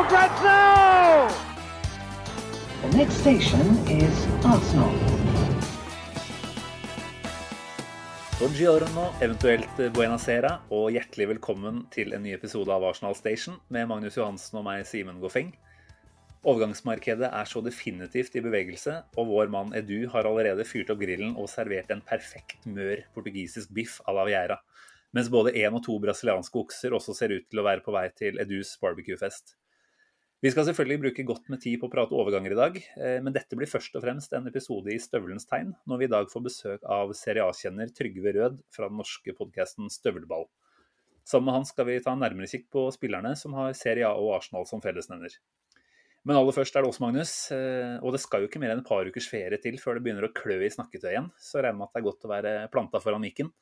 for grabs now! The next station is Arsenal. Buongiorno, eventuelt buenasera, og hjertelig velkommen til en ny episode av Arsenal Station med Magnus Johansen og meg, Simen Goffeng. Overgangsmarkedet er så definitivt i bevegelse, og vår mann Edu har allerede fyrt opp grillen og servert en perfekt mør portugisisk biff à la Viera mens både én og to brasilianske okser også ser ut til å være på vei til Edus barbecue-fest. Vi skal selvfølgelig bruke godt med tid på å prate overganger i dag, eh, men dette blir først og fremst en episode i støvelens tegn, når vi i dag får besøk av Serie A-kjenner Trygve Rød fra den norske podkasten Støvelball. Sammen med han skal vi ta en nærmere kikk på spillerne som har Serie A og Arsenal som fellesnevner. Men aller først er det oss, Magnus. eh, Og det skal jo ikke mer enn et par ukers ferie til før det begynner å klø i snakketøy igjen, så jeg regner med at det er godt å være planta foran mikken.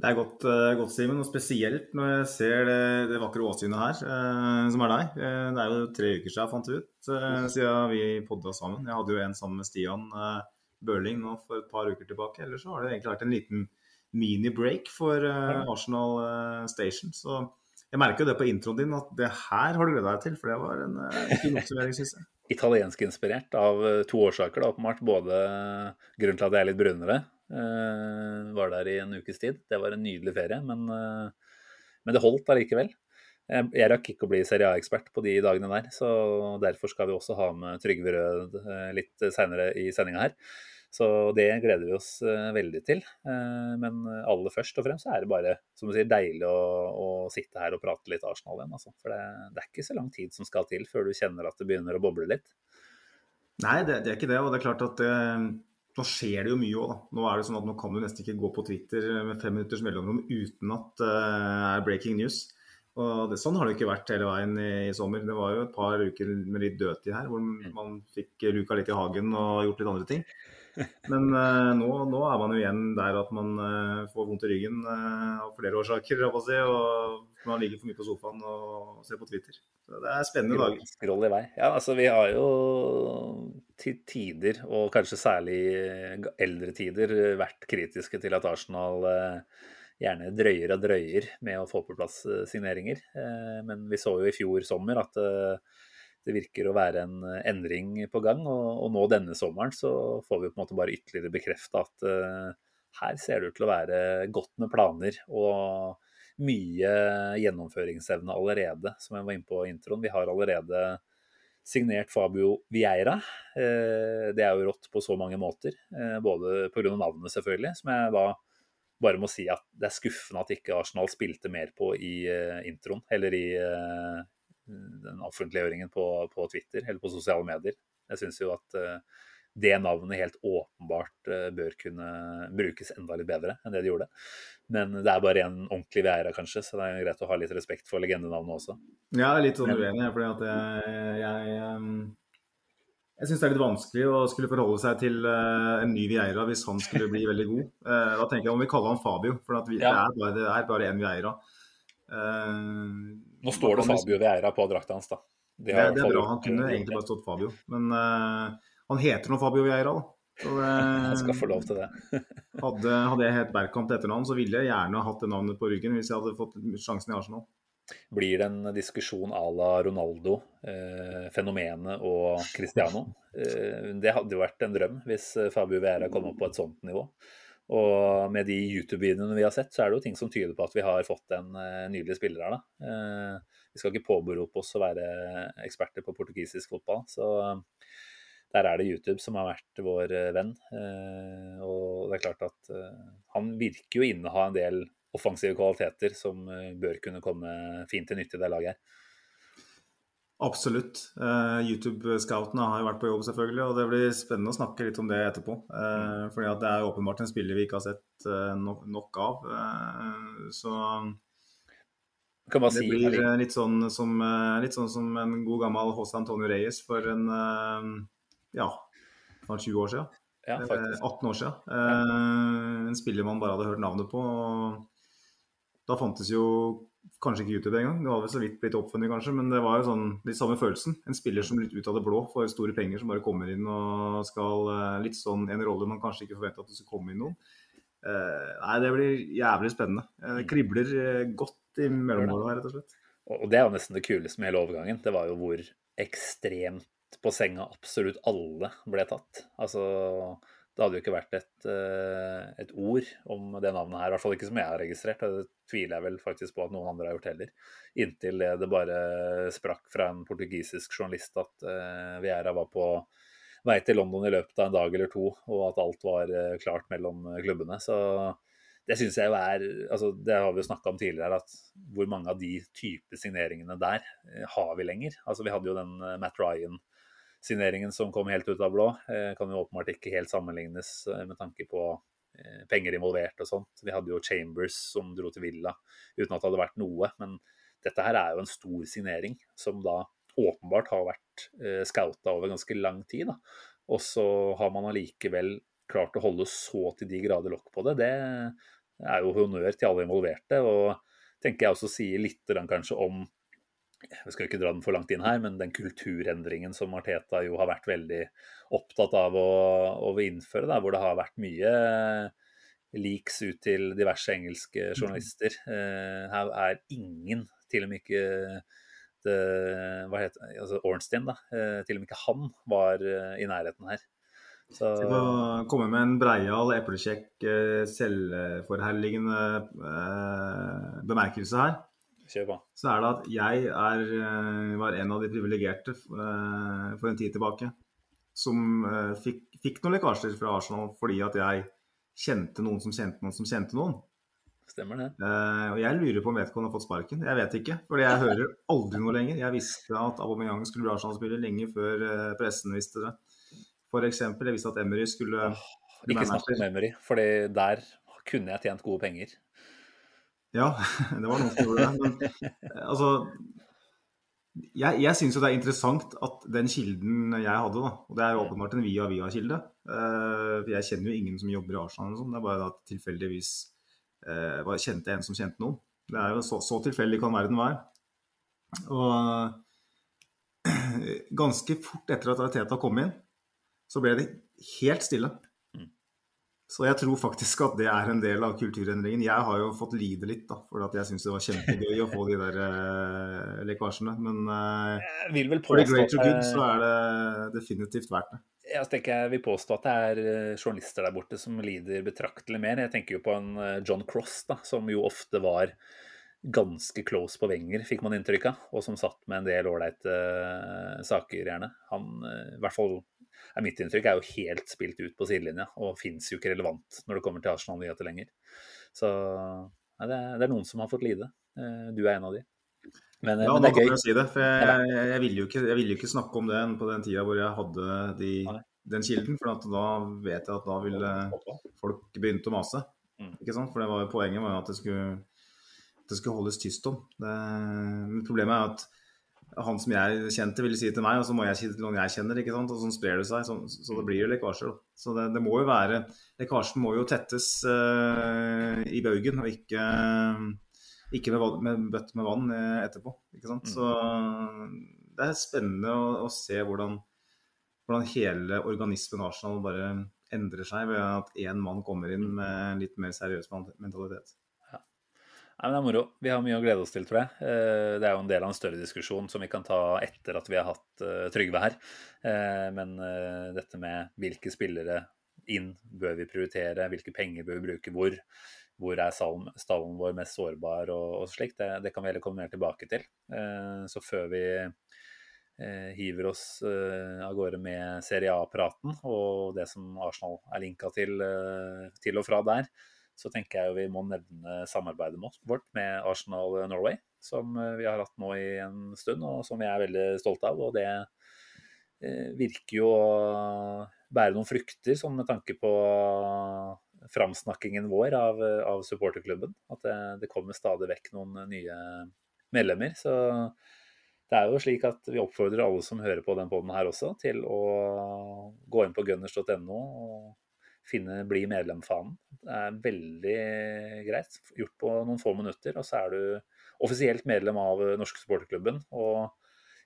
Det er godt, eh, godt Simen, og spesielt når jeg ser det, det vakre åsynet her, eh, som er deg. Eh, det er jo tre uker siden jeg fant ut, eh, siden vi podda sammen. Jeg hadde jo en sammen med Stian eh, Børling nå for et par uker tilbake. Ellers så har det egentlig vært en liten mini-break for eh, Arsenal Station. Så jeg merker jo det på introen din, at det her har du gleda deg til, for det var en fin oppsummering, syns jeg. Italienskinspirert av eh, to årsaker, da, åpenbart. Både grunnen til at jeg er litt brunere, eh, var der i en ukes tid. Det var en nydelig ferie, men, uh, men det holdt allikevel. Jeg, jeg rakk ikke å bli Serie A-ekspert på de dagene der, så derfor skal vi også ha med Trygve Rød uh, litt seinere i sendinga her. Så det gleder vi oss eh, veldig til. Eh, Men aller først og fremst er det bare som du sier, deilig å, å sitte her og prate litt Arsenal igjen. Altså. For det, det er ikke så lang tid som skal til før du kjenner at det begynner å boble litt. Nei, det, det er ikke det. Og det er klart at nå skjer det jo mye òg, da. Nå er det sånn at nå kan du nesten ikke gå på Twitter med fem minutters mellomrom uten at det er breaking news. Og det, Sånn har det ikke vært hele veien i, i sommer. Det var jo et par uker med litt dødtid her, hvor man fikk luka litt i hagen og gjort litt andre ting. Men uh, nå, nå er man jo igjen der at man uh, får vondt i ryggen uh, av flere årsaker. si, og man ligger for mye på sofaen og ser på Twitter. Så Det er spennende dager. Skroll i vei. Ja, altså vi har jo til tider, og kanskje særlig eldre tider, vært kritiske til at Arsenal gjerne drøyer og drøyer med å få på plass signeringer. Men vi så jo i fjor sommer at det virker å være en endring på gang. Og, og nå denne sommeren så får vi på en måte bare ytterligere bekrefta at uh, her ser det ut til å være godt med planer og mye gjennomføringsevne allerede, som jeg var inne på i introen. Vi har allerede signert Fabio Vieira. Uh, Det er jo rått på så mange måter, uh, både pga. navnet selvfølgelig, som jeg da bare må si at det er skuffende at ikke Arsenal spilte mer på i eh, introen, eller i eh, den offentliggjøringen på, på Twitter eller på sosiale medier. Jeg syns jo at eh, det navnet helt åpenbart eh, bør kunne brukes enda litt bedre enn det de gjorde. Men det er bare en ordentlig Vieira, kanskje, så det er greit å ha litt respekt for legendenavnet også. Ja, Jeg er litt sånn uenig, fordi at jeg, jeg, um, jeg syns det er litt vanskelig å skulle forholde seg til uh, en ny Vieira hvis han skulle bli veldig god. Da tenker jeg om vi kaller han Fabio, for vi, Ja. det, er bare, en Vieira. Nå står det Fabio Vieira på drakta hans, da. De Det, det er bra. Han kunne egentlig bare stått Fabio, men uh, han heter nå Fabio Vieira, da. Så, det, Han skal få lov til det. hadde, hadde jeg hett Bergkamp til etternavn, så ville jeg gjerne hatt det navnet på ryggen hvis jeg hadde fått sjansen i Arsenal. Blir det en diskusjon à la Ronaldo, eh, fenomenet og Cristiano? Eh, det hadde jo vært en drøm hvis eh, Fabio Vieira kom opp på et sånt nivå. Og med de YouTube-videoene vi har sett, så er det jo ting som tyder på at vi har fått en eh, nydelig spiller her, da. Eh, vi skal ikke påberope oss å være eksperter på portugisisk fotball, så eh, der er det YouTube som har vært vår venn. Og det er klart at han virker jo inneha en del offensive kvaliteter som bør kunne komme fint til nytte i det laget her. Absolutt. Eh, YouTube-scoutene har jo vært på jobb, selvfølgelig, og det blir spennende å snakke litt om det etterpå. Uh, fordi det er åpenbart en spiller vi ikke har sett eh, nok, av. Så Det blir litt sånn som, litt sånn som en god gammel José Antonio Reyes for en ja, snart 20 år siden. ja, Eh, faktisk. 18 år siden. Eh, En spiller man bare hadde hørt navnet på. Da fantes jo kanskje ikke YouTube engang. Det var vel så vidt blitt oppfunnet, kanskje. Men det var jo sånn litt samme følelsen. En spiller som litt ut av det blå får store penger, som bare kommer inn og skal eh, Litt sånn en rolle man kanskje ikke forventa at det skulle komme inn noen. Eh, Nei, det blir jævlig spennende. Eh, Det kribler eh, godt i mellomåra her, rett og slett. Og det er jo nesten det kuleste med hele overgangen. Det var jo hvor ekstremt på senga absolutt alle ble tatt. Altså, det hadde jo ikke vært et, eh, et ord om det navnet her, i hvert fall ikke som jeg har registrert. Det tviler jeg vel faktisk på at noen andre har gjort heller. Inntil det, bare sprakk fra en portugisisk journalist at uh, Vieira var på vei til London i løpet av en dag eller to, og at alt var eh, klart mellom eh, klubbene. Så det syns jeg jo er altså Det har vi jo snakka om tidligere, at hvor mange av de type signeringene der eh, har vi lenger? Altså Vi hadde jo den eh, Matt Ryan-signeringen som kom helt ut av blå. Eh, kan jo åpenbart ikke helt sammenlignes eh, med tanke på eh, penger involvert og sånt. Vi hadde jo Chambers som dro til Villa uten at det hadde vært noe. Men dette her er jo en stor signering som da åpenbart har vært scouta over ganske lang tid. da. Og så har man allikevel klart å holde så til de grader lokk på det. Det er jo honnør til alle involverte. Og tenker jeg også sier litt kanskje om vi skal ikke dra den for langt inn her, men den kulturendringen som Arteta jo har vært veldig opptatt av å, å innføre, da, hvor det har vært mye leaks ut til diverse engelske journalister. Eh, her er ingen, til og med ikke det, hva heter, altså Ornstein, da, eh, til og med ikke han var eh, i nærheten her. Så, Til å komme med en breial, eplekjekk, eh, selvforherligende eh, bemerkelse her. Kjør på. Så er det at jeg er, eh, var en av de privilegerte eh, for en tid tilbake som eh, fikk, fikk noen lekkasjer fra Arsenal fordi at jeg kjente noen som kjente noen som kjente noen. Stemmer det. Og jeg lurer på om vedkommende har fått sparken. Jeg vet ikke, fordi jeg hører aldri noe lenger. Jeg visste at Aubameyang skulle bli Arsenal-spiller lenge før pressen visste det. For eksempel, jeg visste at Emery skulle oh, Ikke snakk om. Emery, for der kunne jeg tjent gode penger. Ja, det var noen som gjorde det. Men eh, altså Jeg, jeg syns jo det er interessant at den kilden jeg hadde, da, og det er jo åpenbart en via-via-kilde uh, jeg kjenner jo ingen som jobber i Arsenal, sånn, det er bare at tilfeldigvis uh, bare kjente en som kjente noen. Det er jo så, så tilfeldig kan verden være. Og ganske fort etter at Teta kom inn, så ble det helt stille. Så jeg tror faktisk at det er en del av kulturendringen. Jeg har jo fått lide litt, da, for at jeg syns det var kjempegøy å få de der uh, lekkasjene. Men uh, vil vel for the greater good så er det definitivt verdt det. jeg, tenker jeg vil påstå at det er eh, journalister der borte som lider betraktelig mer. Jeg tenker jo på en John Cross, da, som jo ofte var ganske close på Wenger, fikk man inntrykk av, og som satt med en del ålreite uh, saker, gjerne. Han, uh, i hvert fall er mitt inntrykk, er jo helt spilt ut på sidelinja, og fins jo ikke relevant når det kommer til Arsenal-nyheter lenger. Så ja, det, er, det er noen som har fått lide. Eh, Du er en av de. Men, eh, Ja, men det er kan gøy. si det. For jeg, jeg, ville jo ikke, jeg ville jo ikke snakke om det på den tida hvor jeg hadde de, den kilden. For at da vet jeg at da ville folk begynt å mase. Mm. Ikke sant? For det var, poenget var jo at det skulle, det skulle holdes tyst om. Det, problemet er at han som jeg kjente, ville si til meg, og så må jeg si til noen jeg kjenner. ikke sant? Og sånn sprer det seg. Så, så det blir jo lekkasjer. Så det, det må jo være Lekkasjen må jo tettes uh, i baugen, og ikke, ikke med, med bøtte med vann eh, etterpå. ikke sant? Så det er spennende å, å se hvordan, hvordan hele organismen Arsenal bare endrer seg ved at én mann kommer inn med litt mer seriøs mentalitet. Nei, men Det er moro. Vi har mye å glede oss til, tror jeg. Eh, Det er jo en del av en større diskusjon som vi kan ta etter at vi har hatt eh, Trygve her. Eh, Men dette med hvilke spillere inn bør vi prioritere, hvilke penger bør vi bruke hvor, hvor er stallen, vår mest sårbar og, og slikt, det, det kan vi heller komme mer tilbake til. Så før vi hiver oss av gårde med Serie A-praten og det som Arsenal er linka til, til og fra der, så tenker jeg jo vi må nevne samarbeidet vårt med Arsenal Norway, som eh, vi har hatt nå i en stund, og som vi er veldig stolte av. Og det eh, virker jo å bære noen frukter, sånn med tanke på framsnakkingen vår av, av supporterklubben. At det, det kommer stadig vekk noen nye medlemmer. Så det er jo slik at vi oppfordrer alle som hører på den poden her også, til å gå inn på gunners.no og finne bli medlem-fanen. Det er veldig greit. Gjort på noen få minutter, og så er du offisielt medlem av Norske supporterklubben. Og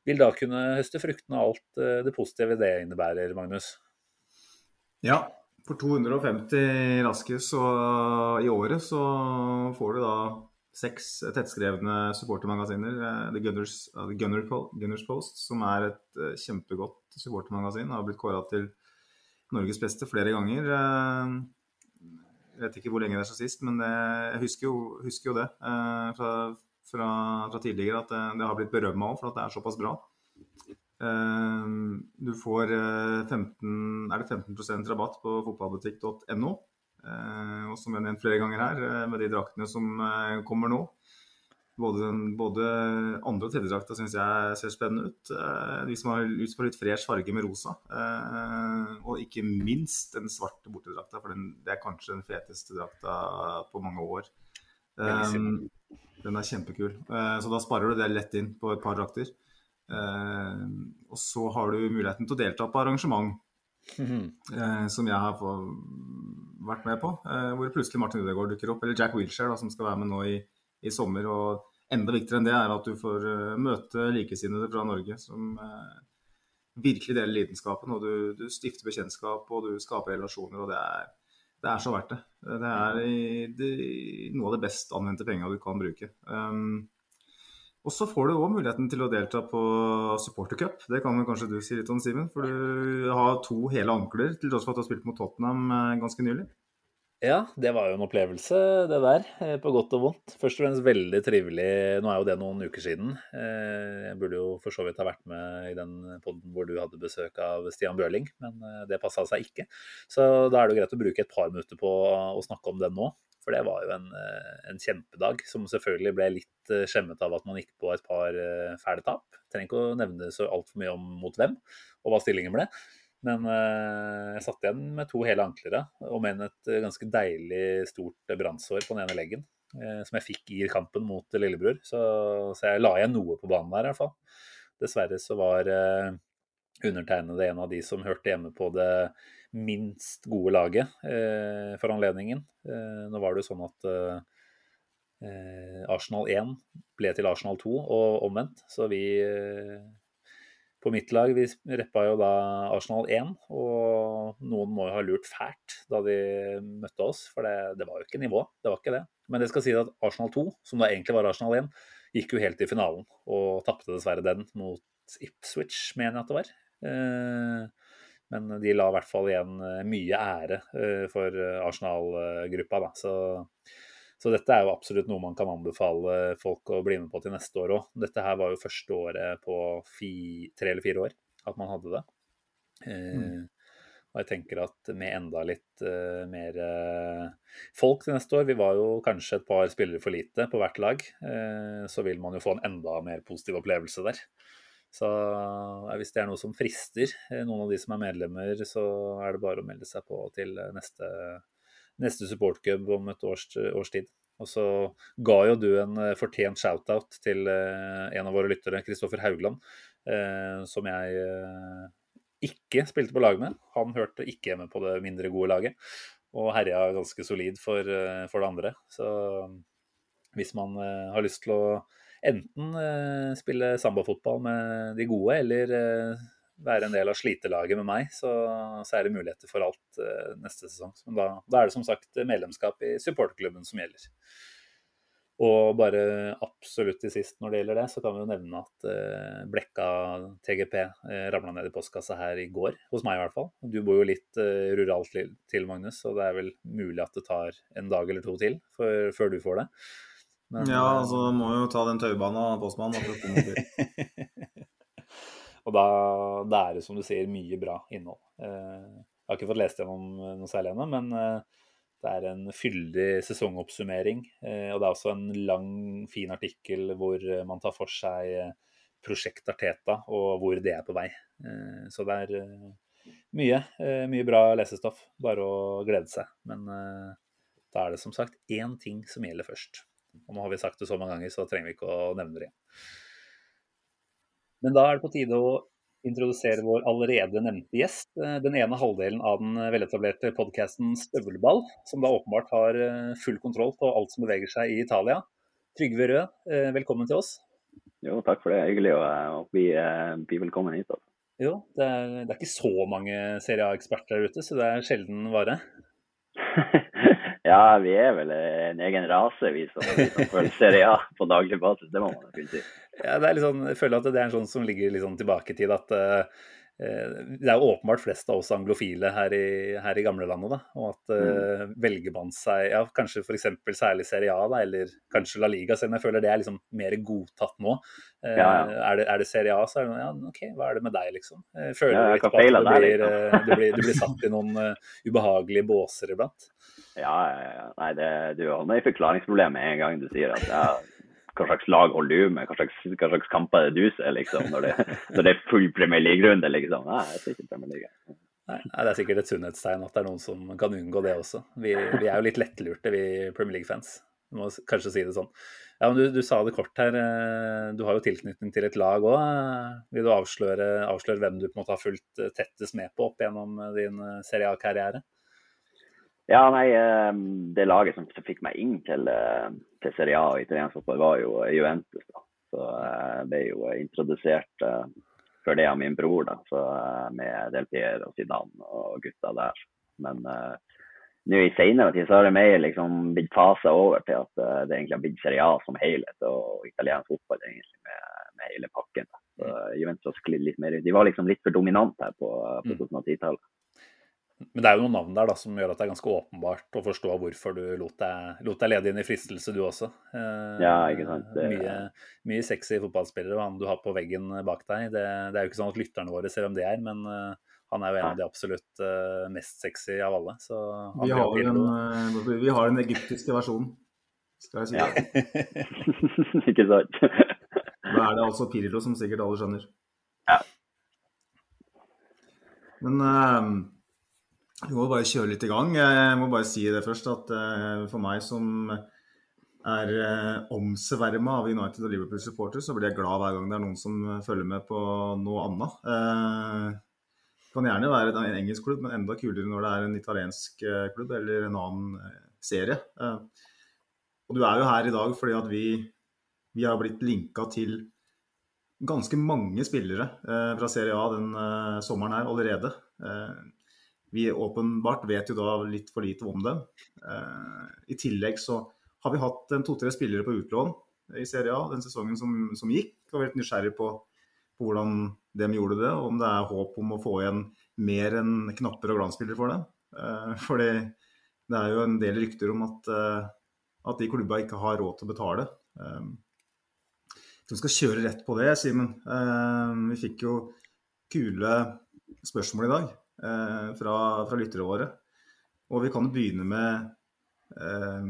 vil da kunne høste fruktene av alt eh, det positive det innebærer, Magnus. Ja, for 250 raske i året så får du da seks tettskrevne supportermagasiner. Eh, The Gunners, The Gunner, Gunners Post, som er et eh, kjempegodt supportermagasin, har blitt kåra til Norges beste flere ganger. Jeg vet ikke hvor lenge det er så sist, men det, jeg husker jo, husker jo det fra fra, fra tidligere at det, det, har blitt berømma òg, for at det er såpass bra. Du får 15, er det 15% rabatt på fotballbutikk.no. Som jeg har nevnt flere ganger her, med de draktene som kommer nå. Både, både andre- og tredjedrakta syns jeg ser spennende ut. de som har lyst på litt fresh farge med rosa. og ikke minst den svarte bortedrakta, for den, det er kanskje den feteste drakta på mange år. Um, den er kjempekul. Så da sparer du det lett inn på et par drakter. Og så har du muligheten til å delta på arrangement, som jeg har vært med på. hvor plutselig Martin Udegaard dukker opp, eller Jack Wilshere, som skal være med nå i, i, sommer. Og enda viktigere enn det er at du får møte likesinnede fra Norge som virkelig deler lidenskapen. Og du, du stifter bekjentskap, og du skaper relasjoner, og det er det er så verdt det. Det er det, noe av det best anvendte penga du kan bruke. Um, og så får du òg muligheten til å delta på supportercup. Det kan vel kanskje du si litt om, Simen? For du har to hele ankler, til tross for at du har spilt mot Tottenham eh, ganske nylig. Ja, det var jo en opplevelse, det der. Eh, på godt og vondt. Først og fremst veldig trivelig. Nå er jo det noen uker siden. Eh, jeg burde jo for så vidt ha vært med i den poden hvor du hadde besøk av Stian Bjørling, men eh, det passa seg ikke. Så da er det jo greit å bruke et par minutter på å snakke om den nå. For det var jo en, en kjempedag, som selvfølgelig ble litt skjemmet av at man gikk på et par fæle tap. Trenger ikke å nevne så altfor mye om mot hvem, og hva stillingen ble. Men eh, jeg satt igjen med to hele anklere, og med et eh, ganske deilig stort brannsår på den ene leggen. Eh, som jeg fikk i kampen mot lillebror. Så, så, jeg la igjen noe på banen der, i hvert fall. Dessverre så var undertegnede en av de som hørte hjemme på det minst gode laget for anledningen. nå var det jo sånn at Arsenal 1 ble til Arsenal 2, og omvendt. Så vi på mitt lag. Vi reppa jo da Arsenal 1, og noen må jo ha lurt fælt da de møtte oss, for det, det var jo ikke nivå. Det var ikke det. Men det skal si at Arsenal 2, som da egentlig var Arsenal 1, gikk jo helt til finalen, og tapte dessverre den mot Ipswich, mener jeg at det var. Eh, men de la i hvert fall igjen eh, mye ære eh, for Arsenal-gruppa, da. Så så dette er jo absolutt noe man kan anbefale folk å bli med på til neste år òg. Dette her var jo første året på fi, tre eller fire år at man hadde det. Eh, mm. Og jeg tenker at med enda litt uh, mer uh, folk til neste år, vi var jo kanskje et par spillere for lite på hvert lag, uh, så vil man jo få en enda mer positiv opplevelse der. Så hvis det er noe som frister noen av de som er medlemmer, så er det bare å melde seg på til neste neste supportcub om et års, års, tid. Og så ga jo du en eh, fortjent shout-out til eh, en av våre lyttere, Kristoffer Haugland, eh, som jeg ikke spilte på lag med. Han hørte ikke hjemme på det mindre gode laget, og herja ganske solid for, for det andre. Så hvis man har lyst til å enten spille sambafotball med de gode, eller være en del av slitelaget med meg, så, så er det muligheter for alt uh, neste sesong. Men da, da, er det som sagt medlemskap i supporterklubben som gjelder. Og bare absolutt til sist når det gjelder det, så kan vi jo nevne at uh, Blekka TGP uh, ramla ned i postkassa her i går, hos meg i hvert fall. Du bor jo litt uh, ruralt til, Magnus, så det er vel mulig at det tar en dag eller to til for, før du får det. Men, ja, altså må jo ta den taubanen postmannen. Og da, da, er det, som du sier, mye bra innhold. Eh, jeg har ikke fått lest gjennom eh, noe særlig ennå, men eh, det er en fyldig sesongoppsummering. Og det er også en lang, fin artikkel hvor man tar for seg Prosjekt Arteta og hvor det er på vei. Så det er mye, mye bra lesestoff. Bare å glede seg. Men da er det som sagt én ting som gjelder først. Og nå har vi sagt det så mange ganger, så trenger vi ikke å nevne det igjen. Men da er det på tide å introdusere vår allerede nevnte gjest. Eh, den ene halvdelen av den veletablerte podkasten Støvelball, som da åpenbart har eh, full kontroll på alt som beveger seg i Italia. Trygve Rød, eh, velkommen til oss. Jo, takk for det. Hyggelig å, bli, velkommen hit. Altså. Jo, det er, det er, ikke så mange Serie A-eksperter der ute, så det er sjelden vare. ja, vi er vel en egen rase, vi som, vi som følger Serie A på daglig basis. Det må man kunne si. Ja, er sånn, jeg føler at det er en sånn som ligger litt sånn tilbake i tid. at uh, det er åpenbart flest av oss anglofile her i, her i gamlelandet. da, Og at uh, velger man seg ja, kanskje f.eks. særlig Serie A, da, eller kanskje La Liga, selv om jeg føler det er liksom mer godtatt nå. Uh, ja, ja. Er, det, er, det, Serie A, så er det ja, OK, hva er det med deg, liksom? Jeg Føler du litt på at du blir, du, blir, du blir, satt i noen ubehagelige båser iblant? Ja, nei, det, du har i forklaringsproblemet med en gang du sier at ja, hva slags lag holder du med, hva slags, hva slags kamper er det du ser, liksom, når det, når det er full Premier League-runde, liksom. Nei, jeg ser ikke Premier League. Nei, det er sikkert et sunnhetstegn at det er noen som kan unngå det også. Vi, vi er jo litt lettlurte, vi Premier League-fans. Du må kanskje si det sånn. Ja, men du, du, sa det kort her. Eh, du har jo tilknytning til et lag òg. Vil du avsløre, avsløre, hvem du på en måte har fulgt tettest med på opp gjennom din Serie A-karriere? Ja, nei, ehm, Det laget som, fikk meg inn til, eh, til Serie A og italiensk fotball, var jo Juventus. da. Så jeg eh, ble jo introdusert for det av min bror, da, så, med Del Pierre og Zidane og gutta der. Men uh, nå i senere tid så har det mer liksom blitt fasa over til at det egentlig har blitt Serie A som helhet, og italiensk fotball egentlig med, med hele pakken. Da. Så Juventus har litt mer ut. De var liksom litt for dominante her på, på 2010-tallet. Men det er jo noen navn der da, som gjør at det er ganske åpenbart å forstå hvorfor du lot deg, lot deg lede inn i fristelse, du også. Eh, ja, ikke sant. Det, mye, mye sexy fotballspillere han du har på veggen bak deg. Det, det, er jo ikke sånn at lytterne våre ser hvem det er, men uh, han er jo en av de absolutt uh, mest sexy av alle. Vi har, en, uh, vi, har den egyptiske versjonen, skal jeg si. Ja. ikke sant. da er det altså Pirlo, som sikkert alle skjønner. Ja. Men vi må bare kjøre litt i gang. Jeg må bare si det først at uh, for meg som er uh, omsverma av United og Liverpool-supporter, så blir jeg glad hver gang det er noen som følger med på noe annet. Det kan gjerne være en engelsk klubb, men enda kulere når det er en italiensk klubb eller en annen serie. Og du er jo her i dag fordi at vi, vi har blitt linka til ganske mange spillere fra Serie A den sommeren her allerede. Vi åpenbart vet jo da litt for lite om dem. Eh, I tillegg så har vi hatt to-tre spillere på utlån i Serie A den sesongen som, som gikk. Og vært nysgjerrig på, på, hvordan de gjorde det, og om det er håp om å få igjen mer enn knapper og glansbilder for dem. Eh, for det er jo en del rykter om at, eh, at de klubba ikke har råd til å betale. Vi skal kjøre rett på det, Simen. Vi fikk jo kule spørsmål i dag. Eh, fra, fra lyttere våre. Og vi kan begynne med, eh,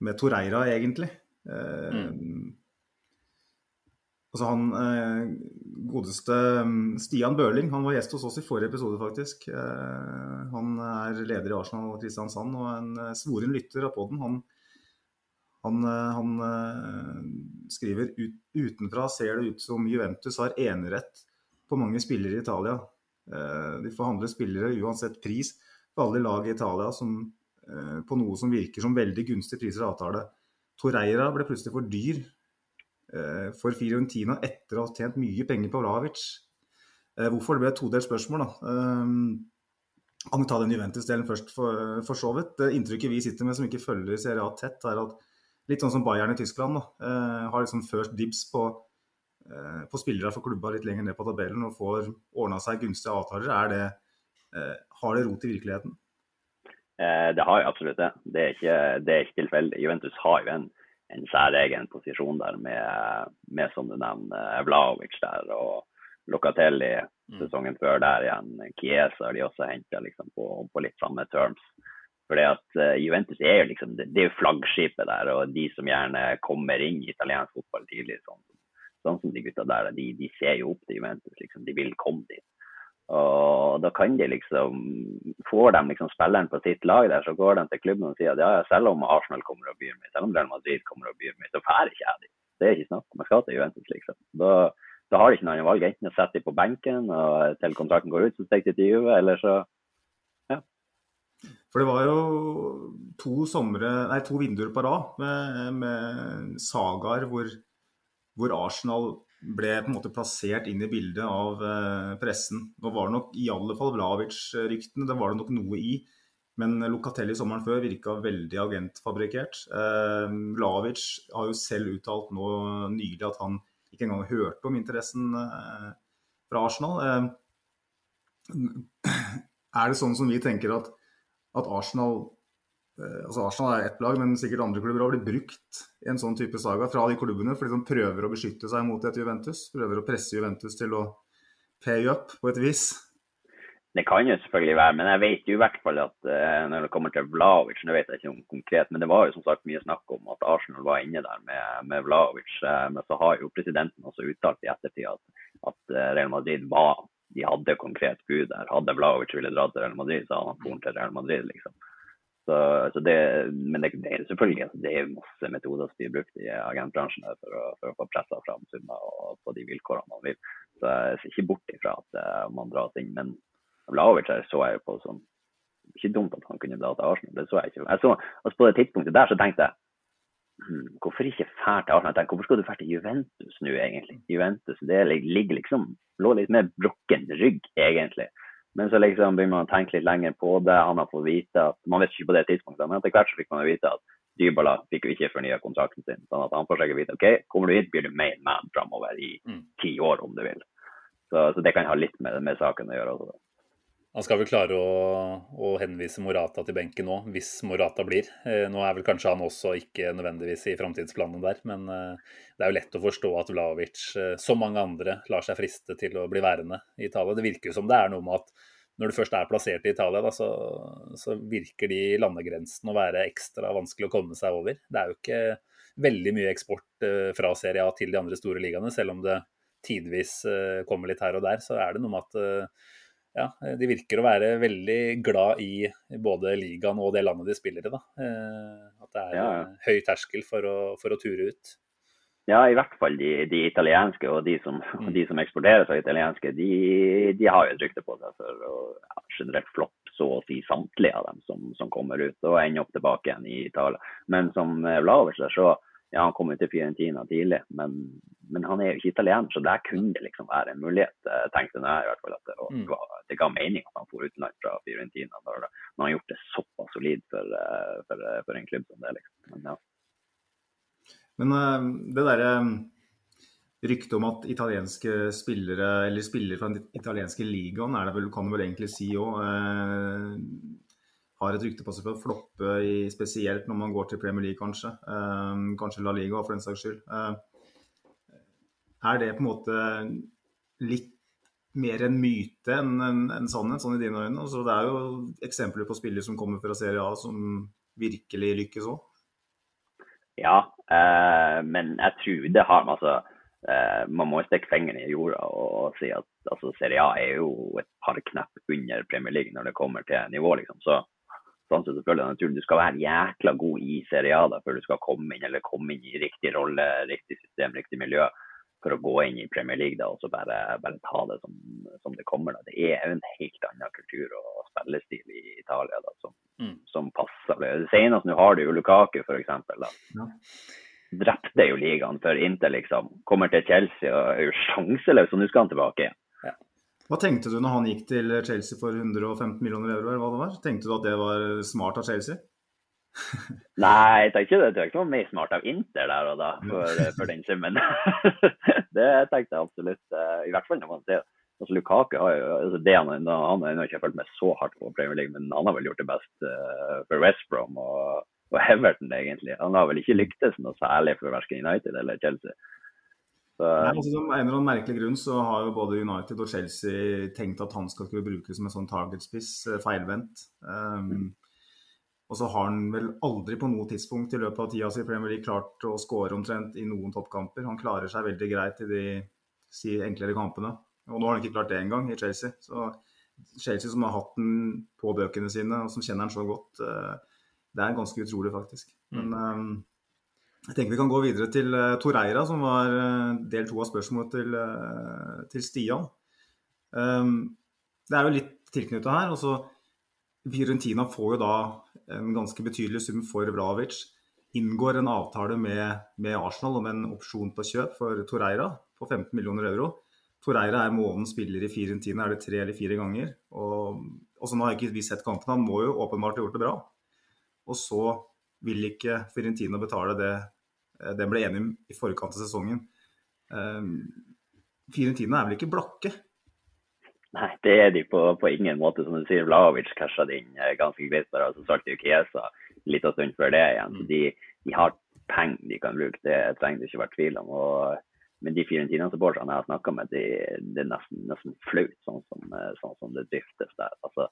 med Toreira, egentlig. Eh, mm. Altså han godeste mm, Stian Børling han var gjest hos oss i forrige episode, faktisk. Han er leder i Arsenal og Kristiansand og en svoren lytter av poden. Han, han, han, skriver ut, utenfra ser det ut som Juventus har enerett på mange spillere i Italia. Eh, de forhandler spillere uansett pris for alle lag i Italia som, eh, på noe som virker som veldig gunstig priser og avtale. Torreira ble plutselig for dyr eh, for Fiorentina etter å ha tjent mye penger på Vlavic. Hvorfor det ble et todelt spørsmål, da. Han ta den Juventus-delen først, for, for, så vidt. Det inntrykket vi sitter med som ikke følger Serie A tett, er at litt sånn som Bayern i Tyskland da, har liksom først dibs på på spillere for klubba litt lenger ned på tabellen og får ordna seg gunstige avtaler. Er det, eh, har det rot i virkeligheten? Eh, det har jo absolutt det. Det er ikke, det er ikke tilfeldig. Juventus har jo en, en særegen posisjon der med, med, som du nevner, Vlaovic der og Locatelli mm. sesongen før der igjen. Chiesa har de også henta liksom, på, på, litt samme terms. Fordi at Juventus er jo liksom, det, det er jo flaggskipet der, og de som gjerne kommer inn i italiensk fotball tidlig, sånn sånn som de gutta der, de, de ser jo opp til Juventus. Liksom. De vil komme dit. Og da kan de liksom Får de liksom spilleren på sitt lag der, så går de til klubben og sier at ja, selv om Arsenal kommer og byr meg, selv om Real Madrid kommer og byr meg, så drar ikke jeg dit. Det er ikke snakk om. Jeg skal til Juventus, liksom. Da, da har de ikke noe annet valg. Enten å sette dem på benken og til kontrakten går ut, så stikker de til Juve, eller så ja. For det var jo to, somre, nei, to vinduer på rad med, med sagaer hvor, hvor Arsenal ble på en måte plassert inn i bildet av eh, pressen. Nå var det nok i alle fall Vlavic-ryktene, det var det nok noe i. Men Locatelli sommeren før virka veldig agentfabrikkert. Eh, Vlavic har jo selv uttalt nå nylig at han ikke engang hørte om interessen eh, fra Arsenal. Eh, er det sånn som vi tenker at, at Arsenal altså Arsenal er ett lag, men sikkert andre klubber har blitt brukt i en sånn type saga fra de klubbene fordi de prøver å beskytte seg mot et Juventus. Prøver å presse Juventus til å pay up på et vis. Det kan jo selvfølgelig være, men jeg vet jo i hvert fall at uh, når det kommer til Vlaovic Nå vet jeg ikke om konkret, men det var jo som sagt mye snakk om at Arsenal var inne der med, med Vlaovic. Uh, men så har jo presidenten også uttalt i ettertid at, at Real Madrid var de hadde konkret bud der. Hadde Vlaovic ville dra til Real Madrid, så hadde han dratt til Real Madrid, liksom. Så, så det, men det, det, er selvfølgelig altså, det er masse metoder som blir brukt i agentbransjen for å, for å få pressa fram summer på de vilkårene man vil. Så jeg ser ikke bort ifra at uh, man dras inn. Men Vlaovic så jeg jo på som ikke dumt at han kunne dra til Arsenal. Det så jeg ikke. Jeg så, altså på det tidspunktet der så tenkte jeg hm, hvorfor ikke fælt til Arsenal? Tenkte, hvorfor skal du dra til Juventus nå, egentlig? Juventus det ligger liksom lå litt mer brukken rygg, egentlig. Men så liksom begynner man å tenke litt lenger på det. Han har fått vite at Man vet ikke på det tidspunktet, men etter hvert så fikk man vite at Dybala fikk jo ikke fornya kontrakten sin. sånn at han får sikkert vite ok, kommer du hit, blir du main man framover i mm. ti år, om du vil. Så, så, det kan ha litt med, med saken å gjøre. også. Han skal vel klare å, å, henvise Morata til benken nå, hvis Morata blir. Eh, nå er vel kanskje han også ikke nødvendigvis i framtidsplanene der, men eh, det er jo lett å forstå at Vlaovic, eh, som mange andre, lar seg friste til å bli værende i Italia. Det virker jo som det er noe med at når du først er plassert i Italia, da, så, så, virker de landegrensene å være ekstra vanskelig å komme seg over. Det er jo ikke veldig mye eksport fra Serie A til de andre store ligaene, selv om det tidvis kommer litt her og der. Så er det noe med at ja, de virker å være veldig glad i både ligaen og det landet de spiller i. Da. At det er ja. høy terskel for å, for å ture ut. Ja, i hvert fall de, de italienske og de som, mm. de som eksporterer fra italienske, de, de, har jo et rykte på seg for å ja, generelt floppe så å si samtlige av dem som, som, kommer ut og ender opp tilbake igjen i Italia. Men som Vlaovic der, så ja, han kom jo til Fiorentina tidlig, men, men, han er jo ikke italiener, så der kunne det liksom være en mulighet, eh, tenkte jeg i hvert fall. at Det, mm. var, det ga mening at han får utenlands fra Fiorentina når, han har gjort det såpass solid for, eh, for, for, en klubb som det. liksom. Men ja. Men det derre ryktet om at italienske spillere, eller spillere fra den italienske ligaen, er det vel, kan du vel egentlig si òg, har et rykte på seg for å floppe, i, spesielt når man går til Premier League, kanskje. Uh, kanskje La Liga, for den saks skyld. er det på en måte litt mer en myte enn en, en sannhet, sånn i dine øyne? Altså, det er jo eksempler på spillere som kommer fra Serie A som virkelig lykkes òg. Ja, eh, men jeg tror det har altså, eh, Man må stikke fingeren i jorda og si at altså, Serie A er jo et par knepp under Premier League når det kommer til nivå. liksom. Så sånn sett selvfølgelig naturlig. Du skal være jækla god i Serie før du skal komme inn eller komme inn i riktig rolle, riktig system, riktig miljø for å gå inn i Premier League da, og så bare, bare ta det som, som, det kommer. da. Det er en helt annen kultur og spillestil i Italia da, som, mm. som passer. Senest nå har du jo Lukaku, f.eks. Ja. Drepte jo ligaen for Inter, liksom. Kommer til Chelsea og er jo sjanseløs, og nå skal han tilbake igjen. Ja. Hva tenkte du når han gikk til Chelsea for 115 millioner euro? eller hva det var? Tenkte du at det var smart av Chelsea? Nei, jeg tenkte det. Det var mer smart av Inter der og da, for, for den summen. det tenkte jeg absolutt. Eh, I hvert fall når man ser altså Lukaku har jo, altså det han, han har ikke fulgt med så hardt på Premier League, men han har vel gjort det best uh, for West Brom og, og, Everton, egentlig. Han har vel ikke lyktes noe særlig for verken United eller Chelsea. Så, Nei, altså, Som en eller annen merkelig grunn så har jo både United og Chelsea tenkt at han skal kunne brukes som en sånn targetspiss, eh, feilvendt. Um, og så har han vel aldri på noe tidspunkt i løpet av tida si Premier League klart å skåre omtrent i noen toppkamper. Han klarer seg veldig greit i de si, enklere kampene. Og nå har han ikke klart det engang i Chelsea. Så Chelsea som har hatt den på bøkene sine, og som kjenner den så godt, eh, det er ganske utrolig, faktisk. Men um, jeg tenker vi kan gå videre til uh, Toreira, som var uh, del to av spørsmålet til, uh, til Stian. Um, det er jo litt tilknyttet her. altså Fiorentina får jo da en ganske betydelig sum for Vlavic. Inngår en avtale med, med Arsenal om en opsjon på kjøp for Toreira på 15 millioner euro. Toreira er månedens spiller i Fiorentina, er det tre eller fire ganger. Og, og så nå har ikke vi sett kampen, han må jo åpenbart ha gjort det bra. Og så vil ikke Fiorentina betale det den ble enig i forkant av sesongen. Um, Fiorentina er vel ikke blakke? Nei, det er de på, på ingen måte. Som du sier, Vlaovic casha det inn ganske greit. bare, og Så jo Kiesa litt av stund før det igjen. Så de, de har penger de kan bruke, det trenger det ikke være tvil om. og men de Fiorentina-supporterne jeg har snakka med, de, det er nesten, nesten flaut sånn som, sånn som det driftes der. Altså,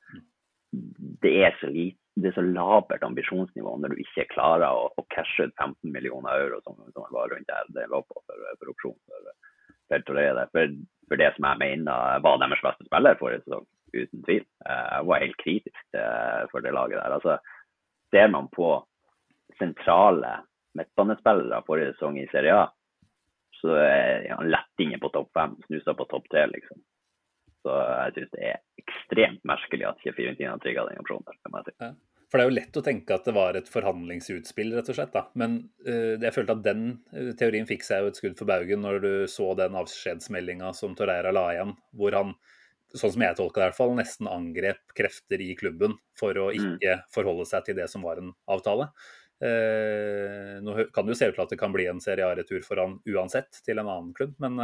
det er så lite det er så labert ambisjonsnivå når du ikke klarer å, å cashe ut 15 millioner euro, som, som var rundt der det var på for, for opsjon for, for, for, det som jeg mener var deres beste spiller forrige sesong, uten tvil. Jeg var helt kritisk for det laget der. Altså, ser man på sentrale midtbanespillere forrige sesong i Serie A, så er han lett inne på topp fem, snusa på topp tre, liksom. Så jeg syns det er ekstremt merkelig at ikke Fiorentina trigga den opsjonen. der, si. Ja. For det er jo lett å tenke at det var et forhandlingsutspill, rett og slett. da. Men uh, jeg følte at den uh, teorien fikk seg jo et skudd for baugen når du så den avskjedsmeldinga som Torreira la igjen, hvor han, sånn som jeg tolka det i hvert fall, nesten angrep krefter i klubben for å ikke mm. forholde seg til det som var en avtale. Uh, nå kan det jo se ut til at det kan bli en Serie A-retur for han uansett, til en annen klubb, men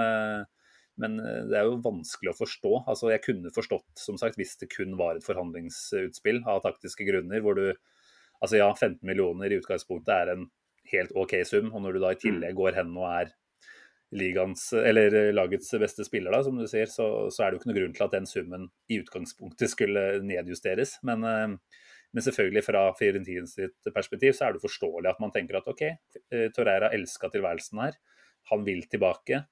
men eh, det er jo vanskelig å forstå. Altså, jeg kunne forstått som sagt, hvis det kun var et forhandlingsutspill av taktiske grunner, hvor du Altså ja, 15 millioner i utgangspunktet er en helt OK sum, og når du da i tillegg går hen og er ligans, eller lagets beste spiller, da, som du sier, så, så, er det jo ikke noe grunn til at den summen i utgangspunktet skulle nedjusteres. Men, eh, men selvfølgelig fra Fiorentins perspektiv så er det forståelig at man tenker at OK, eh, Torreira elska tilværelsen her. Han vil tilbake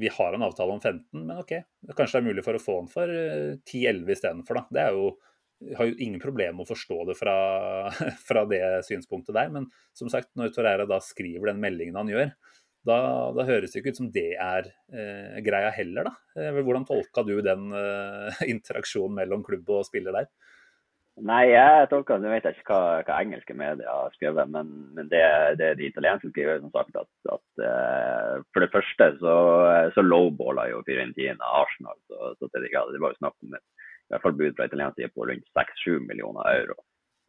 vi har en avtale om 15, men OK, kanskje det er mulig for å få den for 10-11 istedenfor, da. Det er jo jeg har jo ingen problem med å forstå det fra, fra, det synspunktet der. Men som sagt, når Torreira da skriver den meldingen han gjør, da, da høres det ikke ut som det er eh, greia heller, da. Eh, hvordan tolka du den eh, interaksjonen mellom klubb og spiller der? Nei, jeg tolker, Nå vet jeg ikke hva, hva engelske medier har skrevet, men, men det, det de italienske skriver som sagt at, at uh, for det første så, så lowballa jo Fiorentina Arsenal. Så, så til de grader, Det var jo snakk om et i bud fra italiensk side på rundt 6-7 millioner euro.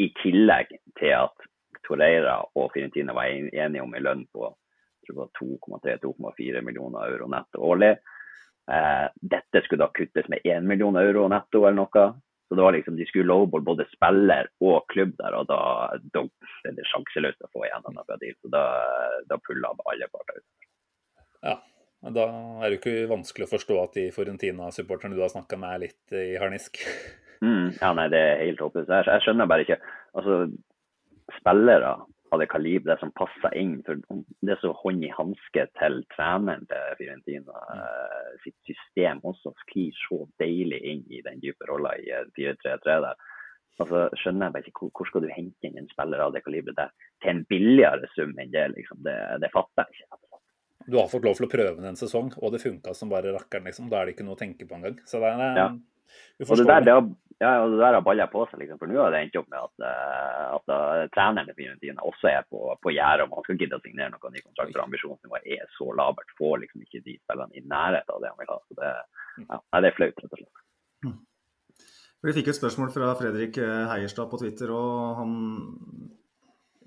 I tillegg til at Torreira og Fiorentina var enige om en lønn på 2,3-2,4 millioner euro netto årlig. Eh, dette skulle da kuttes med 1 million euro netto eller noe. Så det var liksom, De skulle lowball både spiller og klubb der, og da, da er det sjanseløst å få igjen en deal. Så da, da pulla alle parter ut. Ja, men da er det ikke vanskelig å forstå at de Forentina-supporterne du har snakka med, er litt i harnisk. Mm, ja, nei, det er helt håpløst. Jeg, jeg skjønner bare ikke altså, Spillere av det kaliberet som passer inn. for Det er så hånd i hanske til treneren til Fiorentina. Uh, sitt system også sklir så deilig inn i den dype rolla i 4-3-3 der. Altså, skjønner jeg bare ikke hvor, hvor skal du hente inn en spiller av det kaliberet der til en billigere sum enn det? liksom, Det, det fatter jeg ikke. Du har fått lov til å prøve den en sesong, og det funka som bare rakkeren. liksom. Da er det ikke noe å tenke på engang. Så det er, ja. Og det der, det har, ja, og det der har balla på seg, liksom. For nå har det endt opp med at, uh, at uh, treneren til Fiorentina også er på, på gjerdet om han skal gidde å signere noen ny kontrakt. For ambisjonsnivået er så labert. Får liksom ikke de spillene i nærheten av det han vil ha. Så det, ja, det er flaut, rett og slett. Mm. Vi fikk et spørsmål fra Fredrik eh, Heierstad på Twitter, og han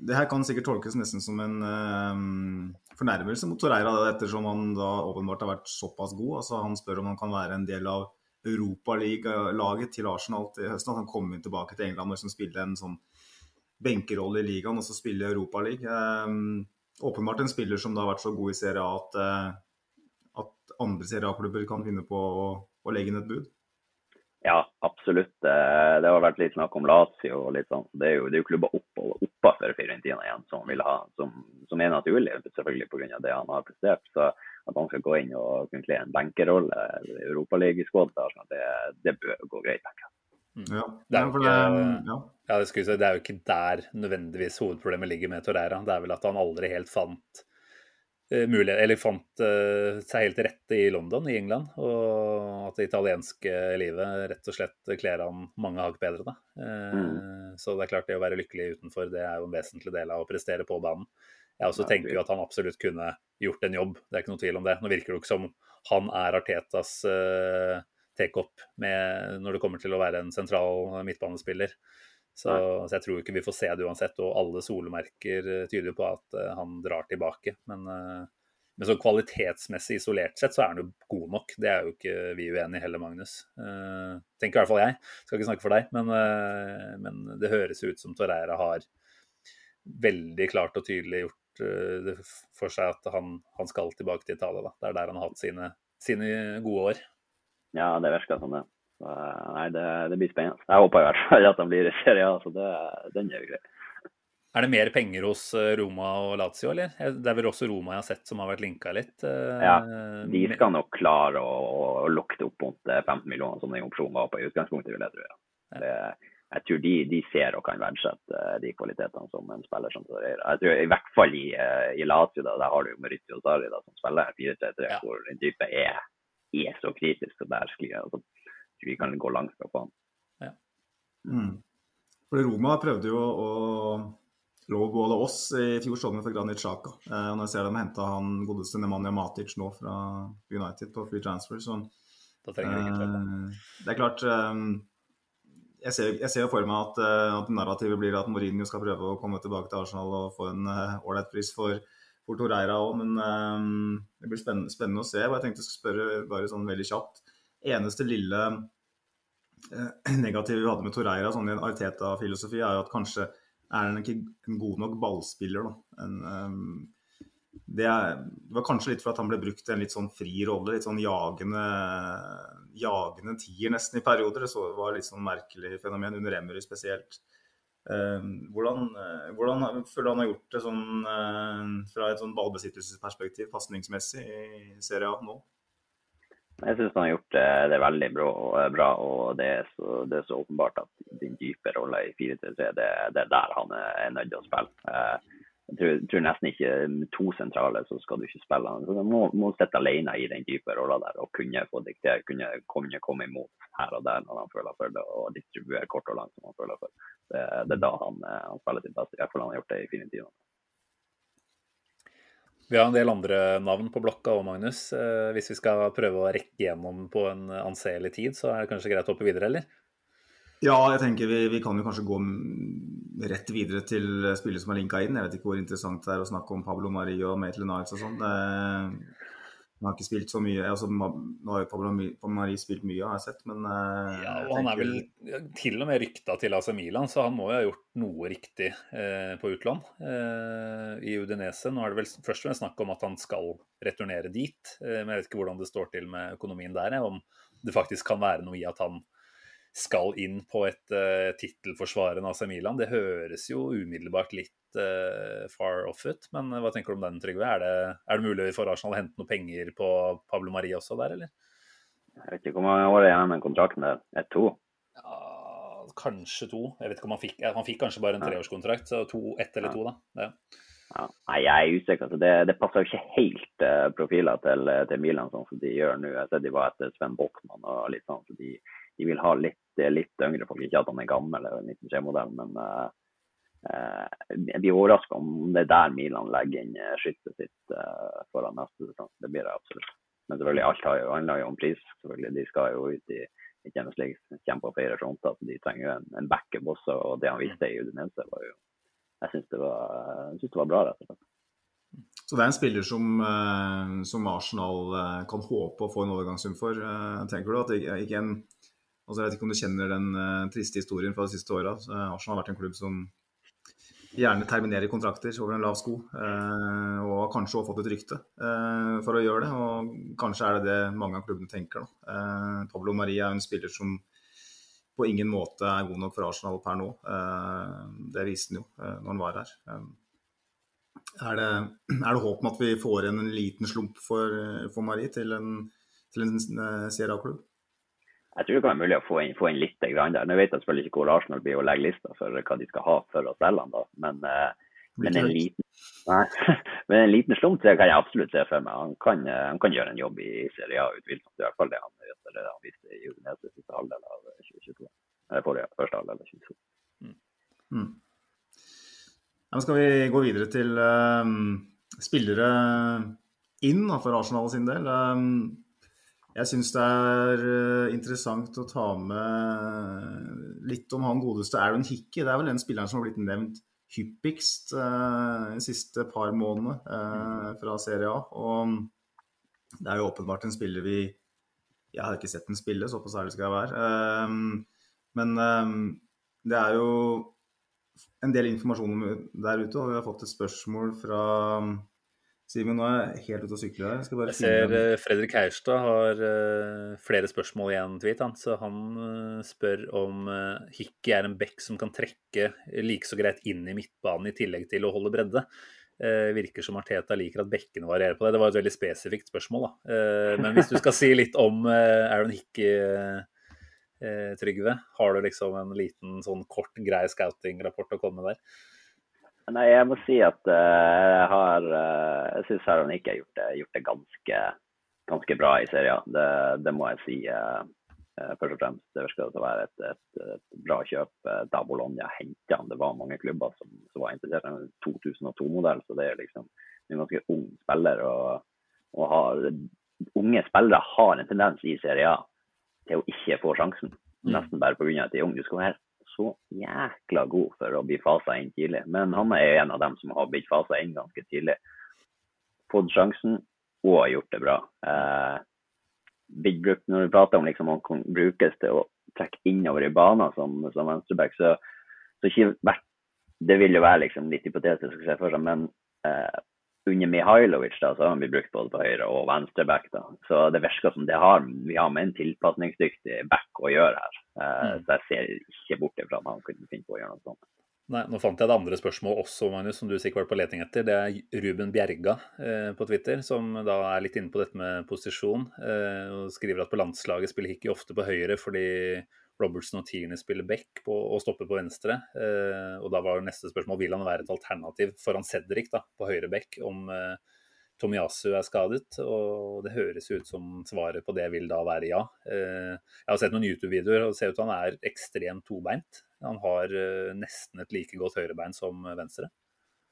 Det her kan sikkert tolkes nesten som en uh, fornærmelse mot Torreira, ettersom han da åpenbart har vært såpass god. Altså, han spør om han kan være en del av Europaliga-laget til Arsenal til høsten. At han kommer tilbake til England og liksom spiller en sånn benkerolle i ligaen og så spiller Europaligaen. Um, åpenbart en spiller som har vært så god i Serie A at, uh, at andre Serie A-klubber kan finne på å, å, legge inn et bud. Ja, absolutt. Eh, det har vært litt snakk om Lazio og litt sånn. Det er jo, det er jo klubber oppover, oppafor Fiorentina igjen som vil ha, som, som er naturlig, selvfølgelig pga. det han har prestert. Så at han skal gå inn og kunne kle en benkerolle i Europaliga-skåd, det, det bør gå greit. tenker jeg. Ja. Det er jo ikke, ja. ja, det, er jo ikke der nødvendigvis hovedproblemet ligger med Torreira. Det er vel at han aldri helt fant eh, mulighet, eller fant uh, seg helt til rette i London, i England. Og at det italienske livet rett og slett kler han mange hakk bedre, da. Eh, Så det er klart det å være lykkelig utenfor, det er jo en vesentlig del av å prestere på banen. Jeg også tenker jo at han absolutt kunne gjort en jobb, det er ikke noe tvil om det. Nå virker det jo ikke som han er Artetas uh, take-up når det kommer til å være en sentral midtbanespiller. Så, så jeg tror ikke vi får se det uansett, og alle solemerker eh, tyder jo på at uh, han drar tilbake. Men, uh, men så kvalitetsmessig isolert sett så er han jo god nok. Det er jo ikke vi uenig i heller, Magnus. Uh, tenker i hvert fall jeg. Skal ikke snakke for deg, men, uh, men det høres ut som Torreira har veldig klart og tydelig gjort det for seg at han, han skal tilbake til Italia. Da. Det er der han har hatt sine, sine gode år. Ja, det virker som det. Så, eh, nei, det, det blir spennende. Jeg håper i hvert fall at han blir i Serie A, så det, den er jo grei. Er det mer penger hos eh, Roma og Lazio, eller? Det er vel også Roma jeg har sett som har vært linka litt? eh, Ja, De skal nok klare å, å lukte opp mot eh, 15 millioner, som den opsjonen var på i utgangspunktet, vil jeg tro. Ja. Det, jeg tror de, de ser og kan verdsette eh, de kvalitetene som en spiller som Torreira. Jeg tror I hvert fall i, eh, i Lazio, da, der har du jo Maurizio Sarri da, som spiller 4-3-3, Ja. hvor den type er, er så kritisk. Så der sklir. Altså, vi kan gå langt fra banen. Ja. Mm. Fordi Roma prøvde jo å lowballe oss i fjor sommer for Granit Xhaka. Eh, når jeg ser dem hente han godeste Nemanja Matic nå fra United på free transfer, så Da trenger de ikke klare. eh, Det er klart eh, jeg ser, jeg ser jo for meg at, eh, at narrativet blir at Mourinho skal prøve å komme tilbake til Arsenal og få en ålreit uh, pris for, for Torreira òg, men um, det blir spennende, spennende å se. Jeg tenkte jeg skulle spørre bare sånn veldig kjapt. Eneste lille uh, negative vi hadde med Torreira, sånn i en Arteta-filosofi, er jo at kanskje er han ikke en god nok ballspiller. Da. En, um, det, er, det var kanskje litt for at han ble brukt i en litt sånn fri rolle, litt sånn jagende, jagende tier nesten i perioder. Det var litt sånn merkelig fenomen under Emery spesielt. Eh, hvordan, eh, hvordan føler du han har gjort det sånn, eh, fra et sånn ballbesittelsesperspektiv, pasningsmessig, i Serie A nå? Jeg syns han har gjort det, det veldig bra, og, det, er så, det er så åpenbart at din dype rolle i 4-3-3, det, det er der han er nødt til å spille. Jeg tror, tror nesten ikke to sentrale så skal du ikke spille. Så Du må, må sitte alene i den dype rolla der og kunne få diktere, kunne, kunne komme imot her og der når han føler for det, og distribuere kort og langt som han føler for. Det, det er da han, eh, han spiller sitt beste. I hvert fall han har gjort det i fine tider. Vi har en del andre navn på blokka òg, Magnus. Eh, Hvis vi skal prøve å rekke gjennom på en anselig tid, så er det kanskje greit å hoppe videre, eller? Ja, jeg tenker vi, vi kan jo kanskje gå rett videre til spillere som er linka inn. Jeg vet ikke hvor interessant det er å snakke om Pablo Mari og Maitland Niles og sånn. Han har ikke spilt så mye. Altså, nå har jo Pablo Mari spilt mye, har jeg sett, men eh, Ja, og og han er vel til og med rykta til AC Milan, så han må jo ha gjort noe riktig eh, på utlån eh, i Udinese. Nå er det vel først og fremst snakk om at han skal returnere dit, eh, men jeg vet ikke hvordan det står til med økonomien der. Om det faktisk kan være noe i at han skal inn på et uh, tittelforsvarende AC Milan. Det høres jo umiddelbart litt uh, far off ut, men hva tenker du om den, Trygve? Er det, er det mulig for Arsenal å hente noe penger på Pablo Marie også der, eller? Jeg vet ikke hvor mange år igjen med kontrakten der. Ett-to? Ja, kanskje to. Jeg vet ikke om Han fikk han fikk kanskje bare en treårskontrakt, så to, ett eller to, da. Det. Ja. Nei, jeg er usikker. Altså, det, det passer jo ikke helt uh, profiler til, til Milan sånn som de gjør nå. Jeg ser de var etter Sven Bochmann og litt sånn, så de, de vil ha litt, litt yngre folk. Ikke at han er gammel eller 93-modell, men uh, uh, jeg blir overraska om det er der Milan legger inn skyttet sitt uh, foran neste sesong. Det blir det absolutt. Men selvfølgelig, alt har jo, handler jo om pris. selvfølgelig. De skal jo ut i, i Champions League, kjempe og feire fronter. så De trenger jo en, en backup også. og Det han viste i Udinese, var jo jeg syns det, det var bra, rett og slett. Så det er en spiller som, eh, som Arsenal eh, kan håpe å få en overgangssum for. Eh, tenker du at ikke en altså Jeg vet ikke om du kjenner den uh, triste historien fra de siste åra. Arsenal har vært en klubb som gjerne terminerer kontrakter over en lav sko, Uh, og kanskje også fått et rykte for å gjøre det. og Kanskje er det det mange av klubbene tenker. Eh, Pablo Maria er en spiller som på ingen måte er god nok for Arsenal per nå. Det viste han jo når han var her. Er det, er det håp om at vi får igjen en liten slump for, for Marie til en, til en uh, Sierra-klubb? Jeg tror det kan være mulig å få inn, få inn litt grann der. Nå vet jeg selvfølgelig ikke hvor Arsenal blir å legge lista for hva de skal ha for å selge han da. Men, uh, men, en liten, nei, men en liten slump det kan jeg absolutt se for meg. Han kan, han kan gjøre en jobb i Serie A, utvilsomt. I hvert fall det han, det han viste i Udinese siste halvdel av 2022. Eller forrige, første halvdel av 2022. Mm. Mm. Ja, skal vi gå videre til um, spillere inn da, for Arsenal sin del? Um, jeg syns det er uh, interessant å ta med litt om han godeste Aaron Hickey. Det er vel den spilleren som har blitt nevnt hyppigst uh, de siste par månedene uh, fra Serie A. Og det er jo åpenbart en spiller vi Jeg har ikke sett den spille, såpass ærlig skal jeg være. Men det er jo en del informasjon der ute, og vi har fått et spørsmål fra Simen, nå er jeg helt ute å sykle her. Jeg, jeg ser uh, Fredrik Heierstad har uh, flere spørsmål igjen, tweet, han. så han uh, spør om Hickey er en bekk som kan trekke like så greit inn i midtbanen i tillegg til å holde bredde. virker som Arteta liker at bekkene varierer på det. Det var et veldig spesifikt spørsmål, da. men hvis du skal si litt om Aaron eh, Trygve? Har du liksom en liten sånn kort, grei scouting-rapport å komme med der? Nei, jeg må si at uh, jeg har uh, Jeg syns Aron har gjort det, gjort det ganske, ganske, bra i serien. Det, det må jeg si. Uh, først og fremst. Det virker til å være et, et, et bra kjøp da Bologna henta han. Det var mange klubber som, som var interessert i en 2002-modell, så det er liksom en ganske ung spiller. Og, og har, unge spillere har en tendens i Serie A til å ikke få sjansen. Mm. Nesten bare pga. at de er unge. Du skal være så jækla god for å bli fasa inn tidlig. Men han er en av dem som har blitt fasa inn ganske tidlig. Fått sjansen og har gjort det bra. Eh, Brook, når vi prater om liksom, han kan brukes til å trekke innover i banen som, som venstreback, så, så vært Det vil jo være liksom, litt hypotetisk å se for seg, men eh, under Mihailovic da, så har han blitt brukt både på høyre og venstre back. da. Så det virker som det har, vi har med en tilpasningsdyktig back å gjøre her. Uh, mm. Så jeg ser ikke bort ifra at han kunne finne på å gjøre noe sånt. Nei, Nå fant jeg det andre spørsmålet også, Magnus, som du sikkert var på leting etter. Det er Ruben Bjerga eh, på Twitter, som da er litt inne på dette med posisjon. Eh, og skriver at på landslaget spiller Hickey ofte på høyre fordi Robertson og Tierney spiller back på, og stopper på venstre. Eh, og da var neste spørsmål vil han være et alternativ foran Cedric da, på høyre back om eh, Tomiyasu er skadet. Og det høres ut som svaret på det vil da være ja. Eh, jeg har sett noen YouTube-videoer og det ser ut som han er ekstremt tobeint. Han har eh, nesten et like godt høyrebein som venstre.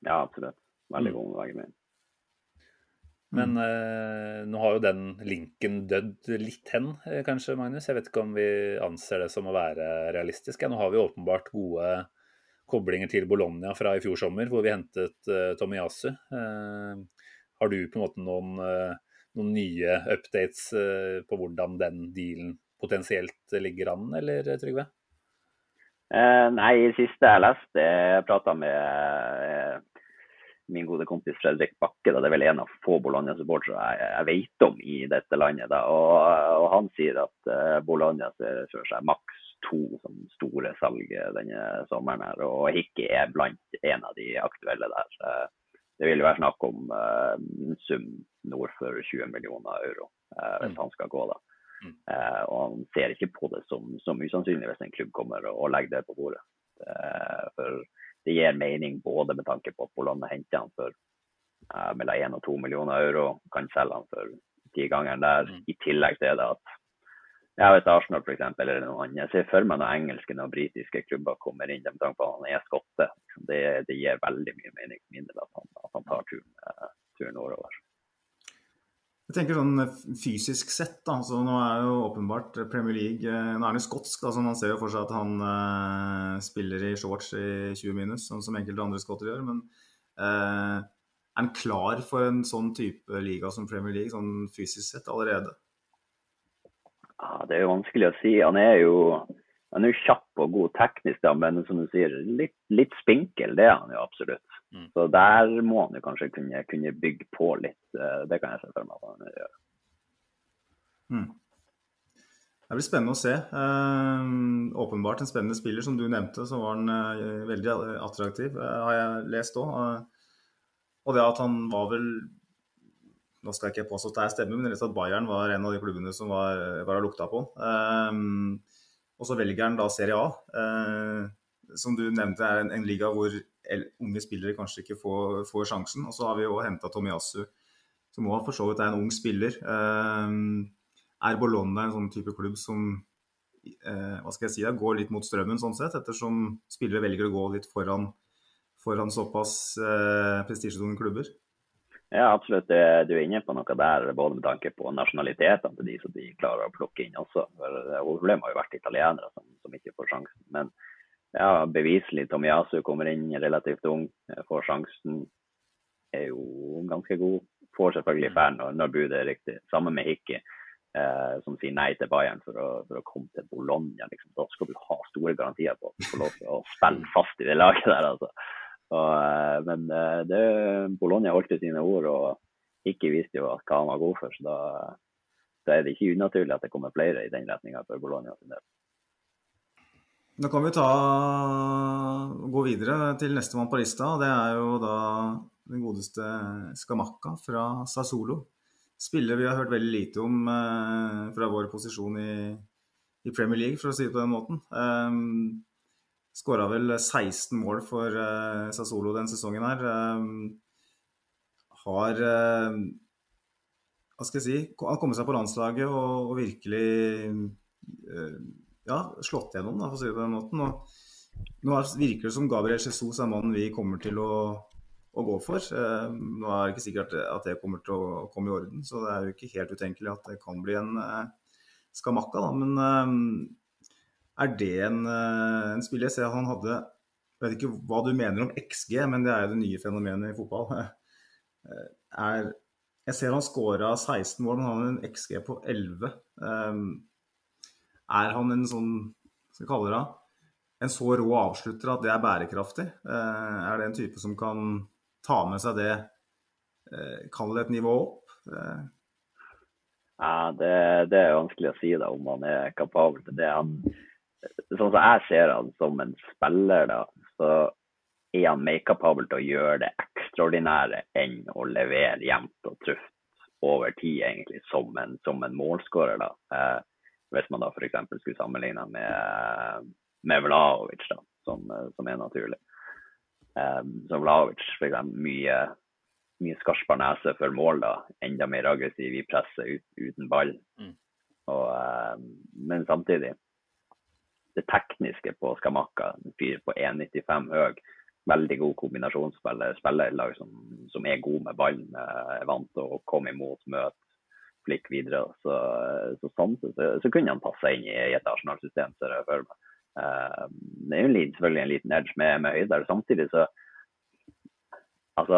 Ja, absolutt. Veldig mm. god med begge bein. Men eh, nå har jo den linken dødd litt hen, eh, kanskje, Magnus. Jeg vet ikke om vi anser det som å være realistisk. Ja, nå har vi åpenbart gode koblinger til Bologna fra i fjor sommer, hvor vi hentet eh, Tomiyasu. Eh, har du på en måte noen, eh, noen nye updates eh, på hvordan den dealen potensielt ligger an, eller Trygve? nei, i siste jeg leste, jeg prata med min gode kompis Fredrik Bakke. Da. Det er vel en av få Bologna-supportere jeg, jeg, vet om i dette landet. Og, og han sier at uh, Bologna ser for seg maks to som store salg denne sommeren. her, Og Hickey er blant en av de aktuelle der. Så det vil være snakk om uh, en sum nord for 20 millioner euro uh, hvis mm. han skal gå. da. Uh, og han ser ikke på det som, som usannsynlig hvis en klubb kommer og, og legger det på bordet. for det gir mening både med tanke på at Bologna henter han for uh, mellom 1 og 2 millioner euro, kan selge han for ti ganger der. Mm. I tillegg til det at jeg vet Arsenal for eksempel, eller noe annet. Jeg ser for meg når engelske og britiske klubber kommer inn med tanke på at han er skotte. Det, det, gir veldig mye mening for at han, at han tar turen, uh, turen nordover. Jeg tenker sånn eh, fysisk sett, da, så nå er jo åpenbart Premier League eh, Nå er han jo skotsk, da, så man ser jo for seg at han eh, spiller i shorts i 20 minus, sånn som enkelte andre skotter gjør. Men eh, er han klar for en sånn type liga som Premier League, sånn fysisk sett allerede? Ja, det er jo vanskelig å si. Han er jo han er jo kjapp og god teknisk, da, men som du sier, litt, litt spinkel. Det er han jo absolutt. Mm. Så der må han jo kanskje kunne, kunne, bygge på litt. Eh, det kan jeg se for meg at han gjør. Mm. Det blir spennende å se. Uh, åpenbart en spennende spiller. Som du nevnte, så var han uh, veldig attraktiv, uh, har jeg lest òg. Og det at han var vel Nå skal jeg ikke påstå at det er stemme, men at Bayern var en av de klubbene som var, var lukta på. Um, og så velger han da Serie A, uh, som du nevnte er en, en liga hvor unge spillere kanskje ikke får, får sjansen. Og så har vi jo henta Tomiyasu, som òg for så vidt er en ung spiller. Um, er Bologna en sånn type klubb som uh, hva skal jeg si, går litt mot strømmen, sånn sett, ettersom spillere velger å gå litt foran, foran såpass uh, prestisjetunge klubber? Ja, absolutt. Du er inne på noe der, både med tanke på nasjonalitetene til de som de klarer å plukke inn også. For Hovedproblemet har jo vært italienere som, som, ikke får sjansen. Men ja, beviselig Tomiyasu kommer inn relativt ung, får sjansen. Er jo ganske god. Får selvfølgelig fair når, når budet er riktig. Sammen med Hikki, eh, som sier nei til Bayern for å, for å komme til Bologna. Liksom. Da skal du ha store garantier på du får lov til å spille fast i det laget der. altså. Og, eh, men eh, det, Bologna holdt sine ord og ikke visste jo hva han var god for. Så da, da, er det ikke unaturlig at det kommer flere i den retninga for Bologna sin del. Da kan vi ta, gå videre til nestemann på lista. Det er jo da den godeste Skamakka fra Sassolo. Spiller vi har hørt veldig lite om eh, fra vår posisjon i, i, Premier League, for å si det på den måten. Um, Skåra vel 16 mål for uh, Sassolo den sesongen her. Uh, har uh, Hva skal jeg si Han kommet seg på landslaget og, og virkelig uh, ja, slått gjennom, da, for å si det på den måten. Og nå virker det som Gabriel Jesus er mannen vi kommer til å, å gå for. nå er det ikke sikkert at det kommer til å komme i orden, så det er jo ikke helt utenkelig at det kan bli en skamakka, da. Men er det en, eh, en spiller? Jeg ser han hadde Jeg vet ikke hva du mener om XG, men det er jo det nye fenomenet i fotball. Eh, er, jeg ser han scora 16 mål, men han har en XG på 11. Um, er han en sånn skal vi kalle det en så rå avslutter at det er bærekraftig? Er det en type som kan ta med seg det Kall det et nivå opp? Ja, det, det, er vanskelig å si da, om han er kapabel til det. Han, sånn som jeg ser han som en spiller, da, så er han mer kapabel til å gjøre det ekstraordinære enn å levere jevnt og truft over tid, egentlig, som en, som en målskårer. da. Eh, hvis man da f.eks. skulle sammenligne med, med Vlaovic, da, som, som er naturlig. Eh, så Vlaovic f.eks. mye mye skarpere nese for mål, da. Enda mer aggressiv i presset ut, uten ball. Mm. Og, eh, men samtidig det tekniske på Skamakka. En fyr på 1,95 høy. Veldig god kombinasjonsspiller. Spiller lag som, som, er god med ballen. Er vant til å komme imot, møte, flikke videre. Så, så, sånn, så, så, kunne han passe inn i, i et Arsenal-system, ser jeg for meg. Uh, det er jo selvfølgelig en liten edge med, med høyde. Samtidig så Altså,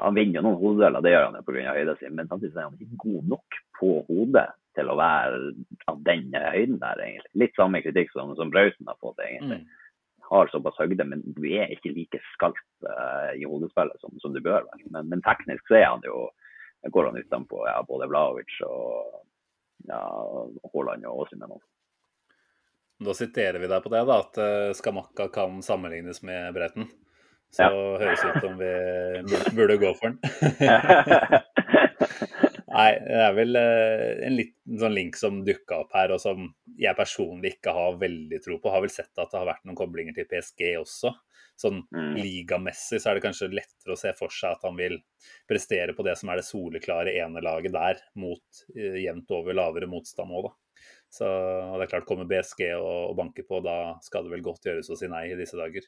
Han vinner jo noen hodedeler, det gjør han jo pga. høyden sin, men samtidig er han ikke god nok på hodet til å være av den høyden der, egentlig. Litt samme kritikk som, som Brausen har fått, egentlig. Mm. Har såpass høyde, men du er ikke like skarp uh, i hodespillet som, som, du bør være. Men, men, teknisk så er han jo går han utenpå ja, både Vlaovic og ja, Haaland og Åsimen. Da siterer vi deg på det, da, at uh, Skamakka kan sammenlignes med Brauten, Så ja. høres ut som vi burde gå for den. Nei, det er vel eh, en liten sånn link som dukka opp her, og som jeg personlig ikke har veldig tro på. Har vel sett at det har vært noen koblinger til PSG også. Sånn mm. ligamessig så er det kanskje lettere å se for seg at han vil prestere på det som er det soleklare enelaget der, mot uh, jevnt over lavere motstand òg, da. Så og det er klart, kommer BSG og, og banker på, da skal det vel godt gjøres å si nei i disse dager.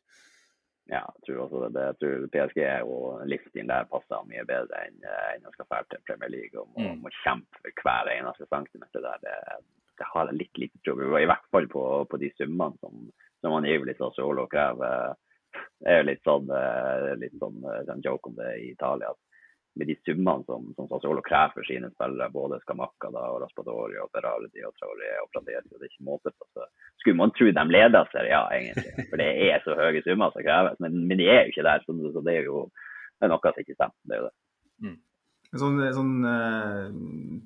Ja, jeg tror også det. Jeg tror PSG og livsstilen der passer mye bedre enn, enn å skal dra til Premier League og må, mm. må, kjempe for hver eneste centimeter der. Det, det har jeg litt lite tro på. I hvert fall på, på de summene som, som angivelig Sassuolo krever. Det er jo litt sånn, eh, litt sånn, sånn joke om det i Italia. at med de summene som, som Sassuolo krever for sine spillere, både Skamakka da, og Raspadori og Berardi og Traoré og Pradesi, det er ikke måte på. Så skulle man tro de leder seg, ja egentlig. For det er så høye summer som kreves. Men, men, de er jo ikke der, så, så det er jo det er noe som ikke stemmer. Det er jo det. Mm. Sånn, sånn eh,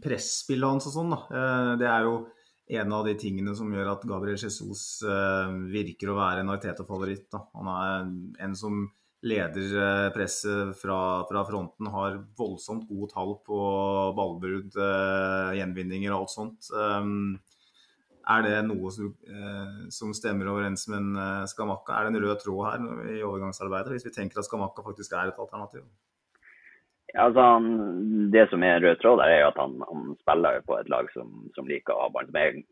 presspill hans og sånn, da. Eh, det er jo en av de tingene som gjør at Gabriel Jesus eh, virker å være en Arteta-favoritt. Han er en som leder eh, fra, fra, fronten, har voldsomt gode tall på ballbrudd, eh, gjenvinninger og alt sånt. Um, er det noe som, eh, som stemmer overens med en Skamakka? Er det en rød tråd her i overgangsarbeidet, hvis vi tenker at Skamakka faktisk er et alternativ? Ja, altså han, Det som er rød tråd er at han, han spiller på et lag som, som liker å ha ballen.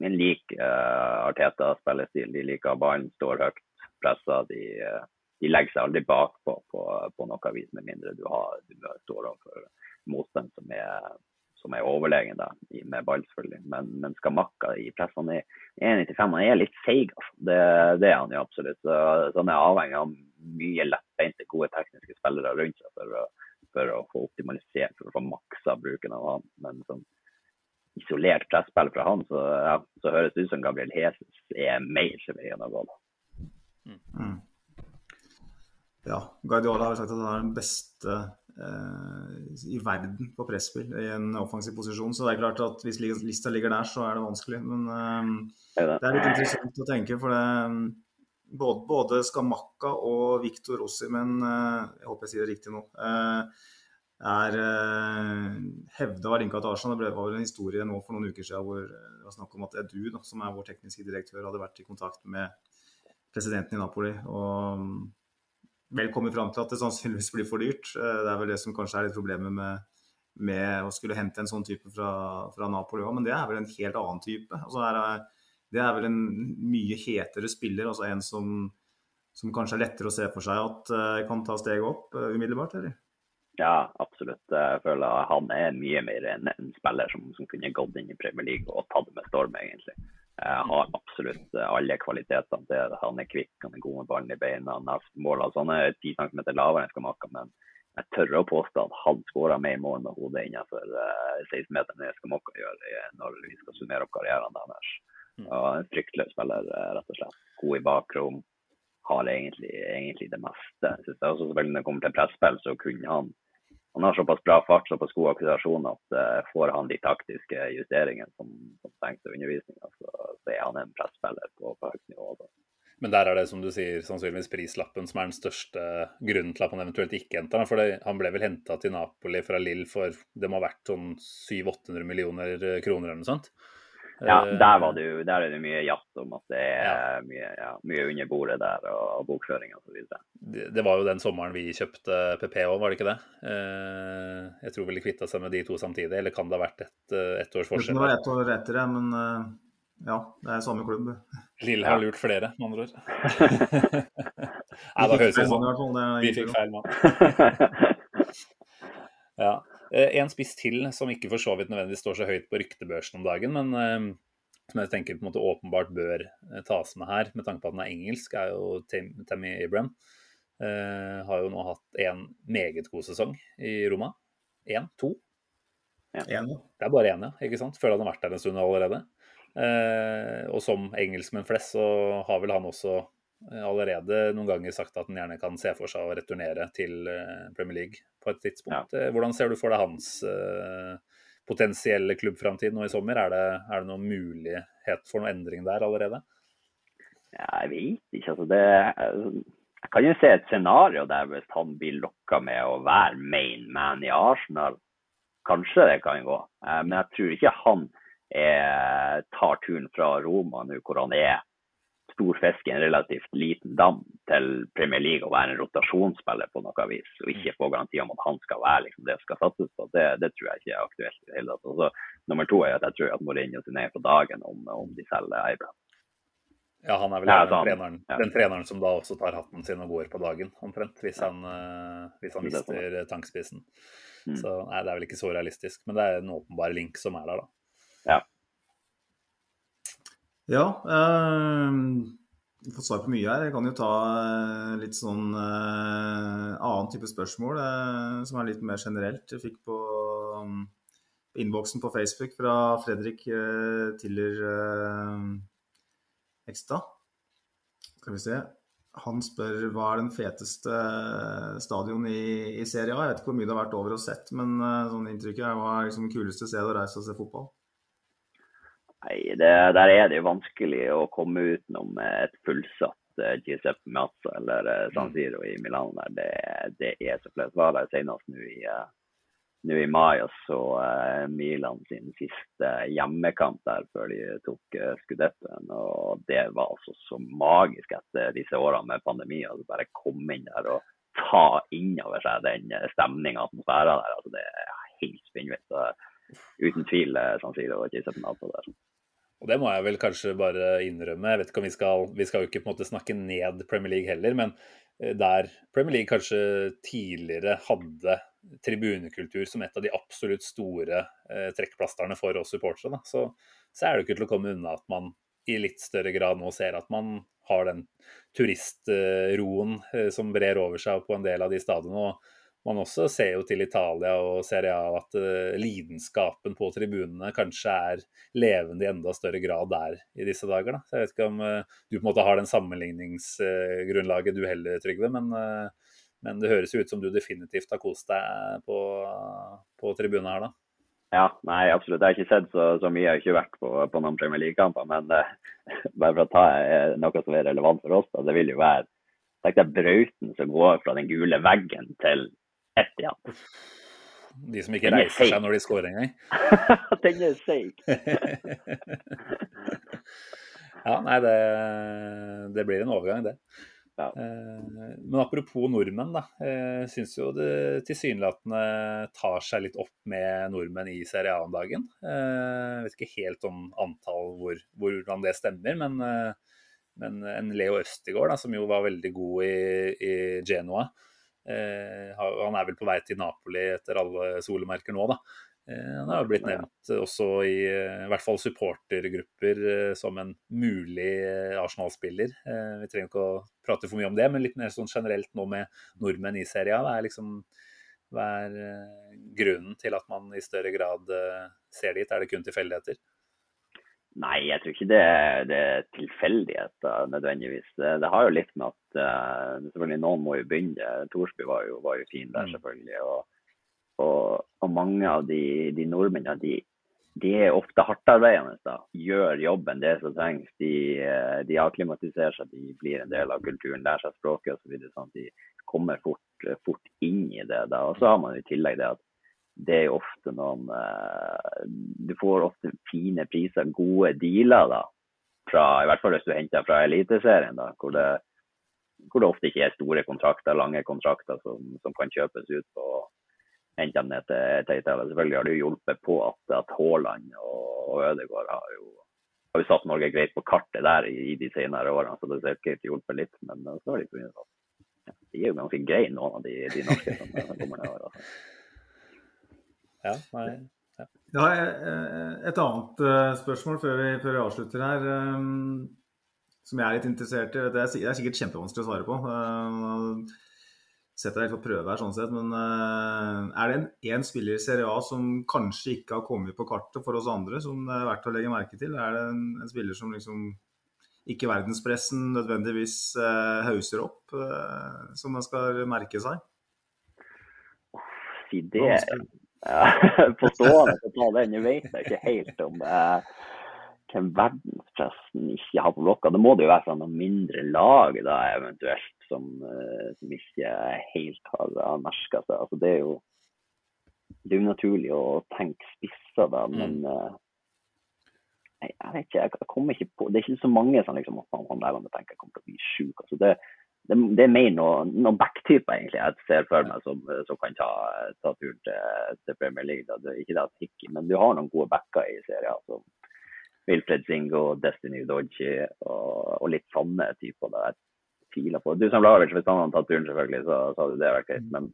Som lik uh, Arteta-spillestil. De liker ballen, står høyt, presser. De, uh, de legger seg aldri bakpå på, på noe vis, med mindre du, har, du står overfor motstand som er, som er overlegen da, med ball, selvfølgelig. Men, men Skamakka i press, han er 1,95. Han er litt seig, altså. Det, det, er han jo absolutt. Så, så han er avhengig av mye lettbeinte, gode tekniske spillere rundt seg for å, for å få optimalisert, for å få maksa bruken av han. Men sånn isolert presspill fra han, så, ja, så høres det ut som Gabriel Jesus er mer som veien å gå. Mm ja, Guardiola har sagt at han er den beste eh, i verden på presspill i en offensiv posisjon. Så det er klart at hvis lista ligger der, så er det vanskelig. Men eh, det er litt interessant å tenke, for det både, både Skamakka og Victor Rossi, men eh, jeg håper jeg sier det riktig nå, eh, er eh, hevda av linka til Arsenal. Det var vel en historie nå for noen uker siden hvor det var snakk om at Edu, da, som er vår tekniske direktør, hadde vært i kontakt med presidenten i Napoli. og vel kommet fram til at det sannsynligvis blir for dyrt. Eh, det er vel det som kanskje er litt problemet med, med å skulle hente en sånn type fra, fra Napoli òg, men det er vel en helt annen type. Altså er, det er vel en mye hetere spiller, altså en som, som kanskje er lettere å se for seg at uh, kan ta steget opp uh, umiddelbart, eller? Ja, absolutt. Jeg føler han er mye mer en, en spiller som, som, kunne gått inn i Premier League og tatt det med storm, egentlig. Jeg har absolutt alle kvalitetene til Han er kvikk, han er god med ballen i beina, han har mål. Altså, han er ti centimeter lavere enn Skamaka, men jeg tør å påstå at han skåra mer mål med hodet innenfor uh, 16-meteren enn Skamaka gjør når vi skal summere opp karrieren deres. Mm. Og en fryktløs spiller, eh, rett og slett. God i bakrom. Har egentlig, egentlig det meste. Jeg synes også selvfølgelig Når det kommer til presspill, så kunne han han har såpass bra fart såpass god akkusajon at uh, får han de taktiske justeringene som, som trengs til undervisninga, så, så, er han en presspiller på, på høyt nivå. Da. Men der er det som du sier, sannsynligvis prislappen som er den største grunnen til at han eventuelt ikke henter ham. For han ble vel henta til Napoli fra Lill for det må ha vært sånn 700-800 millioner kroner eller noe sånt. Ja, eh, der, var det jo, der er det mye jazz om at det er ja. mye, ja, mye, under bordet der og, og bokføring osv. Det, det var jo den sommeren vi kjøpte PP òg, var det ikke det? Eh, jeg tror vel de kvitta seg med de to samtidig, eller kan det ha vært ett et års forskjell? Det var ett år etter det, men eh, ja, det er samme klubb. Lille har lurt flere, med andre ord. Nei, da høres det ut som vi fikk feil mann. ja. Eh, en spiss til som ikke for så vidt nødvendigvis står så høyt på ryktebørsen om dagen, men eh, som jeg tenker på en måte åpenbart bør eh, tas med her, med tanke på at den er engelsk, er jo Tammy Abraham. Uh, har jo nå hatt en meget god sesong i Roma. Én? To? Ja. Det er bare én, ja. ikke sant? Føler han har vært der en stund allerede. Uh, og som engelskmenn flest, så har vel han også allerede noen ganger sagt at han gjerne kan se for seg å returnere til eh, Premier League på et tidspunkt. Ja. Eh, hvordan ser du for deg hans potensielle klubbframtid nå i sommer? Er det, er det noen mulighet for noen endring der allerede? Ja, jeg vet ikke. Altså det, jeg kan jo se et scenario der hvis han blir lokka med å være main man i Arsenal. Kanskje det kan gå. Men jeg tror ikke han er, tar turen fra Roma nå hvor han er stor fisk i en relativt liten dam til Premier League og være en rotasjonsspiller på noe vis, og ikke få garanti om at han skal være liksom, det skal satses på, det, det, tror jeg ikke er aktuelt i det hele tatt. Altså, nummer to er at jeg tror at Mourinho signerer på dagen om, om de selger Abraham. Ja, han er vel ja, den, sånn, treneren, ja. den, treneren, som da også tar hatten sin og går på dagen, omtrent, hvis han, uh, hvis han mister tankspissen. Mm. Så nei, det er vel ikke så realistisk, men det er en åpenbar link som er der, da. Ja. Ja. Eh, har får svar på mye her. Jeg kan jo ta eh, litt sånn eh, annen type spørsmål eh, som er litt mer generelt. Jeg fikk på um, innboksen på Facebook fra Fredrik eh, Tiller Ekstad. Skal vi se. Han spør hva er den feteste stadion i, i Serie. Jeg vet ikke hvor mye det har vært over og sett, men uh, sånn inntrykket er hva er liksom kuleste stedet å reise og se fotball? Nei, det, Der er det jo vanskelig å komme utenom et fullsatt uh, Giuseppe Mazza eller uh, San Mm. Siro i Milano der, det, det er så flaut. Var der senest nå i, uh, i mai og så Milan sin siste hjemmekamp der før de tok skudettoen. Og det var altså så magisk etter disse årene med pandemi. å bare komme inn der og ta inn over seg den stemninga og atmosfæren der. altså Det er helt spinnvilt. Uten tvil San Siro og Giuseppe Meazza der. Og det må jeg vel kanskje bare innrømme. Jeg vet ikke om Vi skal vi skal jo ikke på en måte snakke ned Premier League heller, men eh, der Premier League kanskje tidligere hadde tribunekultur som et av de absolutt store eh, trekkplasterne for oss supportere, så, så er det ikke til å komme unna at man i litt større grad nå ser at man har den turistroen eh, som brer over seg på en del av de stadionene. og man også ser jo til Italia og Serie A at uh, lidenskapen på tribunene kanskje er levende i enda større grad der i disse dager. Da. Så jeg vet ikke om uh, du på en måte har den sammenligningsgrunnlaget du heller, Trygve, men, men, det høres jo ut som du definitivt har kost deg på, på tribunene her, da. Ja, nei, absolutt. Jeg har ikke sett så, så mye. Jeg har ikke vært på, på noen Premier League-kamper. Men bare for å ta noe som er relevant for oss, da, det vil jo være tenk deg brauten som går fra den gule veggen til ett igjen. De som ikke reiser seg når de scorer engang? Den er seig. ja, nei, det, det, blir en overgang, det. Ja. Men apropos nordmenn, da. Jeg syns jo det tilsynelatende tar seg litt opp med nordmenn i Serie A om dagen. Jeg vet ikke helt om antall hvor, hvordan det stemmer, men, men en Leo Østigård, da, som jo var veldig god i, i Genoa, Eh, han er vel på vei til Napoli etter alle solemerker nå, da. Eh, han har jo blitt nevnt også i, i hvert fall supportergrupper som en mulig Arsenal-spiller. Vi trenger ikke å prate for mye om det, men litt mer sånn generelt nå med nordmenn i serien. Hva er, liksom, hva er grunnen til at man i større grad ser dit? Er det kun tilfeldigheter? Nei, jeg tror ikke det, det er tilfeldigheter nødvendigvis. Det, det, har jo litt med at uh, selvfølgelig noen må jo begynne. Torsby var jo, var jo fin der, selvfølgelig. Og, og, og mange av de, de nordmennene de, de, er ofte hardtarbeidende. da, Gjør jobben det som trengs. De, de akklimatiserer seg, de blir en del av kulturen, lærer seg språket osv. Sånn de kommer fort, fort inn i det. da, Og så har man i tillegg det at det er jo ofte noen uh, Du får ofte fine priser, gode dealer, da. Fra, I hvert fall hvis du henter fra Eliteserien, da, hvor det, hvor det ofte ikke er store kontrakter, lange kontrakter som, som kan kjøpes ut på hente dem ned til, til. Selvfølgelig har det jo hjulpet på at, at Haaland og, og Ødegaard har jo, har jo satt Norge greit på kartet der i, i de senere årene, så det har sikkert hjulpet litt. Men så har de funnet at ja, de er jo ganske greie, noen av de, de norske som, kommer nedover. Altså. Ja, nei. Ja. ja, et annet uh, spørsmål før vi, før vi, avslutter her, um, som jeg er litt interessert i. Det er, er sikkert kjempevanskelig å svare på. Setter deg litt på prøve her, sånn sett, men er det en, en, spiller i Serie A som kanskje ikke har kommet på kartet for oss andre, som det er verdt å legge merke til? Er det en, en spiller som liksom ikke verdenspressen nødvendigvis hauser opp, som man skal merke seg? Si det på stående til å ta den. Jeg vet jeg ikke helt om eh, hvem verdenspressen ikke har på blokka. Det må det jo være sånn noen mindre lag da eventuelt som, eh, som ikke helt har, har merka seg. Altså, det er jo det er unaturlig å tenke spisser da, men eh, jeg, jeg vet ikke, jeg kommer ikke på Det er ikke så mange som liksom, han, han der han tenker kommer til å bli sjuk. Altså, det, det, det, er mer noen noe backtyper egentlig jeg ser for meg som, som kan ta, ta turen til, til, Premier League. Da. Det, ikke det at ikke, men du har noen gode backer i serien som Wilfred Zingo, Destiny Dodgy og, og litt sånne typer. Da. Jeg tviler på Du som Lavic, hvis han hadde tatt turen, selvfølgelig, så, så hadde det vært greit. Men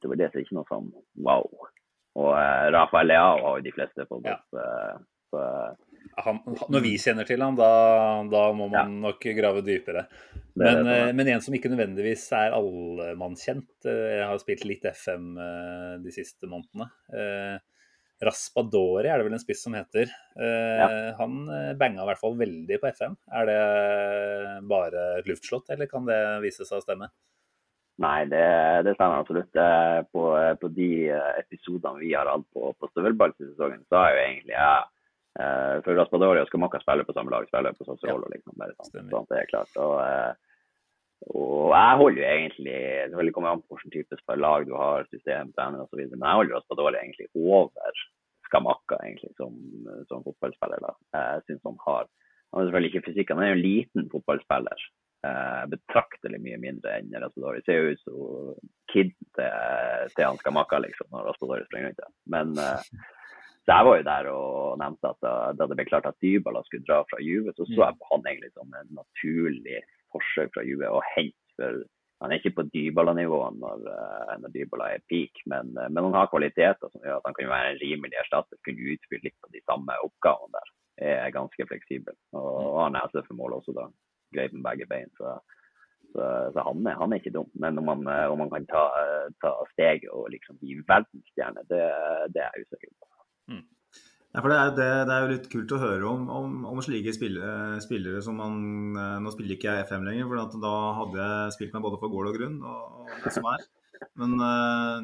det var det som ikke noe sånn wow. Og uh, Rafael Leao har jo de fleste fått Ja. opp. Eh, så, Han, når vi kjenner til han, da, da må man nok grave dypere. er Men, eh, men en som ikke nødvendigvis er allemannskjent. eh, Jeg har spilt litt FM eh, de siste månedene. Raspadori er det vel en spiss som heter. Ja. Han banga i hvert fall veldig på FM. Er det bare et luftslott, eller kan det vise seg å stemme? Nei, det, det stemmer absolutt. På, på de episodene vi har hatt på, på støvelballsesongen, så har jo egentlig jeg Eh, for Raspadori og Skamaka spiller på samme lag, spiller på Sassuolo, liksom. Bare sånn, sånn det er klart. Og, eh, og jeg holder jo egentlig Selvfølgelig kommer an på hvilken type lag du har, system, trener osv., men jeg holder Raspadori egentlig over Skamaka egentlig som, som fotballspiller. da. Jeg synes han har Han er selvfølgelig ikke fysikk, han er jo en liten fotballspiller. Eh, betraktelig mye mindre enn Raspadori. Ser jo ut som kid til, til han Skamaka, liksom, når Raspadori springer rundt. Men eh, så jeg var jo der og nevnte at da, da det ble klart at Dybala skulle dra fra Juve, så så jeg på han egentlig som en naturlig forsøk fra Juve å hente. For han er ikke på Dybala-nivå når, eh, når Dybala er peak, men, eh, men han har kvaliteter som gjør at han kan være en rimelig erstatter. Kunne utfylle litt av de samme oppgavene der. Er ganske fleksibel. Og, og han er altså for mål også, da. Greit med begge bein. Så, så, så han, er, han er ikke dum. Men om han, eh, om han kan ta, ta steget og liksom bli verdensstjerne, det, det er jeg usikker på. Ja, for det er, det, det er jo litt kult å høre om, om, om slike spillere, spillere som man eh, Nå spiller ikke jeg FM lenger, for at da hadde jeg spilt meg både for gård og grunn og, og det som er. Men uh,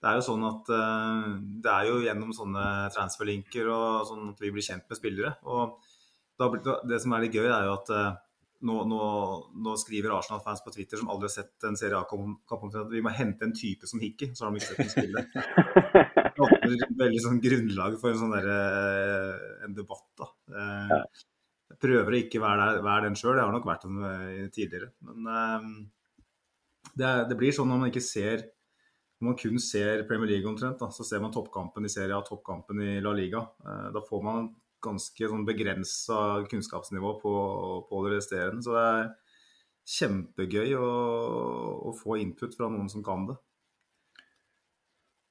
det er jo sånn at uh, det er jo gjennom sånne transferlinker og sånn at vi blir kjent med spillere. Og da, det- det som er litt gøy, er jo at uh, nå, nå, nå skriver Arsenal-fans på Twitter som aldri har sett en Serie A-kamp at vi må hente en type som Hickey, så har de ikke sett en spille. Åpner veldig sånn grunnlag for en sånn der, en debatt, da. Eh, Jeg prøver å ikke være, der, være den sjøl, jeg har nok vært den eh, tidligere. Men eh, det, det blir sånn når man ikke ser Når man kun ser Premier League omtrent, da, så ser man toppkampen i Serie A, toppkampen i La Liga. Eh, Da får man ganske sånn begrensa kunnskapsnivå på, på det resterende. Så det er kjempegøy å, å få input fra noen som kan det.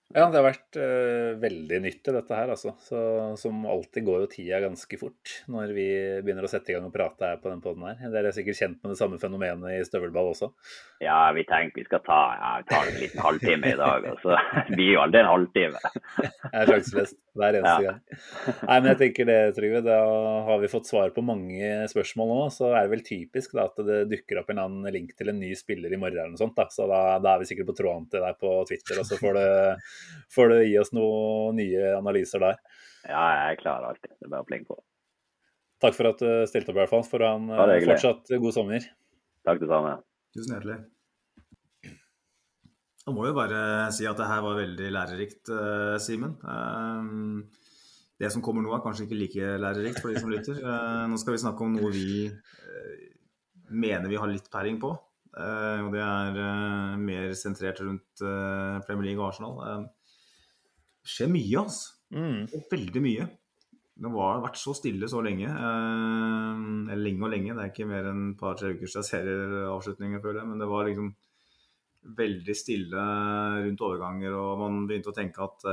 Ja, det har vært uh, veldig nyttig, dette her, altså. Så, som alltid går jo tida ganske fort når vi begynner å sette i gang og prate her på den poden her. Dere er sikkert kjent med det samme fenomenet i støvelball også? Ja, vi tenker vi skal ta, ja, en liten halvtime i dag. Og så blir jo aldri en halvtime. Jeg er sjanseløst hver eneste Ja. gang. Nei, men jeg tenker det, Trygve. Da har vi fått svar på mange spørsmål nå. Så er det vel typisk da, at det dukker opp en annen link til en ny spiller i morgen eller noe sånt. Da. Så da, da er vi sikkert på tråden til deg på Twitter, og så får du, får du gi oss noen nye analyser der. Ja, jeg klarer klar alltid. Det er bare å plinge på. Takk for at du stilte opp, i hvert fall. For å ha en fortsatt god sommer. Takk det samme. Tusen hjertelig. Jeg må jo bare si at det her var veldig lærerikt, eh, Simen. Eh, Det som kommer nå er kanskje ikke like lærerikt for de som lytter. Eh, Nå skal vi snakke om noe vi eh, mener vi har litt peiling på. Eh, Og det er eh, mer sentrert rundt eh, Premier League og Arsenal. Det skjer mye, altså. Mm. Veldig mye. Det har vært så stille så lenge. Eh, eller lenge og lenge. Det er ikke mer enn et par-tre uker siden serieavslutningen, føler jeg. Men det var liksom veldig stille rundt overganger, og man begynte å tenke at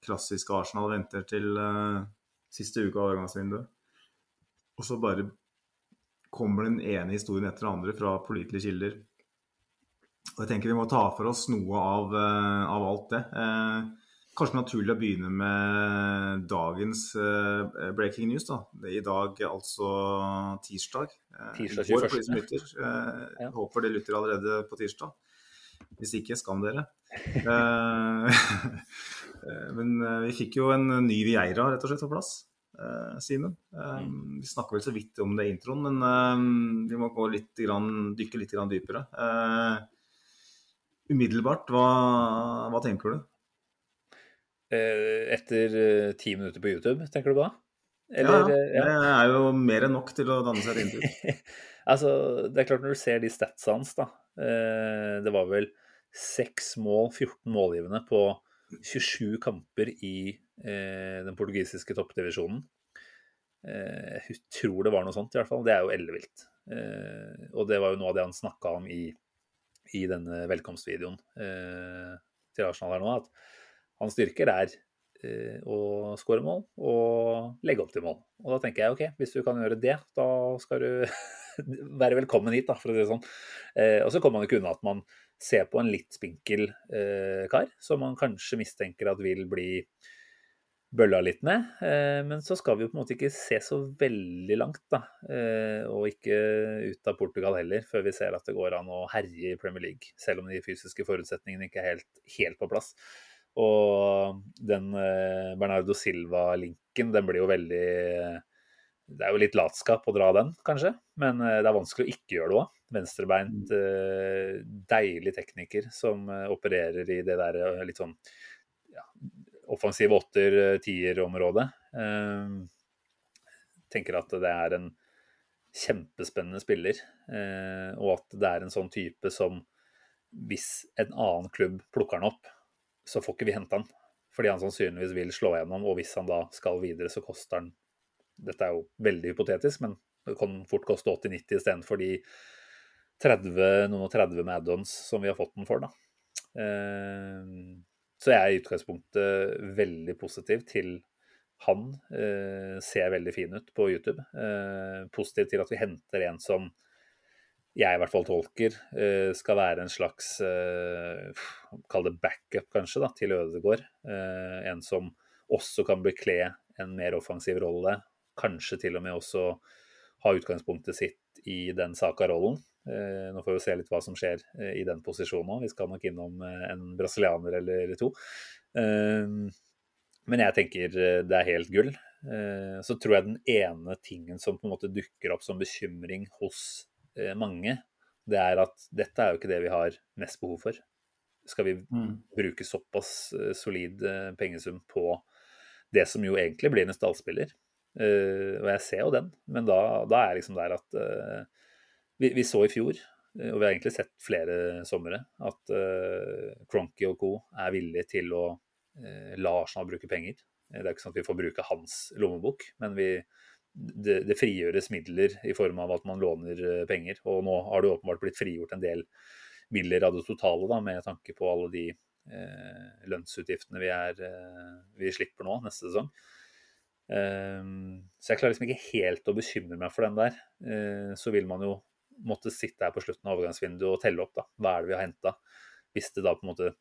klassiske Arsenal venter til siste uke av overgangsvinduet. Og så bare kommer den ene historien etter den andre fra pålitelige kilder. Og jeg tenker vi må ta for oss noe av, eh, av alt det. Eh, kanskje naturlig å begynne med dagens eh, breaking news. da. Det er I dag altså tirsdag. Eh, Tirsdag i går 21.. de lytter. Eh, Ja. Håper de lytter allerede på tirsdag. Hvis ikke, skam dere. Eh, men vi fikk jo en ny Vieira rett og slett på plass, Simen. Eh, Vi snakker vel så vidt om det i introen, men eh, vi må gå litt, grann, dykke litt grann dypere. Eh, umiddelbart, hva, hva tenker du? Eh, Etter eh, ti minutter på YouTube, tenker du på ja, Eller, eh, det er jo mer enn nok til å danne seg et inntrykk. altså, det er klart når du ser de statsa hans, da. eh, Det var vel seks mål, 14 målgivende på 27 kamper i eh, den portugisiske toppdivisjonen. Eh, Jeg tror det var noe sånt, i hvert fall. Det er jo ellevilt. Eh, Og det var jo noe av det han snakka om i, i denne velkomstvideoen eh, til Arsenal her nå. At hans styrker er eh, å skåre mål og legge opp til mål. Og da tenker jeg OK, hvis du kan gjøre det, da skal du være velkommen hit, da, for å si det sånn. Eh, og så kommer man ikke unna at man ser på en litt spinkel eh, kar, som man kanskje mistenker at vil bli bølla litt med. Eh, men så skal vi jo på en måte ikke se så veldig langt, da. Eh, og ikke ut av Portugal heller, før vi ser at det går an å herje i Premier League. Selv om de fysiske forutsetningene ikke er helt, helt på plass. Og den eh, Bernardo Silva-linken, den blir jo veldig Det er jo litt latskap å dra den, kanskje, men det er vanskelig å ikke gjøre det òg. Venstrebeint, eh, deilig tekniker som opererer i det der litt sånn offensive åtter-tier-området. Eh, tenker at det er en kjempespennende spiller, eh, og at det er en sånn type som hvis en annen klubb plukker han opp, så får ikke vi hente han. Fordi han sannsynligvis vil slå gjennom, og hvis han da skal videre, så koster han Dette er jo veldig hypotetisk, men det kan fort koste 80-90 istedenfor de 30, noen og 30 med add-ons som vi har fått den for, da. Så jeg er i utgangspunktet veldig positiv til han. Eh, ser veldig fin ut på YouTube. Eh, positiv til at vi henter en som jeg i hvert fall tolker eh, skal være en slags eh, Kall det backup, kanskje, da, til Ødegaard. Eh, en som også kan bekle en mer offensiv rolle. Kanskje til og med også ha utgangspunktet sitt i den Saka-rollen. Eh, nå får vi se litt hva som skjer eh, i den posisjonen òg. Vi skal nok innom eh, en brasilianer eller to. Men jeg tenker det er helt gull. Så tror jeg den ene tingen som på en måte dukker opp som bekymring hos mange, det er at dette er jo ikke det vi har mest behov for. Skal vi Mm. bruke såpass solid pengesum på det som jo egentlig blir en stallspiller? Og jeg ser jo den, men da, da er jeg liksom der at vi, vi så i fjor, eh, og vi har egentlig sett flere somre, at uh, Cronky og co. er villige til å uh, la Arsenal bruke penger. Eh, Det er ikke sånn at vi får bruke hans lommebok, men vi, det, det frigjøres midler i form av at man låner eh, penger. Og nå har det åpenbart blitt frigjort en del midler av det totale, da, med tanke på alle de eh, lønnsutgiftene vi, er, eh, vi slipper nå neste sesong. Så jeg klarer liksom ikke helt å bekymre meg for den der. Eh, så vil man jo måtte sitte her på slutten av overgangsvinduet og telle opp, da. Hva er det vi har henta? Hvis det da på en måte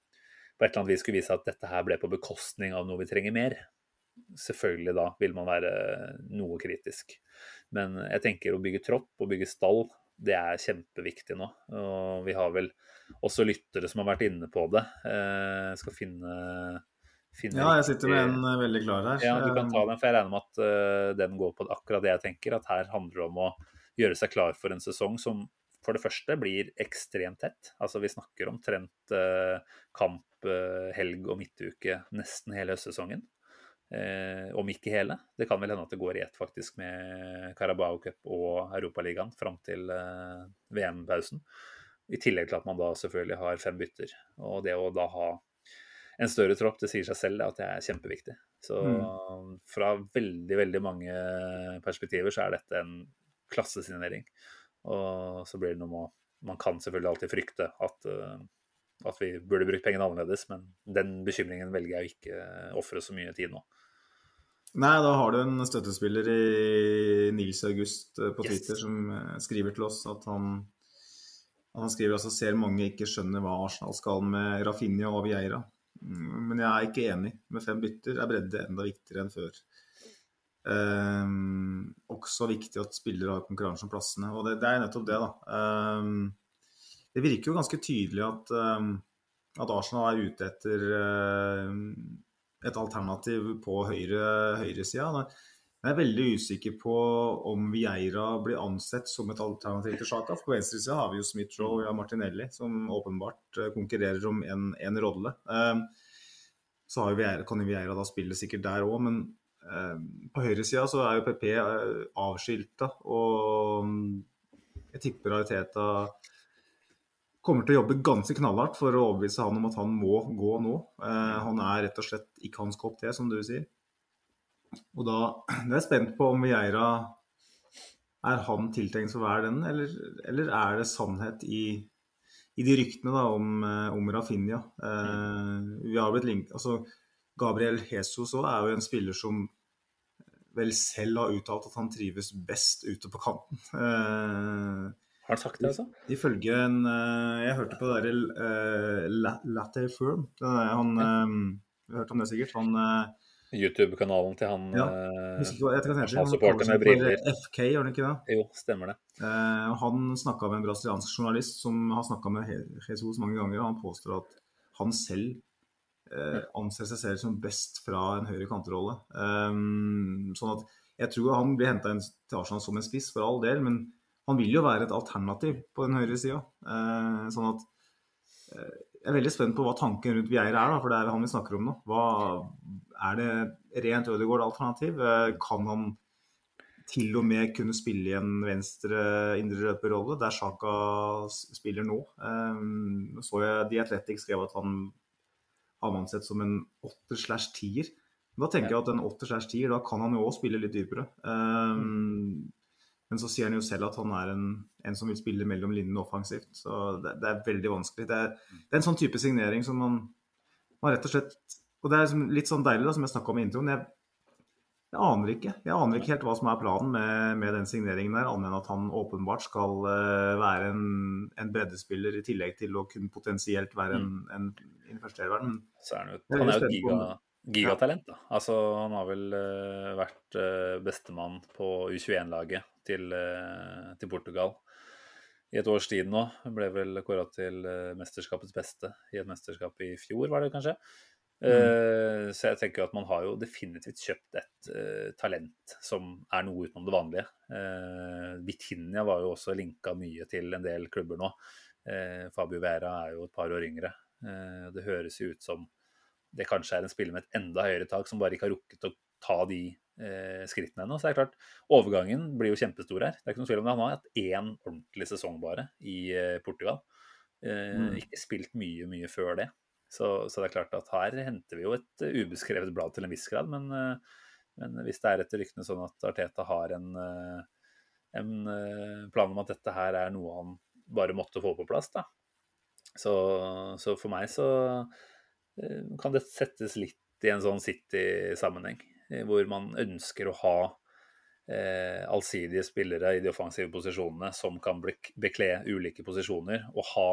på et eller annet vis skulle vise at dette her ble på bekostning av noe vi trenger mer. Selvfølgelig da vil man være noe kritisk. Men jeg tenker å bygge tropp og bygge stall, det er kjempeviktig nå. Og vi har vel også lyttere som har vært inne på det. Jeg skal finne, finne Ja, jeg sitter med en eh, veldig klar her. ja, du kan ta den, for jeg regner med at eh, den går på akkurat det jeg tenker. At her handler det om å gjøre seg klar for en sesong som for det første blir ekstremt tett. Altså Vi snakker omtrent eh, kamp, eh, helg og midtuke nesten hele høstsesongen. Eh, om ikke hele. Det kan vel hende at det går i ett faktisk med Carabao Cup og Europaligaen fram til eh, VM-pausen. I tillegg til at man da selvfølgelig har fem bytter. Og det å da ha en større tropp, det sier seg selv at det er kjempeviktig. Så fra veldig, veldig mange perspektiver så er dette en klassesignering. Og så blir det noe med Man kan selvfølgelig alltid frykte at, eh, at vi burde brukt pengene annerledes, men den bekymringen velger jeg å ikke ofre så mye tid nå. Nei, da har du en støttespiller i Nils August på på Yes. Twitter som eh, skriver til oss at han han skriver altså ser mange ikke skjønner hva Arsenal skal med Rafinha og Vieira. Mm, Men jeg er ikke enig. Med fem bytter er bredde enda viktigere enn før. Ehm, også viktig at spillere har konkurranse om plassene. Og det, det er nettopp det, da. Ehm, det virker jo ganske tydelig at, ehm, at Arsenal er ute etter ehm, et alternativ på høyre, høyresida. Jeg er veldig usikker på om Vieira blir ansett som et alternativ til Sjaka. For på venstresida har vi jo Smith-Roe og Martinelli, som åpenbart eh, konkurrerer om en, en rolle. Så har Vieira, kan Vieira da spille sikkert der òg, men på høyresida så er jo PP eh, avskilta. Og mm, jeg tipper Ariteta kommer til å jobbe ganske knallhardt for å overbevise han om at han må gå nå. Eh, han er rett og slett ikke hans kopp te, som du sier. Og da, da er jeg spent på om Vieira Er han tiltenkt for å den, eller, eller er det sannhet i, i de ryktene da, om, eh, om Rafinha? Eh, vi har blitt link, altså, Gabriel Jesus òg er jo en spiller som vel selv har uttalt at han trives best ute på kanten. Eh, Har han sagt det, altså? Ifølge en eh, Jeg hørte på det derre uh, Latte Firm. Det er Han eh, Du har hørt om det sikkert? Han eh, YouTube-kanalen til han Ja, eh, husker jeg Arsenal-supporter med briller. FK, gjør han ikke det? Jo, stemmer det. Eh, han snakka med en brasiliansk journalist som har snakka med Je- Jesus mange ganger. og Han påstår at han selv eh, anser seg selv som best fra en høyre kantrolle. Um, sånn at jeg tror han blir henta til Arsenal som en spiss, for all del, men han vil jo være et alternativ på den høyre sida. Uh, sånn at uh, jeg er veldig spent på hva tanken rundt Vieira er, da, for det er han vi snakker om nå. Hva, er det rent Ødegaard-alternativ? Uh, kan han til og med kunne spille i en venstre indreløperrolle, der Sjaka spiller nå? Um, så jeg The Athletic skrev at han har man sett som en åtter slash tier. Da tenker jeg at en åtter slash tier, da kan han jo òg spille litt dypere. Um, men så sier han jo selv at han er en, en som vil spille mellom linjene offensivt. Så det, det, er veldig vanskelig. Det er, det er, en sånn type signering som man, man rett og slett Og det er litt sånn deilig, da, som jeg snakka om i introen. Jeg, jeg aner ikke. Jeg aner ikke helt hva som er planen med, med den signeringen der, annet enn at han åpenbart skal uh, være en, en, breddespiller i tillegg til å kunne potensielt være en, mm. en, en førsteelveren. Så er han han er jo giga, gigatalent, da. Altså, han har vel uh, vært uh, bestemann på U21-laget til, til, Portugal i et års tid nå. Ble vel kåra til mesterskapets beste i et mesterskap i fjor, var det kanskje. Mm. Uh, så jeg tenker at man har jo definitivt kjøpt et uh, talent som er noe utenom det vanlige. Uh, Vitinha var jo også linka mye til en del klubber nå. Fabio Vera er jo et par år yngre. det høres jo ut som det kanskje er en spiller med et enda høyere tak, som bare ikke har rukket å ta de skrittene ennå. Så det er klart, overgangen blir jo kjempestor her. Det er ikke noen tvil om det. Han har hatt én ordentlig sesong bare i Portugal. Mm. Ikke spilt mye, mye før det. Så, så, det er klart at her henter vi jo et uh, ubeskrevet blad til en viss grad. Men, uh, men hvis det er etter ryktene sånn at Arteta har en, uh, en plan om at dette her er noe han bare måtte få på plass, da. Så, så for meg så kan det settes litt i en sånn City-sammenheng, hvor man ønsker å ha eh, allsidige spillere i de offensive posisjonene som kan bekle ulike posisjoner, og ha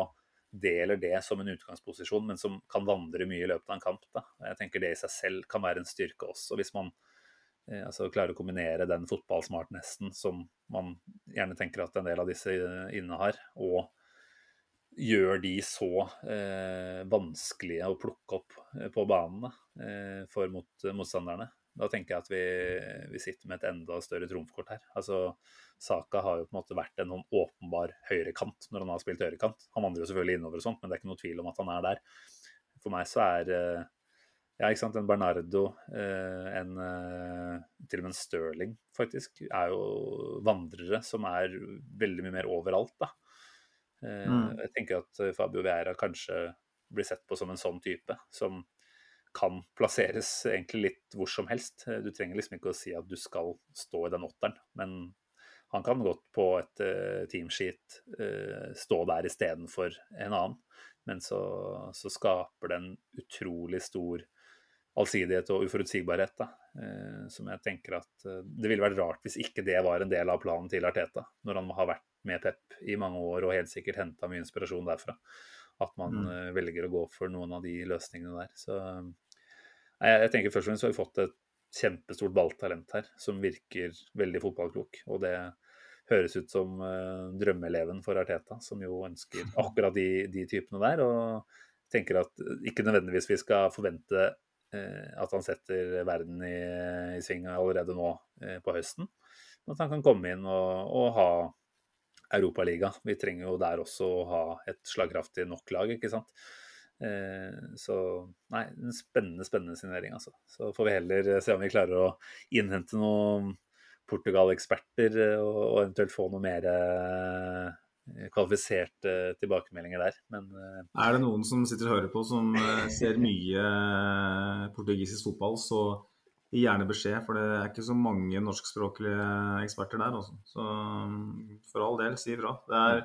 det eller det som en utgangsposisjon, men som kan vandre mye i løpet av en kamp. Da. Jeg tenker Det i seg selv kan være en styrke også, hvis man eh, altså, klarer å kombinere den fotballsmartnessen som man gjerne tenker at en del av disse inne innehar, og gjør de så eh, vanskelige å plukke opp eh, på banene eh, for mot, motstanderne. Da tenker jeg at vi, vi, sitter med et enda større trumfkort her. Altså, Saka har jo på en måte vært en sånn åpenbar høyrekant når han har spilt høyrekant. Han vandrer jo selvfølgelig innover og sånt, men det er ikke noe tvil om at han er der. For meg så er eh, ja, ikke sant, en Bernardo, eh, en eh, til og med en Sterling, faktisk, er jo vandrere som er veldig mye mer overalt, da. Mm. Jeg tenker at Fabio Vieira kanskje blir sett på som en sånn type, som kan plasseres egentlig litt hvor som helst. Eh, du trenger liksom ikke å si at du skal stå i den åtteren, men han kan godt på et uh, teamsheet uh, stå der istedenfor en annen. Men så, så, skaper det en utrolig stor allsidighet og uforutsigbarhet. Da. Uh, som jeg tenker at uh, Det ville vært rart hvis ikke det var en del av planen til Arteta, når han har vært med Pep i mange år og helt sikkert henta mye inspirasjon derfra. At man mm. velger å gå for noen av de løsningene der. Så jeg, tenker først og fremst har vi fått et kjempestort balltalent her, som virker veldig fotballklok. Og det høres ut som uh, drømmeeleven for Arteta, som jo ønsker akkurat de, de, typene der. Og tenker at ikke nødvendigvis vi skal forvente uh, at han setter verden i, i sving allerede nå uh, på høsten. Men at han kan komme inn og, og ha Europaliga. Vi trenger jo der også å ha et slagkraftig nok lag, ikke sant. Eh, så nei, en spennende, spennende signering, altså. Så får vi heller se om vi klarer å innhente noen Portugal-eksperter eh, og, eventuelt få noe mer eh, kvalifiserte tilbakemeldinger der. Men Er det noen som sitter og hører på som ser mye portugisisk fotball, så gi gjerne beskjed, for det er ikke så mange norskspråklige eksperter der. Også. Så mm, for all del, si ifra. Det er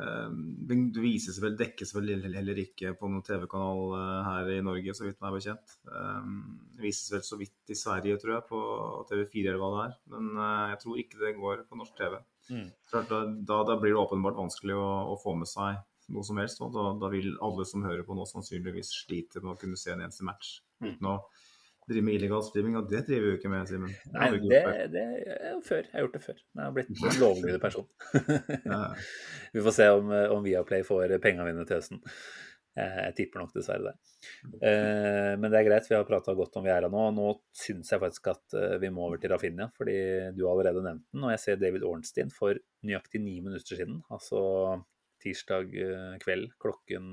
Ehm, det vises vel, dekkes vel heller ikke på noen TV-kanal eh, her i Norge, så vidt meg er bekjent. Ehm, det vises vel så vidt i Sverige, tror jeg, på TV4 eller hva det er. Men eh, jeg tror ikke det går på norsk TV. Mm. Da, da, da, blir det åpenbart vanskelig å, å, få med seg noe som helst. Og da, da, vil alle som hører på nå, sannsynligvis slite med å kunne se en eneste match. Mm. uten å drive med illegal streaming, og det driver vi jo ikke med, Simen. Nei, det, det, er jo før. Jeg har gjort det før. Jeg har blitt en lovlydig person. ja. Vi får se om, om Viaplay får pengene mine til høsten. Jeg tipper nok dessverre det. Eh, men det er greit, vi har prata godt om Viera nå. Nå syns jeg faktisk at eh, vi må over til Rafinha, fordi du har allerede nevnt den. Og jeg ser David Ornstein for nøyaktig ni minutter siden, altså tirsdag eh, kveld klokken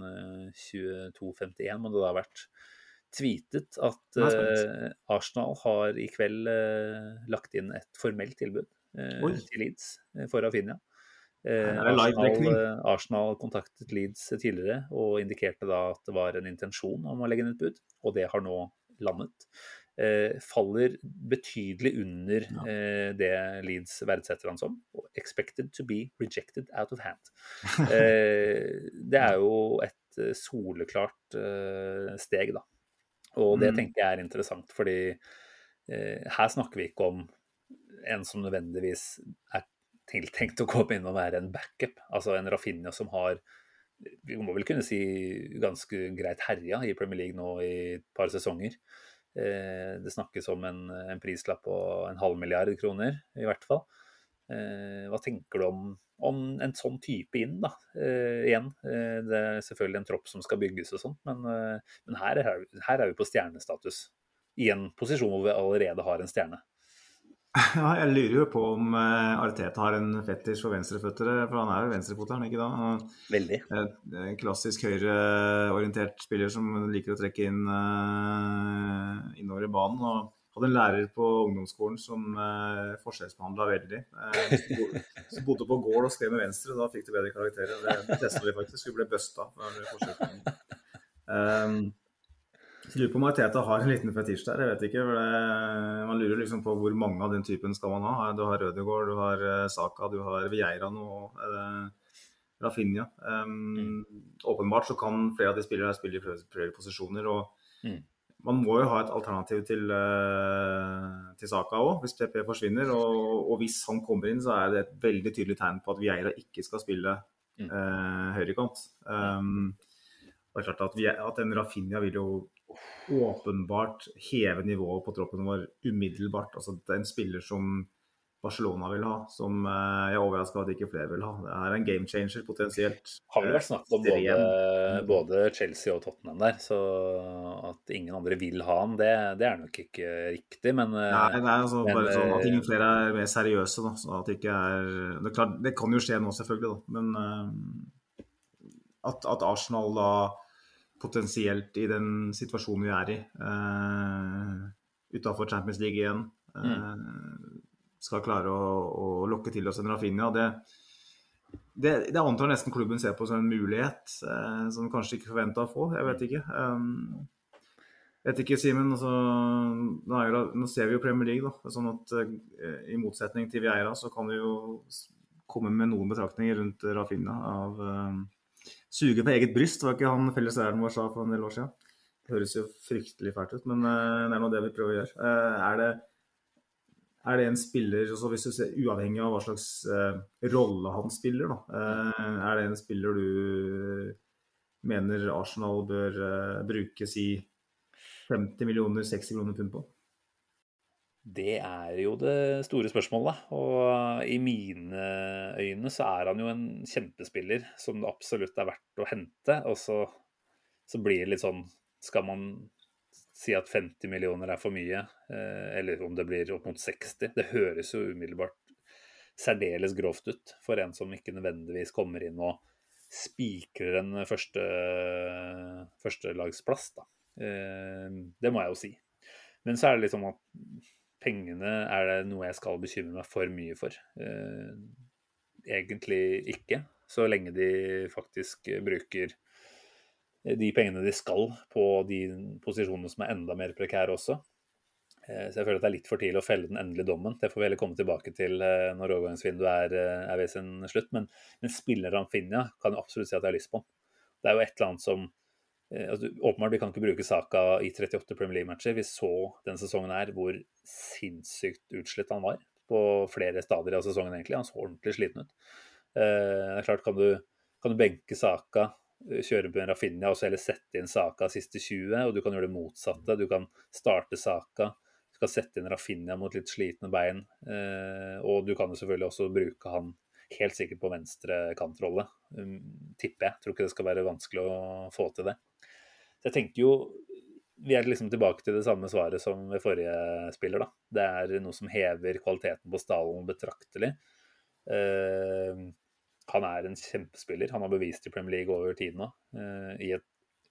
22.51 må det da ha vært, tweetet at Arsenal har i kveld lagt inn et formelt tilbud til Leeds for Rafinha. Arsenal, Arsenal, kontaktet Leeds tidligere og indikerte da at det var en intensjon om å legge inn et bud, og det har nå landet. Faller betydelig under det Leeds verdsetter han som. Expected to be rejected out of hand. Det er jo et soleklart steg, da. Og det mm. tenker jeg er interessant, fordi her snakker vi ikke om en som nødvendigvis er tiltenkt å komme inn og være en backup. Altså en Rafinha som har vi må vel kunne si ganske greit herja i Premier League nå i et par sesonger. Eh, det snakkes om en, en, prislapp på en halv milliard kroner, i hvert fall. Eh, hva tenker du om, om, en sånn type inn, da? Eh, igjen, det er selvfølgelig en tropp som skal bygges og sånt, men, men her, er, her, er, vi på stjernestatus. I en posisjon hvor vi allerede har en stjerne. Ja, jeg lurer jo på om uh, Arteta har en fetisj for venstreføttere, for han er jo venstrefoteren, ikke da? Veldig. En klassisk høyreorientert spiller som liker å trekke inn uh, innover i banen. og hadde en lærer på ungdomsskolen som eh, forskjellsbehandla veldig. Eh, som bodde på gård og skrev med venstre, da fikk du bedre karakterer. Det testa vi faktisk. Vi ble busta. Um, jeg lurer på om Arteta har en liten fetisj der. jeg vet ikke. Det, man lurer liksom på hvor mange av den typen skal man ha. Du har Rødegård, du har eh, Saka, du har Vieira nå. Eh, Rafinha. Um, mm. Åpenbart så kan flere av de spillerne spille i flere posisjoner. og mm. Man må jo ha et alternativ til, uh, til Saka òg, hvis PP forsvinner. Og, og, hvis han kommer inn, så er det et veldig tydelig tegn på at Vieira ikke skal spille eh, høyrekant. Um, det er klart at, vi, at en Rafinha vil jo åpenbart heve nivået på troppen vår umiddelbart. Altså, det er en spiller som Barcelona vil ha, som eh, jeg er overraska at ikke flere vil ha. Det er en game changer potensielt. Har vel vært snakk om både, både, Chelsea og Tottenham der, så at ingen andre vil ha han, det, det er nok ikke riktig, men eh, Nei, det er altså men, bare sånn at ingen flere er mer seriøse, da. Så at det ikke er Det, er klart, det kan jo skje nå, selvfølgelig, da. Men at, at Arsenal da potensielt i den situasjonen vi er i. Uh, Utafor Champions League igjen. Uh, mm. Skal klare å, å, lokke til oss en Rafinha. Det, det, det antar nesten klubben ser på som en mulighet eh, som kanskje ikke forventa å få. Jeg vet ikke. Um, vet ikke, Simen. Altså, nå, nå, ser vi jo Premier League, da. Sånn at eh, i motsetning til Vieira, så kan vi jo komme med noen betraktninger rundt Rafinha av eh, suge på eget bryst, var ikke han felleslæreren vår sa for en del år siden. Det høres jo fryktelig fælt ut, men uh, det er nå det vi prøver å gjøre. Uh, er, det, er, det, en spiller, altså hvis du ser, uavhengig av hva slags uh, rolle han spiller, da, er det en spiller du mener Arsenal bør bruke si 50 millioner, 60 millioner pund på? Det er jo det store spørsmålet. Og i mine øyne så er han jo en kjempespiller som det absolutt er verdt å hente. Og så, så blir det litt sånn Skal man si at 50 millioner er for mye, eh, eller om det blir opp mot 60? Det høres jo umiddelbart særdeles grovt ut for en som ikke nødvendigvis kommer inn og spikrer en første, førstelagsplass, da. Eh, det må jeg jo si. Men så er det sånn at pengene er det noe jeg skal bekymre meg for mye for. Eh, egentlig ikke, så lenge de faktisk bruker de pengene de skal på de posisjonene som er enda mer prekære også. Eh, så jeg føler at det er litt for tidlig å felle den endelige dommen. Det får vi heller komme tilbake til eh, når overgangsvinduet er, er ved sin slutt. Men, men spiller Ramfinha kan jo absolutt si at jeg har lyst på. Det er jo et eller annet som Eh, altså, åpenbart, Vi kan ikke bruke Saka i 38 Premier League-matcher. Vi så den sesongen her hvor sinnssykt utslitt han var på flere stadier av sesongen. egentlig. Han så ordentlig sliten ut. Eh, det er klart, Kan du, kan du benke Saka, eh, kjøre på en Rafinha og så heller sette inn Saka siste 20, og du kan gjøre det motsatte. Du kan starte Saka, du kan sette inn Rafinha mot litt slitne bein, og du kan jo selvfølgelig også bruke han helt sikkert på venstre kantrolle, um, tipper jeg. Tror ikke det skal være vanskelig å få til det. Så jeg tenker jo vi er liksom tilbake til det samme svaret som ved forrige spiller. da. Det er noe som hever kvaliteten på stallen betraktelig. Han er en kjempespiller. Han har bevist i Premier League over tid nå. Uh, I et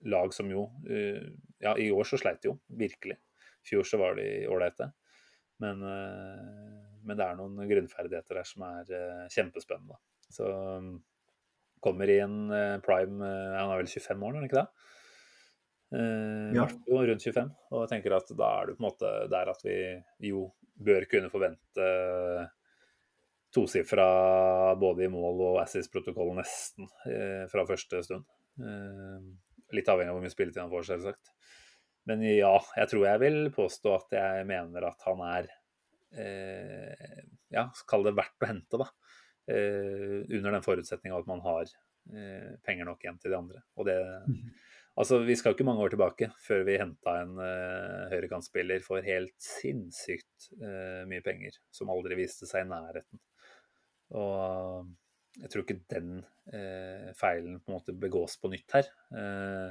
lag som jo uh, Ja, i år så sleit de jo, virkelig. I fjor så var de ålreite. Men, men, det er noen grunnferdigheter der som er kjempespennende. Så um, kommer i en prime Han er vel 25 år, er han ikke det? Ja. rundt 25. Og jeg tenker at da er det på en måte der at vi jo bør kunne forvente tosifra både i mål og Assis-protokollen nesten uh, fra første stund. Uh, litt avhengig av hvor mye spilletid han får, selvsagt. Men ja, jeg tror jeg vil påstå at jeg mener at han er Ja, kall det verdt å hente, da. under den forutsetninga at man har penger nok igjen til de andre. Og det mm. Altså, Vi skal ikke mange år tilbake før vi henta en uh, høyrekantspiller for helt sinnssykt uh, mye penger, som aldri viste seg i nærheten. Og jeg tror ikke den eh, feilen på en måte begås på nytt her. Eh,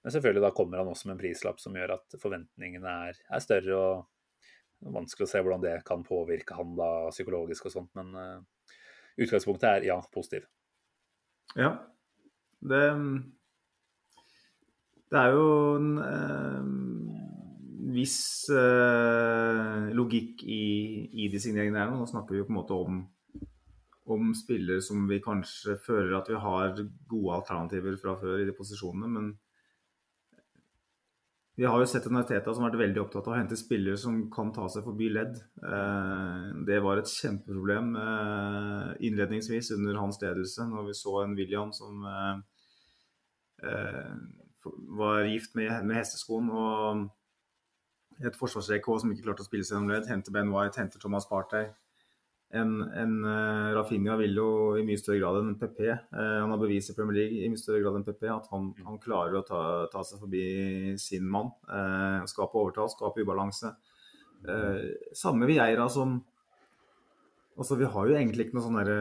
men selvfølgelig da kommer han også med en prislapp som gjør at forventningene er, er større. og Vanskelig å se hvordan det kan påvirke han da psykologisk og sånt, men utgangspunktet er ja, positiv. Ja, det det er jo en eh, viss eh, logikk i, i, de signeringene her. Nå snakker vi jo på en måte om, om spillere som vi kanskje føler at vi har gode alternativer fra før i de posisjonene. Men vi har jo sett en Arteta som har vært veldig opptatt av å hente spillere som kan ta seg forbi ledd. Eh, det var et kjempeproblem eh, innledningsvis under hans ledelse, når vi så en William som eh, var gift med, hesteskoen og et forsvarsrekke som ikke klarte å spille seg gjennom ledd. Henter Ben White, henter Thomas Partey. En, en uh, Rafinha vil jo i mye større grad enn PP. Uh, han har bevist i Premier League i mye større grad enn PP at han, han klarer å ta, ta, seg forbi sin mann. Uh, skape overtall, skape ubalanse. Samme Vieira som Altså, vi har jo egentlig ikke noe sånn derre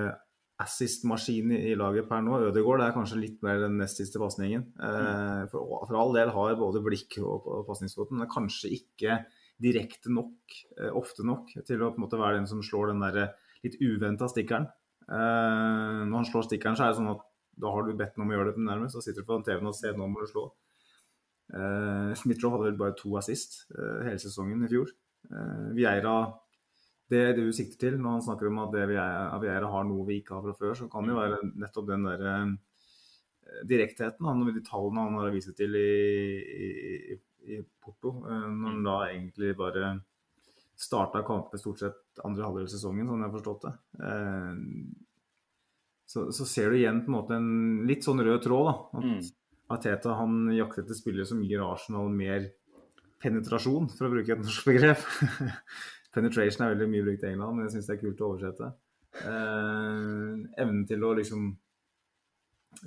assist-maskin i, laget per nå. Ødegaard er kanskje litt mer den nest siste pasningen. Eh, for, for, all del har både blikk og, og pasningsfoten, men kanskje ikke direkte nok, eh, ofte nok, til å på en måte være den som slår den der litt uventa stikkeren. Eh, når han slår stikkeren, så er det sånn at da har du bedt ham om å gjøre det nærmest, så sitter du på TV-en og ser nå må du slå. Eh, Smith-Roe hadde vel bare to assist eh, hele sesongen i fjor. Eh, Vieira det det du sikter til når han snakker om at det vi er, har noe vi ikke har fra før, så kan det jo være nettopp den der eh, direktheten, han, de tallene han har vist til i, i, i, Porto. Eh, når han da egentlig bare starta kamper stort sett andre halvdel av sesongen, sånn jeg har forstått det. Eh, så, så, ser du igjen på en måte en litt sånn rød tråd. da, at mm. Ateta han jakter etter spillere som gir Arsenal mer penetrasjon, for å bruke et norsk begrep. Penetration er veldig mye brukt i England, men jeg syns det er kult å oversette. Eh, evnen til å liksom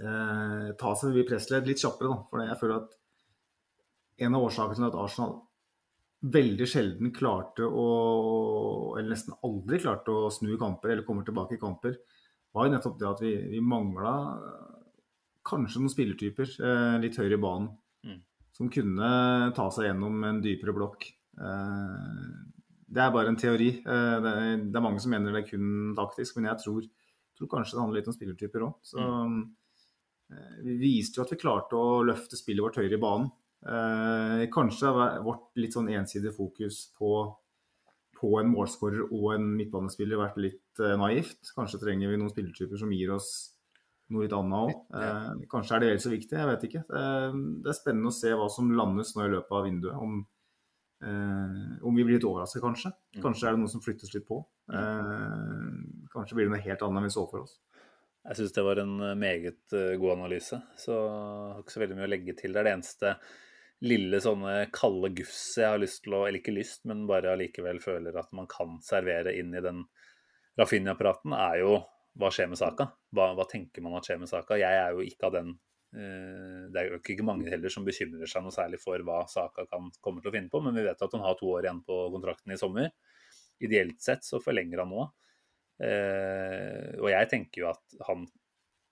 eh, ta seg forbi pressledd litt kjappere, da. For jeg føler at en av årsakene til at Arsenal veldig sjelden klarte å Eller nesten aldri klarte å snu kamper eller komme tilbake i kamper, var jo nettopp det at vi, vi mangla kanskje noen spillertyper eh, litt høyere i banen. Mm. Som kunne ta seg gjennom en dypere blokk. Eh, det er bare en teori. Eh, det er, mange som mener det er kun taktisk, men jeg tror, tror kanskje det handler litt om spillertyper òg. Så mm. Eh, vi viste jo at vi klarte å løfte spillet vårt høyere i banen. Eh, kanskje har vårt litt sånn ensidige fokus på, på en målskårer og en midtbanespiller vært litt eh, naivt. Kanskje trenger vi noen spillertyper som gir oss noe litt annet òg. Eh, kanskje er det vel så viktig, jeg vet ikke. Eh, det er spennende å se hva som landes nå i løpet av vinduet. om Eh, om vi blir litt overrasket, kanskje. Mm. Kanskje er det noe som flyttes litt på. Mm. Kanskje blir det noe helt annet enn vi så for oss. Jeg syns det var en meget god analyse, så jeg har ikke så veldig mye å legge til. Det er det eneste lille sånne kalde gufset jeg har lyst til å, eller ikke lyst, men bare allikevel føler at man kan servere inn i den Rafinha-praten, er jo hva skjer med saka? Hva, hva, tenker man at skjer med saka? Jeg er jo ikke av den uh, det er jo ikke mange heller som bekymrer seg noe særlig for hva Saka kan komme til å finne på, men vi vet at han har to år igjen på kontrakten i sommer. Ideelt sett så forlenger han nå. Uh, og jeg tenker jo at han,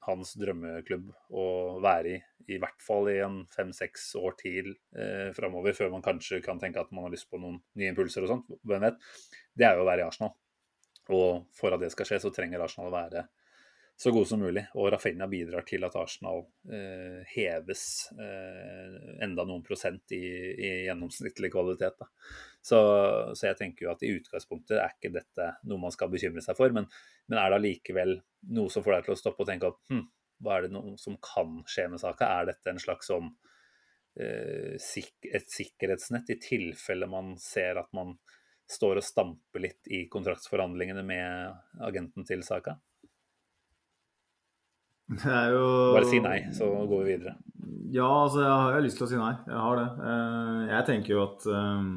hans drømmeklubb å være i, i hvert fall i en fem-seks år til eh, framover, før man kanskje kan tenke at man har lyst på noen nye impulser og sånt, hvem vet, det er jo å være i Arsenal. Og for at det skal skje, så trenger Arsenal å være så god som mulig. Og Rafinha bidrar til at Arsenal eh, heves eh, enda noen prosent i, i gjennomsnittlig kvalitet. Så, så, jeg tenker jo at i utgangspunktet er ikke dette noe man skal bekymre seg for, men, men er det allikevel noe som får deg til å stoppe og tenke at hm, hva er det noe som kan skje med saka? Er dette en slags sånn eh, et sikkerhetsnett i tilfelle man ser at man står og stamper litt i kontraktsforhandlingene med agenten til saka? Det er jo Bare si nei, så går vi videre. Ja, altså jeg har lyst til å si nei. Jeg har det. Eh, jeg tenker jo at, eh,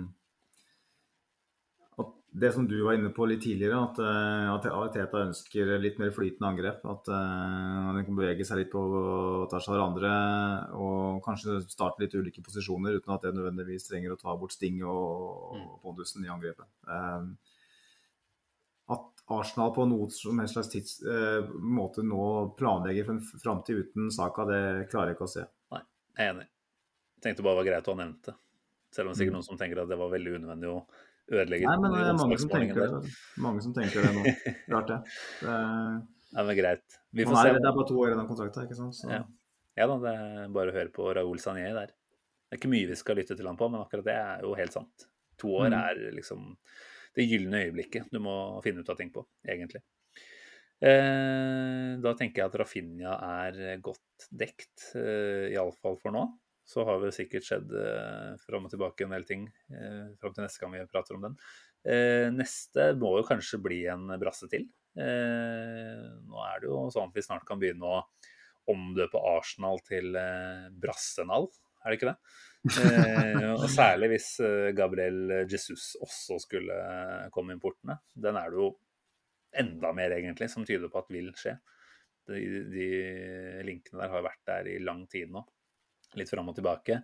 at det som du var inne på litt tidligere, at, eh, at Teta ønsker litt mer flytende angrep. At han kan bevege seg litt på tvers av hverandre og kanskje starte litt ulike posisjoner uten at det nødvendigvis trenger å ta bort Sting og, og pondusen i angrepet. Arsenal på noe som helst slags tids, eh, måte nå planlegger for en framtid uten Saka, det klarer jeg ikke å se. Nei, jeg er enig. Jeg tenkte bare det var greit å ha nevnt det. Selv om det er sikkert mm. noen som tenker at det var veldig unødvendig å ødelegge Nei, men det er mange som tenker det. Mange som tenker det nå. Klart det. det ja, men greit. Vi får se. Det er bare to år i av kontrakten, ikke sant? Så. Ja. ja da, det er bare å høre på Raoul Sanier der. Det er ikke mye vi skal lytte til han på, men akkurat det er jo helt sant. To år mm. er liksom det gylne øyeblikket du må finne ut av ting på, egentlig. Eh, da tenker jeg at Rafinha er godt dekt, eh, iallfall for nå. Så har det sikkert skjedd eh, fram og tilbake en del ting fram til neste gang vi prater om den. Neste må jo kanskje bli en brasse til. Nå er det jo sånn at vi snart kan begynne å omdøpe Arsenal til Brassenal, er det ikke det? Eh, og særlig hvis eh, Gabriel Jesus også skulle eh, komme inn portene. Den er det jo enda mer, egentlig, som tyder på at vil skje. De, de linkene der har vært der i lang tid nå. Litt fram og tilbake.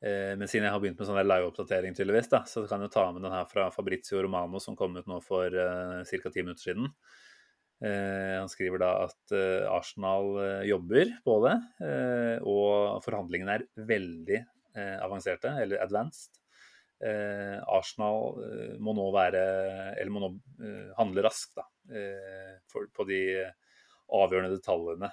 Men siden jeg har begynt med sånn live-oppdatering, tydeligvis, da, så kan jeg ta med den her fra Fabrizio Romano, som kom ut nå for uh, ca. ti minutter siden. Han skriver da at Arsenal jobber på det, og forhandlingene er veldig avanserte, eller advanced. Eh, Arsenal eh, må nå være Eller må nå handle raskt da, for, på de avgjørende detaljene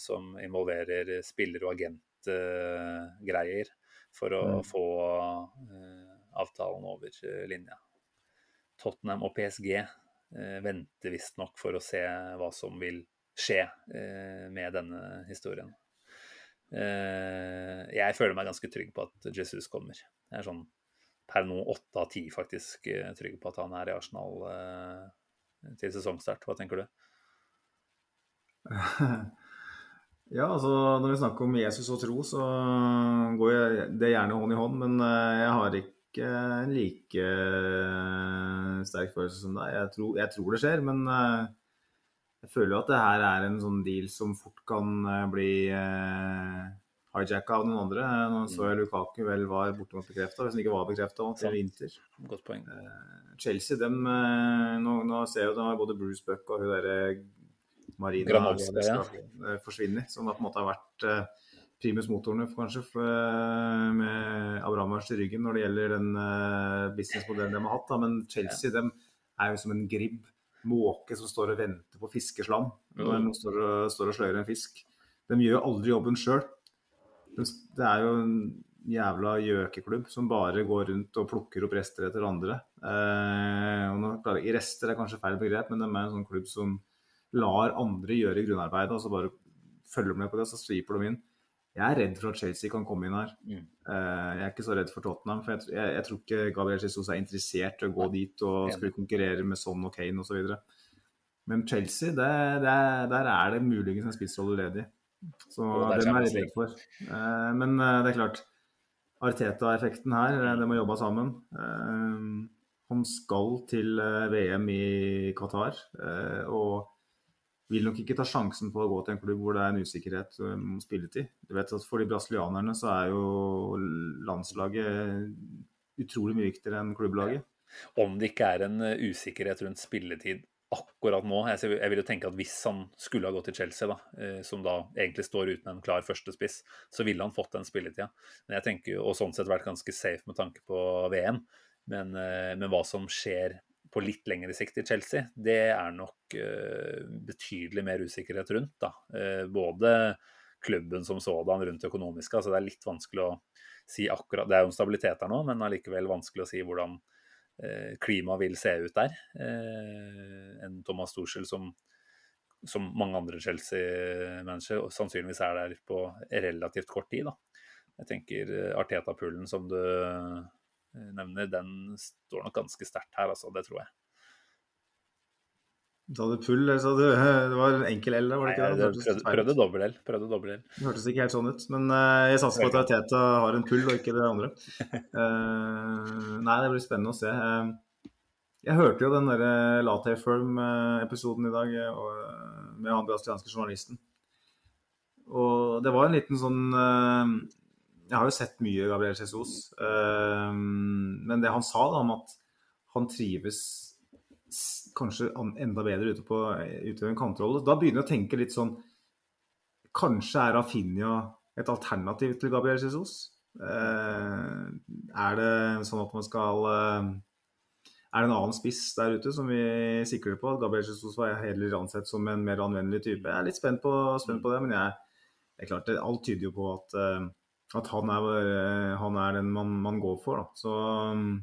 som involverer spiller- og agentgreier for å mm. få avtalen over linja. Tottenham og PSG venter visstnok for å se hva som vil skje med denne historien. Eh, jeg føler meg ganske trygg på at Jesus kommer. Jeg er sånn per nå åtte av ti faktisk eh, trygg på at han er i Arsenal eh, til sesongstart. Hva tenker du? Ja, altså når vi snakker om Jesus og tro, så går det gjerne hånd i hånd. Men jeg har ikke en like sterk følelse som deg. Jeg tror, jeg tror det skjer, men jeg føler jo at det her er en sånn deal som fort kan eh, bli eh, hijacka av noen andre. Nå så jeg Lukaku vel var bortimot bekrefta, hvis han ikke var bekrefta til vinter. Godt poeng. Eh, Chelsea, dem eh, nå, nå, ser jeg jo at både Bruce Buck og hun derre Marina Granalska, ja. Eh, forsvinner. Som da på en måte har vært eh, primus motorene kanskje for, med Abramovic i ryggen når det gjelder den businessmodellen de har hatt. Da. Men Chelsea ja. dem er jo som en gribb måke som står og venter på fiskeslam når noen står og, står og sløyer en fisk. De gjør jo aldri jobben sjøl. Det er jo en jævla gjøkeklubb som bare går rundt og plukker opp rester etter andre. Eh, I rester er kanskje feil begrep, men de er en sånn klubb som lar andre gjøre grunnarbeidet, og så bare følger de med på det, så sliper de inn. Jeg er redd for at Chelsea kan komme inn her. Mm. Uh, jeg er ikke så redd for Tottenham. For jeg, jeg, jeg tror ikke Gabriel Jesus er interessert i å gå dit og skulle konkurrere med Son og Kane osv. Men Chelsea, det, det, der er det muligens en spissrolle ledig. Så den er jeg redd for. Uh, men uh, det er klart, Arteta-effekten her, det må jobbe sammen. han skal til VM i Qatar. og vil nok ikke ta sjansen på å gå til en klubb hvor det er en usikkerhet om spilletid. Du vet at For de brasilianerne så er jo landslaget utrolig mye viktigere enn klubblaget. Om det ikke er en eh, usikkerhet rundt spilletid akkurat nå Jeg vil jo tenke at hvis han skulle ha gått til Chelsea, da, eh, som da egentlig står uten en klar førstespiss, så ville han fått den spilletida. Men jeg tenker jo, Og sånn sett vært ganske safe med tanke på VM. Men, eh, men hva som skjer på litt lengre sikt i Chelsea, det er nok uh, betydelig mer usikkerhet rundt. da. Uh, både klubben som sådan rundt det økonomiske. altså Det er litt vanskelig å si akkurat Det er jo en stabilitet her nå, men allikevel vanskelig å si hvordan uh, klimaet vil se ut der. en Thomas Tuchel som, som mange andre Chelsea-mennesker sannsynligvis er der på relativt kort tid. da. Jeg tenker Arteta-pullen som du Eh, nevner, den står nok ganske sterkt her, altså. Det tror jeg. Du hadde pull, eller hadde, det var en enkel L, var det ikke det? det prøvde, prøvde dobbel-L. Prøvde dobbel-L. Det hørtes ikke helt sånn ut. Men uh, jeg satser på at Teta har en pull, og ikke det andre. Uh, nei, det blir spennende å se. Jeg hørte jo den derre Latte Firm-episoden i dag med han brasilianske journalisten. Og det var en liten sånn jeg har jo sett mye Gabriel Jesus, uh, men det han sa da om at han trives kanskje enda bedre ute på utøve en kantrolle, da begynner jeg å tenke litt sånn Kanskje er Rafinha et alternativ til Gabriel Jesus? Uh, er det sånn at man skal uh, Er det en annen spiss der ute som vi sikrer på? Gabriel Jesus var heller ansett som en mer anvendelig type. Jeg er litt spent på, spent på det, men jeg, det er alt tyder jo på at uh, at han er, eh, han er den man, man, går for. Da. Så um,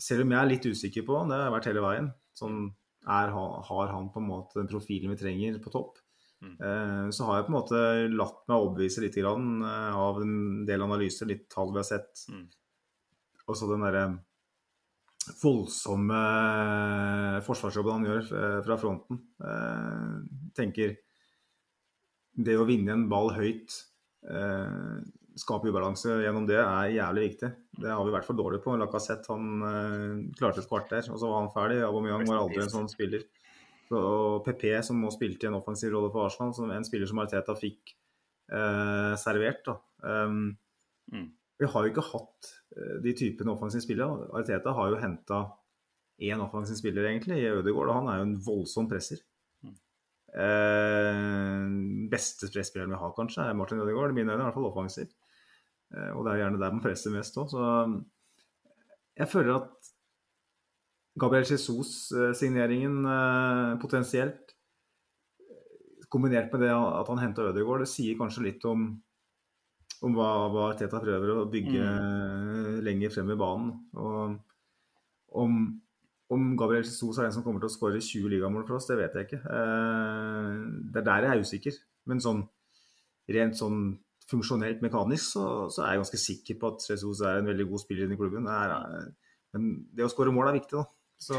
selv om jeg er litt usikker på, det har jeg vært hele veien, sånn er, har han på en måte den profilen vi trenger på topp. Mm. Eh, så har jeg på en måte latt meg overbevise litt grann, eh, av en del analyser, litt tall vi har sett. Mm. Og så den derre voldsomme forsvarsjobben han gjør fra fronten. tenker det å vinne en ball høyt eh, skape ubalanse gjennom det er jævlig viktig. Det har vi vært for dårlige på. Lacassette han eh, klarte et kvarter, og så var han ferdig. Aubameyang var aldri en sånn spiller. Og PP, som nå spilte i en offensiv rolle for Arsenal, som en spiller som Mariteta fikk eh, servert. Um, mm. Vi har jo ikke hatt eh, de typene offensive spillere. Ariteta har jo henta én offensiv spiller, egentlig, i Ødegaard, og han er jo en voldsom presser. Eh, beste presspilleren vi har, kanskje, er Martin Ødegaard. I mine øyne i hvert fall offensiv. Eh, og det er gjerne der man presser mest òg. Så jeg føler at Gabriel Jesus-signeringen eh, potensielt, kombinert med det at han henta Ødegaard, det sier kanskje litt om, om hva, hva Teta prøver å bygge mm. lenger frem i banen. Og om om Gabriel Jesus er en som kommer til å skåre 20 ligamål for oss, det vet jeg ikke. Eh, det er der jeg er usikker. Men sånn rent sånn funksjonelt mekanisk så, så, er jeg ganske sikker på at Jesus er en veldig god spiller i klubben. Er, men det å skåre mål er viktig, da. Så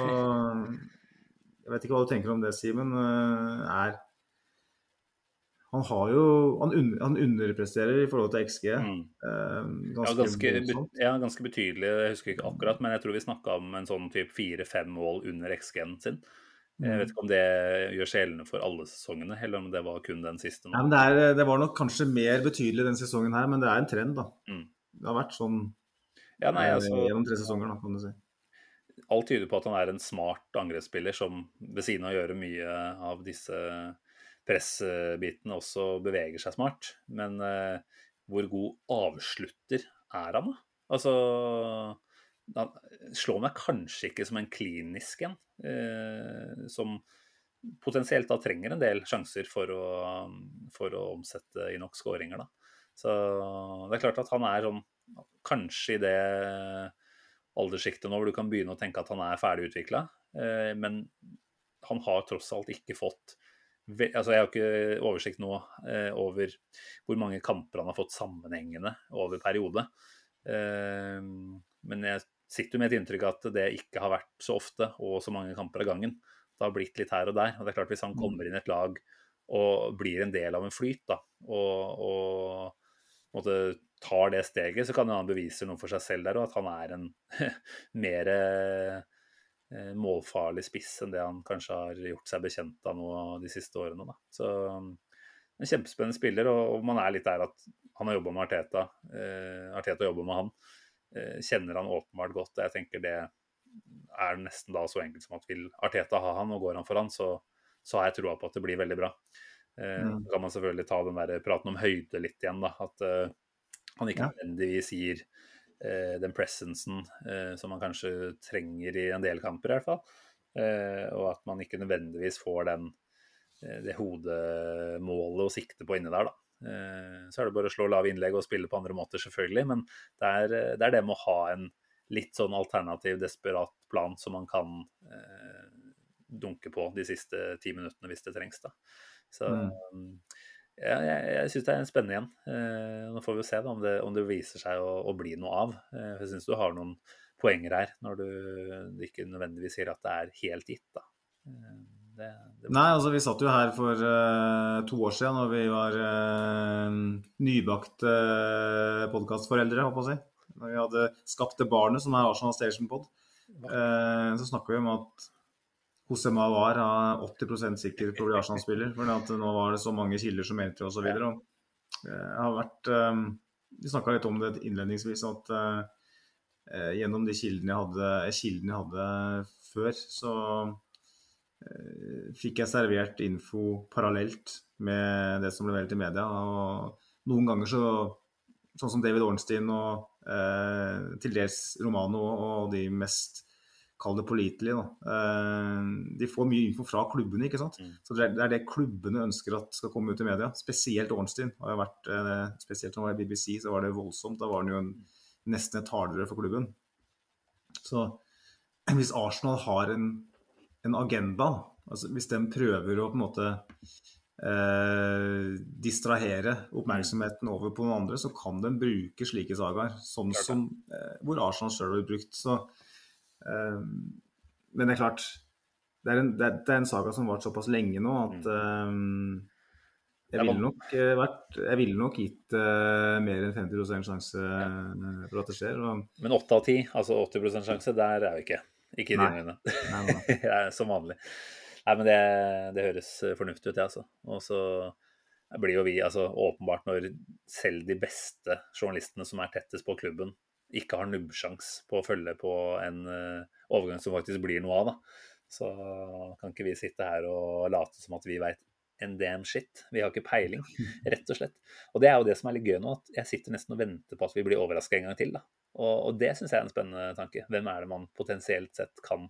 jeg vet ikke hva du tenker om det, Simen. Eh, er han har jo han, un, han, underpresterer i forhold til XG. Mm. Eh, ganske, ja, ganske, ja, ganske, betydelig. Jeg husker ikke akkurat, men jeg tror vi snakka om en sånn type fire-fem mål under XG-en sin. Jeg mm. vet ikke om det gjør sjelene for alle sesongene, eller om det var kun den siste. Ja, det, er, det, var nok kanskje mer betydelig den sesongen her, men det er en trend, da. Mm. Det har vært sånn ja, nei, altså, gjennom tre sesonger, da, kan du si. Alt tyder på at han er en smart angrepsspiller som ved siden av å gjøre mye av disse pressbiten også beveger seg smart. Men uh, hvor god avslutter er han, da? Altså Han slår meg kanskje ikke som en klinisk en, uh, som potensielt da trenger en del sjanser for å, for å omsette i nok skåringer, da. Så det er klart at han er sånn kanskje i det alderssjiktet nå hvor du kan begynne å tenke at han er ferdig utvikla, eh, men han har tross alt ikke fått altså Jeg har ikke oversikt nå eh, over hvor mange kamper han har fått sammenhengende over periode. Eh, men jeg sitter med et inntrykk av at det ikke har vært så ofte og så mange kamper av gangen. Det har blitt litt her og der. og det er klart Hvis han mm. kommer inn i et lag og blir en del av en flyt, da, og, og måtte, tar det steget, så kan han bevise noe for seg selv der, og at han er en mer Eh, målfarlig spiss enn det han kanskje har gjort seg bekjent av nå de siste årene. Da. Så en kjempespennende spiller, og man er litt der at han har jobba med Arteta. Eh, Arteta jobber med han. Eh, kjenner han åpenbart godt. og Jeg tenker det er nesten da så enkelt som at vil Arteta ha han, og går han for han, så, så har jeg troa på at det blir veldig bra. Eh, Mm. Kan man selvfølgelig ta den der praten om høyde litt igjen, da. At eh, han ikke Ja. nødvendigvis gir eh, den presensen eh, som man kanskje trenger i en del kamper, i hvert fall. Eh, og at man ikke nødvendigvis får den, eh, det hodemålet å sikte på inni der, da. Eh, så er det bare å slå lave innlegg og spille på andre måter, selvfølgelig. Men det er det, er det med å ha en litt sånn alternativ, desperat plan som man kan eh, dunke på de siste ti minuttene hvis det trengs. da. Så Mm. Ja, jeg, jeg syns det er spennende igjen. Eh, nå får vi se da, om, det, om det viser seg å, å bli noe av. Eh, jeg syns du har noen poenger her, når du ikke nødvendigvis sier at det er helt gitt. da. Eh, det, det, Nei, altså vi satt jo her for eh, to år siden når vi var uh, nybakte uh, podkastforeldre, holdt på å si. Når vi hadde skapt det barnet som er Arsenal Station Pod. Eh, så snakka vi om at José var er 80 sikker på å bli Arsenal-spiller. For nå var det så mange kilder som det osv. Har vært eh, Vi snakka litt om det innledningsvis, at eh, eh, gjennom de kildene jeg hadde, kildene jeg hadde før, så uh, fikk jeg servert info parallelt med det som ble meldt i media. Og noen ganger så Sånn som David Ornstein og uh, til dels Romano og de mest Kall det pålitelige, da. Eh, de får mye info fra klubbene, ikke sant. Mm. Så det er, det klubbene ønsker at skal komme ut i media. Spesielt Ornstein har vært eh, Spesielt når han var i BBC, så var det voldsomt. Da var han jo en, nesten et talerør for klubben. Så hvis Arsenal har en, en agenda, altså hvis de prøver å på en måte eh, distrahere oppmerksomheten over på noen andre, så kan de bruke slike sagaer, sånn som eh, hvor Arsenal sjøl har brukt. Så, men det er klart, det er, en, det, er, en saga som har vart såpass lenge nå at eh, jeg ville nok, eh, vært, jeg ville nok gitt uh, mer enn 50 sjanse ja. for at det skjer. Og, Men 8 av 10, altså 80 sjanse, der er vi ikke. Ikke i dine øyne. som vanlig. Nei, men det, det høres fornuftig ut, det, altså. Og så blir jo vi, altså åpenbart når selv de beste journalistene som er tettest på klubben, ikke har nubbsjans på å følge på en eh, overgang som faktisk blir noe av, da. Så kan ikke vi sitte her og late som at vi veit en damn shit. Vi har ikke peiling, rett og slett. Og det er jo det som er litt gøy nå, at jeg sitter nesten og venter på at vi blir overraska en gang til, da. Og, og det syns jeg er en spennende tanke. Hvem er det man potensielt sett kan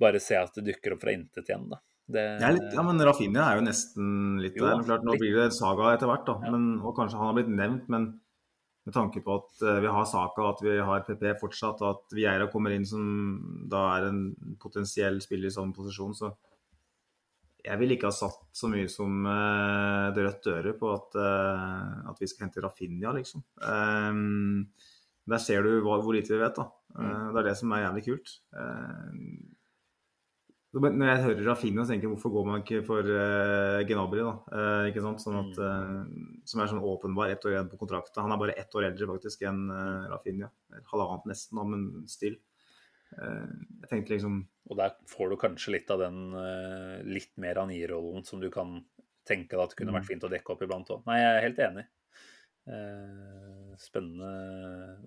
bare se at det dukker opp fra intet igjen, da. Det, er litt, ja, men Rafinha er jo nesten litt Jo, der. Klart, nå blir det saga etter hvert, da. Ja. Men, og kanskje han har blitt nevnt, men med tanke på at eh, vi har Saka, at vi har PP fortsatt, og at Vieira kommer inn som da er en potensiell spiller i sånn posisjon, så jeg vil ikke ha satt så mye som uh, det rødt øre på at, uh, at vi skal hente Rafinha, liksom. Um, der ser du hva, hvor lite vi vet, da. Uh, det er det som er jævlig kult. Men når jeg hører Rafinha, så tenker jeg hvorfor går man ikke for uh, Genabri, da? Uh, ikke sant? Sånn at, uh, som er sånn åpenbar ett år igjen på kontrakten. Han er bare ett år eldre faktisk enn uh, Rafinha. Halvannet nesten, da, men still. Eh, jeg tenkte liksom Og der får du kanskje litt av den eh, litt mer Anir-rollen som du kan tenke deg at det kunne vært fint å dekke opp iblant òg. Nei, jeg er helt enig. Eh, spennende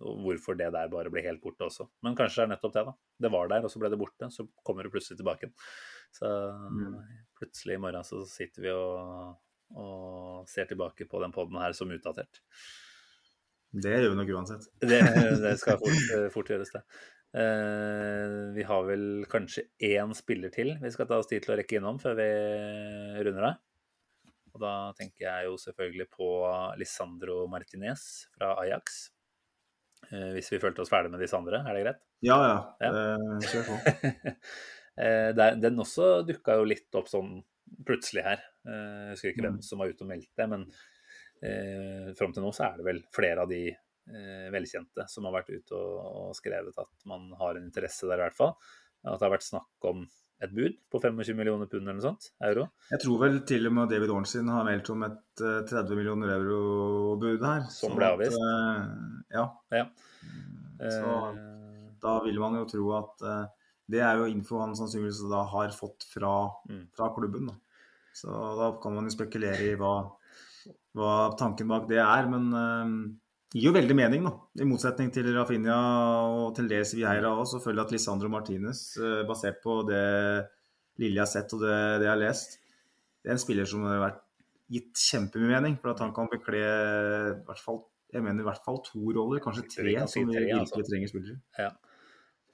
og hvorfor det der bare ble helt borte også. Men kanskje det er nettopp det, da. Det var der, og så ble det borte. Så kommer det plutselig tilbake. Så plutselig i morgen så sitter vi og, og ser tilbake på den poden her som utdatert. Det gjør vi nok uansett. Det, det skal fort, fort gjøres, det. Eh, vi har vel kanskje én spiller til vi skal ta oss tid til å rekke innom før vi runder av. Og da tenker jeg jo selvfølgelig på Lisandro Martinez fra Ajax. Eh, hvis vi følte oss ferdig med disse andre, er det greit? Ja, ja. Ja. Eh, Kjør på. Eh, den også dukka jo litt opp sånn plutselig her. Eh, Jeg husker ikke hvem Mm. som var ute og meldte men eh, fram til nå så er det vel flere av de eh, velkjente som har vært ute og, og skrevet at man har en interesse der, i hvert fall. At det har vært snakk om et bud på 25 millioner pund eller noe sånt, euro. Jeg tror vel til og med David Ornstein har meldt om et eh, 30 millioner euro-bud her. Som ble avvist. eh, ja. Ja. Så Eh, da vil man jo tro at eh, det er jo info han sannsynligvis da har fått fra, Mm. fra klubben. Da. Så da kan man jo spekulere i hva, hva tanken bak det er. Men eh, gir jo veldig mening, da. I motsetning til Rafinha og til dels Vieira òg, så føler jeg at Lisandro Martinez, eh, basert på det lille jeg har sett og det, det jeg har lest, det er en spiller som har vært gitt kjempemye mening. For at han kan bekle i hvert fall, jeg mener i hvert fall to roller, kanskje tre, kan si som vi tre, virkelig altså. trenger spillere. Ja.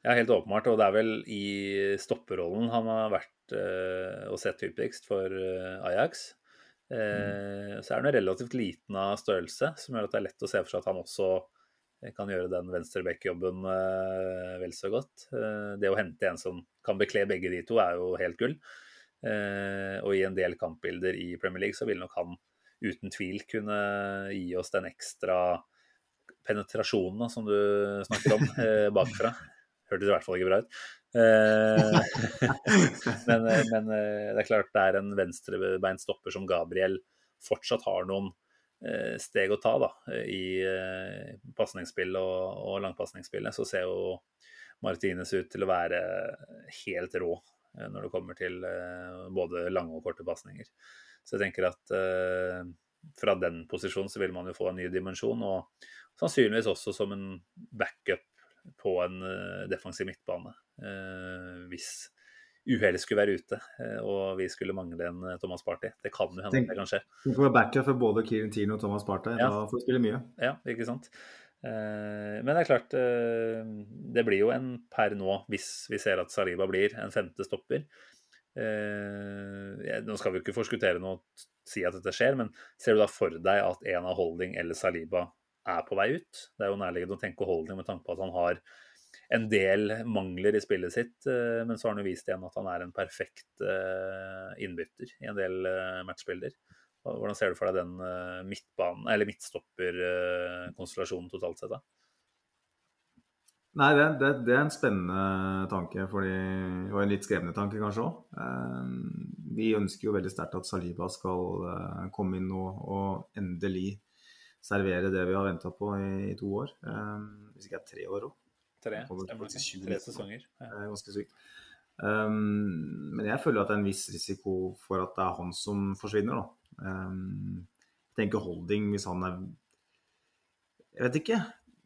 ja, helt åpenbart. Og det er vel i stopperrollen han har vært øh, og sett typisk for øh, Ajax. Eh, Så er han relativt liten av størrelse, som gjør at det er lett å se for seg at han også eh, kan gjøre den venstreback-jobben eh, vel så godt. Eh, det å hente en som kan bekle begge de to, er jo helt gull. Og i en del kampbilder i Premier League så vil nok han uten tvil kunne gi oss den ekstra penetrasjonen da, som du snakker om bakfra. Hørtes i hvert fall ikke bra ut. Eh, men, eh, men eh, det er klart det er en venstrebeint stopper som Gabriel fortsatt har noen steg å ta da, i pasningsspill og, og langpasningsspillet. Så ser jo Martinez ut til å være helt rå når det kommer til både lange og korte pasninger. Så jeg tenker at fra den posisjonen så vil man jo få en ny dimensjon, og sannsynligvis også som en backup på en eh, defensiv midtbane. eh, hvis uhellet skulle være ute eh, og vi skulle mangle en Thomas Party. Det kan jo hende Tenk- det kan skje. Du får være backup for både Kirin Tino og Thomas Partey. Ja. Da får du spille mye. Ja, ikke sant. Men det er klart, det blir jo en per nå, hvis vi ser at Saliba blir en femte stopper. Nå skal vi jo ikke forskuttere noe og si at dette skjer, men ser du da for deg at en av Holding eller Saliba er på vei ut? Det er jo nærliggende å tenke holdning med tanke på at han har en del mangler i spillet sitt, eh, men så har han jo vist igjen at han er en perfekt eh, innbytter i en del eh, matchbilder. Hvordan ser du for deg den midtbanen, eller midtstopperkonstellasjonen totalt sett? da? Nei, det, det, det er en spennende tanke, fordi, og en litt skremmende tanke kanskje òg. Vi ønsker jo veldig sterkt at Saliba skal komme inn nå og endelig servere det vi har venta på i, i to år. Um, Hvis ikke er tre år òg. Tre, Kommer stemmer det. faktisk 20 Tre sesonger. Det er ganske sykt. Um, men jeg føler at det er en viss risiko for at det er han som forsvinner, da. Um, jeg tenker Holding, hvis han er Jeg vet ikke.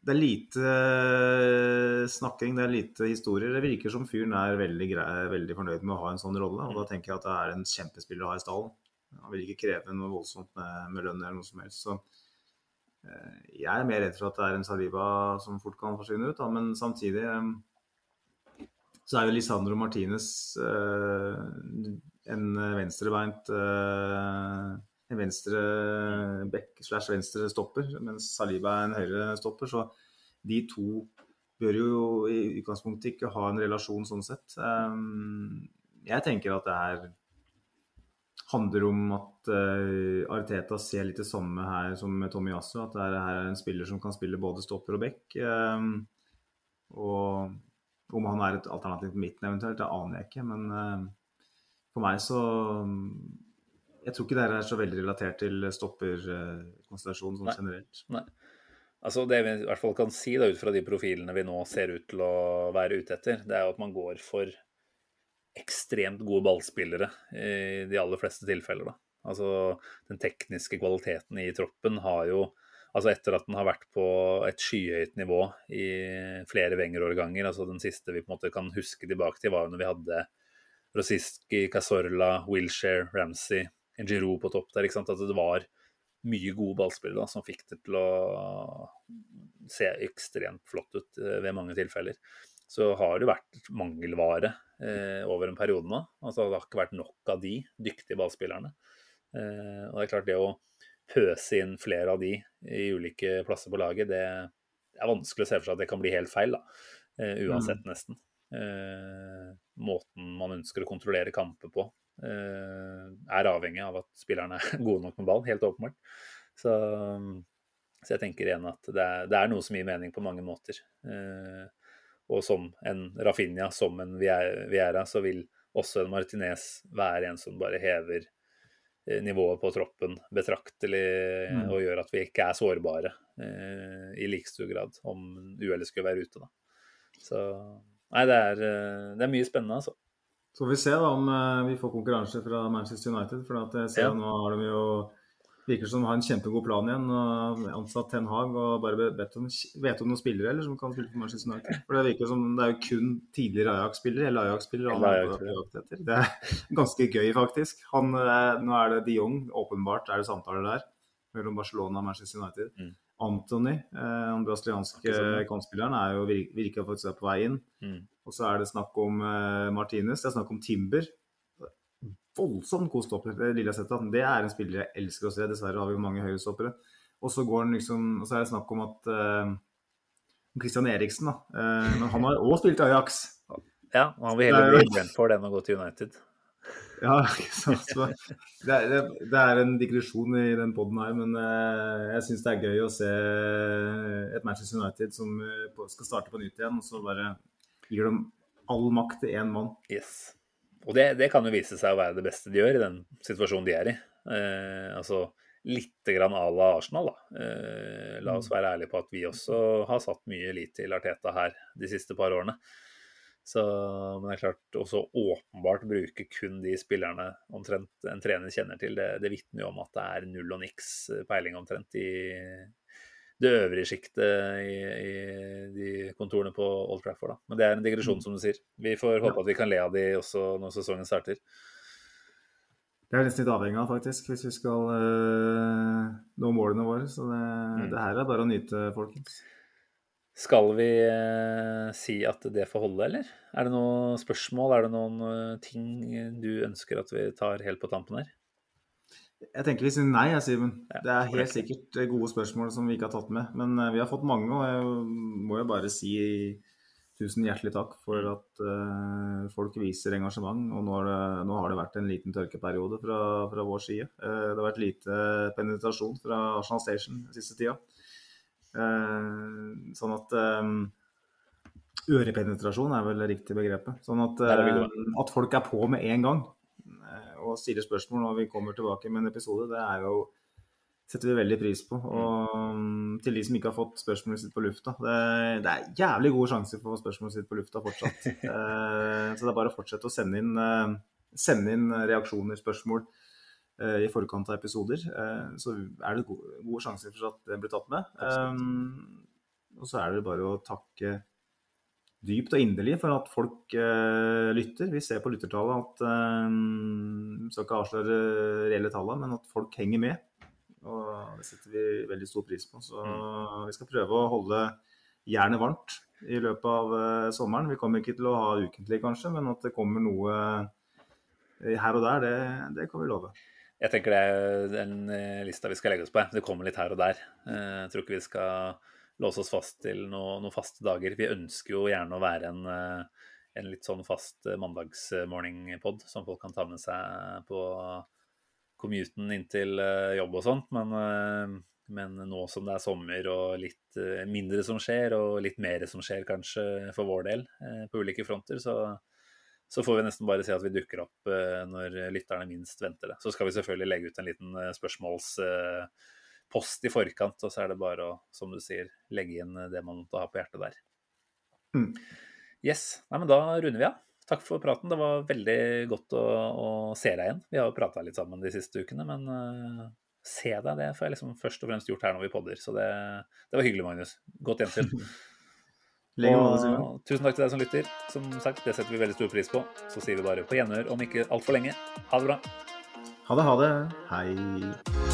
Det er lite eh, snakking, det er lite historier. Det virker som fyren er veldig, grei, veldig fornøyd med å ha en sånn rolle. Og da tenker jeg at det er en kjempespiller å ha i stallen. Han vil ikke kreve noe voldsomt med, med lønn eller noe som helst. Så jeg er mer redd for at det er en Saliba som fort kan forsvinne ut, da. men samtidig eh, så er jo Lisandro Martinez eh, en venstrebeint eh, En venstre back slash venstre stopper, mens Saliba er en høyre stopper. Så de to bør jo i utgangspunktet ikke ha en relasjon sånn sett. Eh, jeg tenker at det er handler om at uh, Arteta ser litt det samme her som med Tommy Yasu. At det er, her er en spiller som kan spille både stopper og back. Um, og om han er et alternativ på midten eventuelt, det aner jeg ikke. Men uh, for meg så Jeg tror ikke det her er så veldig relatert til stopperkonstellasjonen sånn Nei. generelt. Nei. Altså Det vi i hvert fall kan si da, ut fra de profilene vi nå ser ut til å være ute etter, det er jo at man går for ekstremt gode ballspillere i de aller fleste tilfeller. da. Altså Den tekniske kvaliteten i troppen har jo Altså etter at den har vært på et skyhøyt nivå i flere Wenger-årganger, altså den siste vi på en måte kan huske tilbake til, var når vi hadde Rosiski, Casorla, Wilshere, Ramsey, Giroud på topp der. ikke sant? At det var mye gode ballspillere da, som fikk det til å se ekstremt flott ut eh, ved mange tilfeller. Så har det vært mangelvare eh, over en periode nå. Altså Det har ikke vært nok av de dyktige ballspillerne. Eh, og det er klart det å pøse inn flere av de i ulike plasser på laget, det er vanskelig å se for seg at det kan bli helt feil, da. Eh, uansett, nesten. Eh, måten man ønsker å kontrollere kamper på, eh, er avhengig av at spillerne er gode nok med ball, helt åpenbart. Så, så jeg tenker igjen at det er, det er noe som gir mening på mange måter. Eh, og som en Rafinha, som en Viera, så vil også en Martinez være en som bare hever eh, nivået på troppen betraktelig Mm. og gjør at vi ikke er sårbare eh, i like stor grad om uhellet skulle være ute. Da. Så nei, det er, eh, det er mye spennende, altså. Så får vi se da om eh, vi får konkurranse fra Manchester United. For at jeg ser Ja. nå har de jo Virker som han har en kjempegod plan igjen. og Ansatt Ten Hag og bare bedt om, vet om noen spillere eller som kan spille for Manchester United. For Det virker som det er jo kun tidligere Ajax-spillere eller Ajax-spillere. han er Ajax. Det er ganske gøy, faktisk. Han, eh, nå er det de Jong, åpenbart er det samtaler der mellom Barcelona og Manchester United. Mm. Anthony, eh, den brasilianske Ikke kantspilleren, er jo virker faktisk på vei inn. Mm. Og så er det snakk om eh, Martinez, det er snakk om Timber. Voldsomt god stopper, det lille har sett. da. Det er en spiller jeg elsker å se. Dessverre har vi jo mange høyrestoppere. Og så går han liksom, og så er det snakk om at uh, Christian Eriksen, da. Uh, men han har òg spilt Ajax. Ja, og han vil heller bli Brentford enn å gå til United. Ja, sant. Så det, er, det, er en digresjon i den poden her, men uh, jeg syns det er gøy å se et Manchester United som eh, skal starte på nytt igjen, og så bare gir dem all makt til én mann. Yes. Og det, det kan jo vise seg å være det beste de gjør i den situasjonen de er i. Eh, altså litt grann à la Arsenal, da. Eh, la oss være ærlige på at vi også har satt mye lit til Arteta her de siste par årene. Så, men det er klart, også åpenbart bruke kun de spillerne omtrent en trener kjenner til, det, det vitner jo om at det er null og niks peiling omtrent i det øvrige sjiktet i, i de kontorene på Old Trafford. Da. Men det er en digresjon, som du sier. Vi får håpe at vi kan le av de også når sesongen starter. Det er nesten litt avhengig av, faktisk, hvis vi skal øh, nå målene våre. Så det, det her er bare å nyte, folkens. Skal vi øh, si at det får holde, eller? Er det noen spørsmål, er det noen øh, ting du ønsker at vi tar helt på tampen her? Jeg tenker vi sier nei, jeg, Simen. Det er helt sikkert eh, gode spørsmål som vi ikke har tatt med. Men eh, vi har fått mange, og jeg må jo bare si tusen hjertelig takk for at uh, folk viser engasjement. Og nå har, det, nå har det vært en liten tørkeperiode fra, fra vår side. Uh, det har vært lite penetrasjon fra Arsenal Station den siste tida. Uh, sånn at Ørepenetrasjon er vel riktig begrepet. Sånn at, at folk er på med en gang og stille spørsmål når vi kommer tilbake med en episode, det er jo setter vi veldig pris på. Og mm, til de som ikke har fått spørsmålet sitt på lufta Det, det er jævlig gode sjanser for å få spørsmålet sitt på lufta fortsatt. Eh, så det er bare å fortsette å sende inn, eh, sende inn reaksjoner, spørsmål eh, i forkant av episoder. Så er det gode, gode sjanser for at det blir tatt med. Og så er det bare å takke dypt og inderlig for at folk uh, lytter. Vi ser på lyttertallet at uh, skal ikke avsløre reelle tallene, men at folk henger med. Og det setter vi veldig stor pris på. Så vi skal prøve å holde jernet varmt i løpet av uh, sommeren. Vi kommer ikke til å ha ukentlig, kanskje, men at det kommer noe her og der, det, det kan vi love. Jeg tenker det er den lista vi skal legge oss på. Det kommer litt her og der. Jeg tror ikke vi skal låse oss fast til noe- noen faste dager. Vi ønsker jo gjerne å være en, eh, en litt sånn fast eh, mandagsmorning-pod som folk kan ta med seg på commuten inn til eh, jobb og sånt. Men, men nå som det er sommer og litt mindre som skjer, og litt mer som skjer kanskje for vår del på ulike fronter, så så får vi nesten bare si at vi dukker opp når lytterne minst venter det. Så skal vi selvfølgelig legge ut en liten eh, spørsmålspost i forkant, og så er det bare å, som du sier, legge inn det man måtte ha på hjertet der. Mm. Yes. Nei, men da runder vi av. Takk for praten. Det var veldig godt å, å se deg igjen. Vi har jo prata litt sammen de siste ukene, men uh, se deg, det får jeg liksom først og fremst gjort her når vi podder. Så det, det var hyggelig, Magnus. Godt gjensyn. Og tusen takk til deg som lytter. Som sagt, det setter vi veldig stor pris på. Så sier vi bare på gjenhør om ikke altfor lenge. Ha det bra. Ha det, ha det. Hei.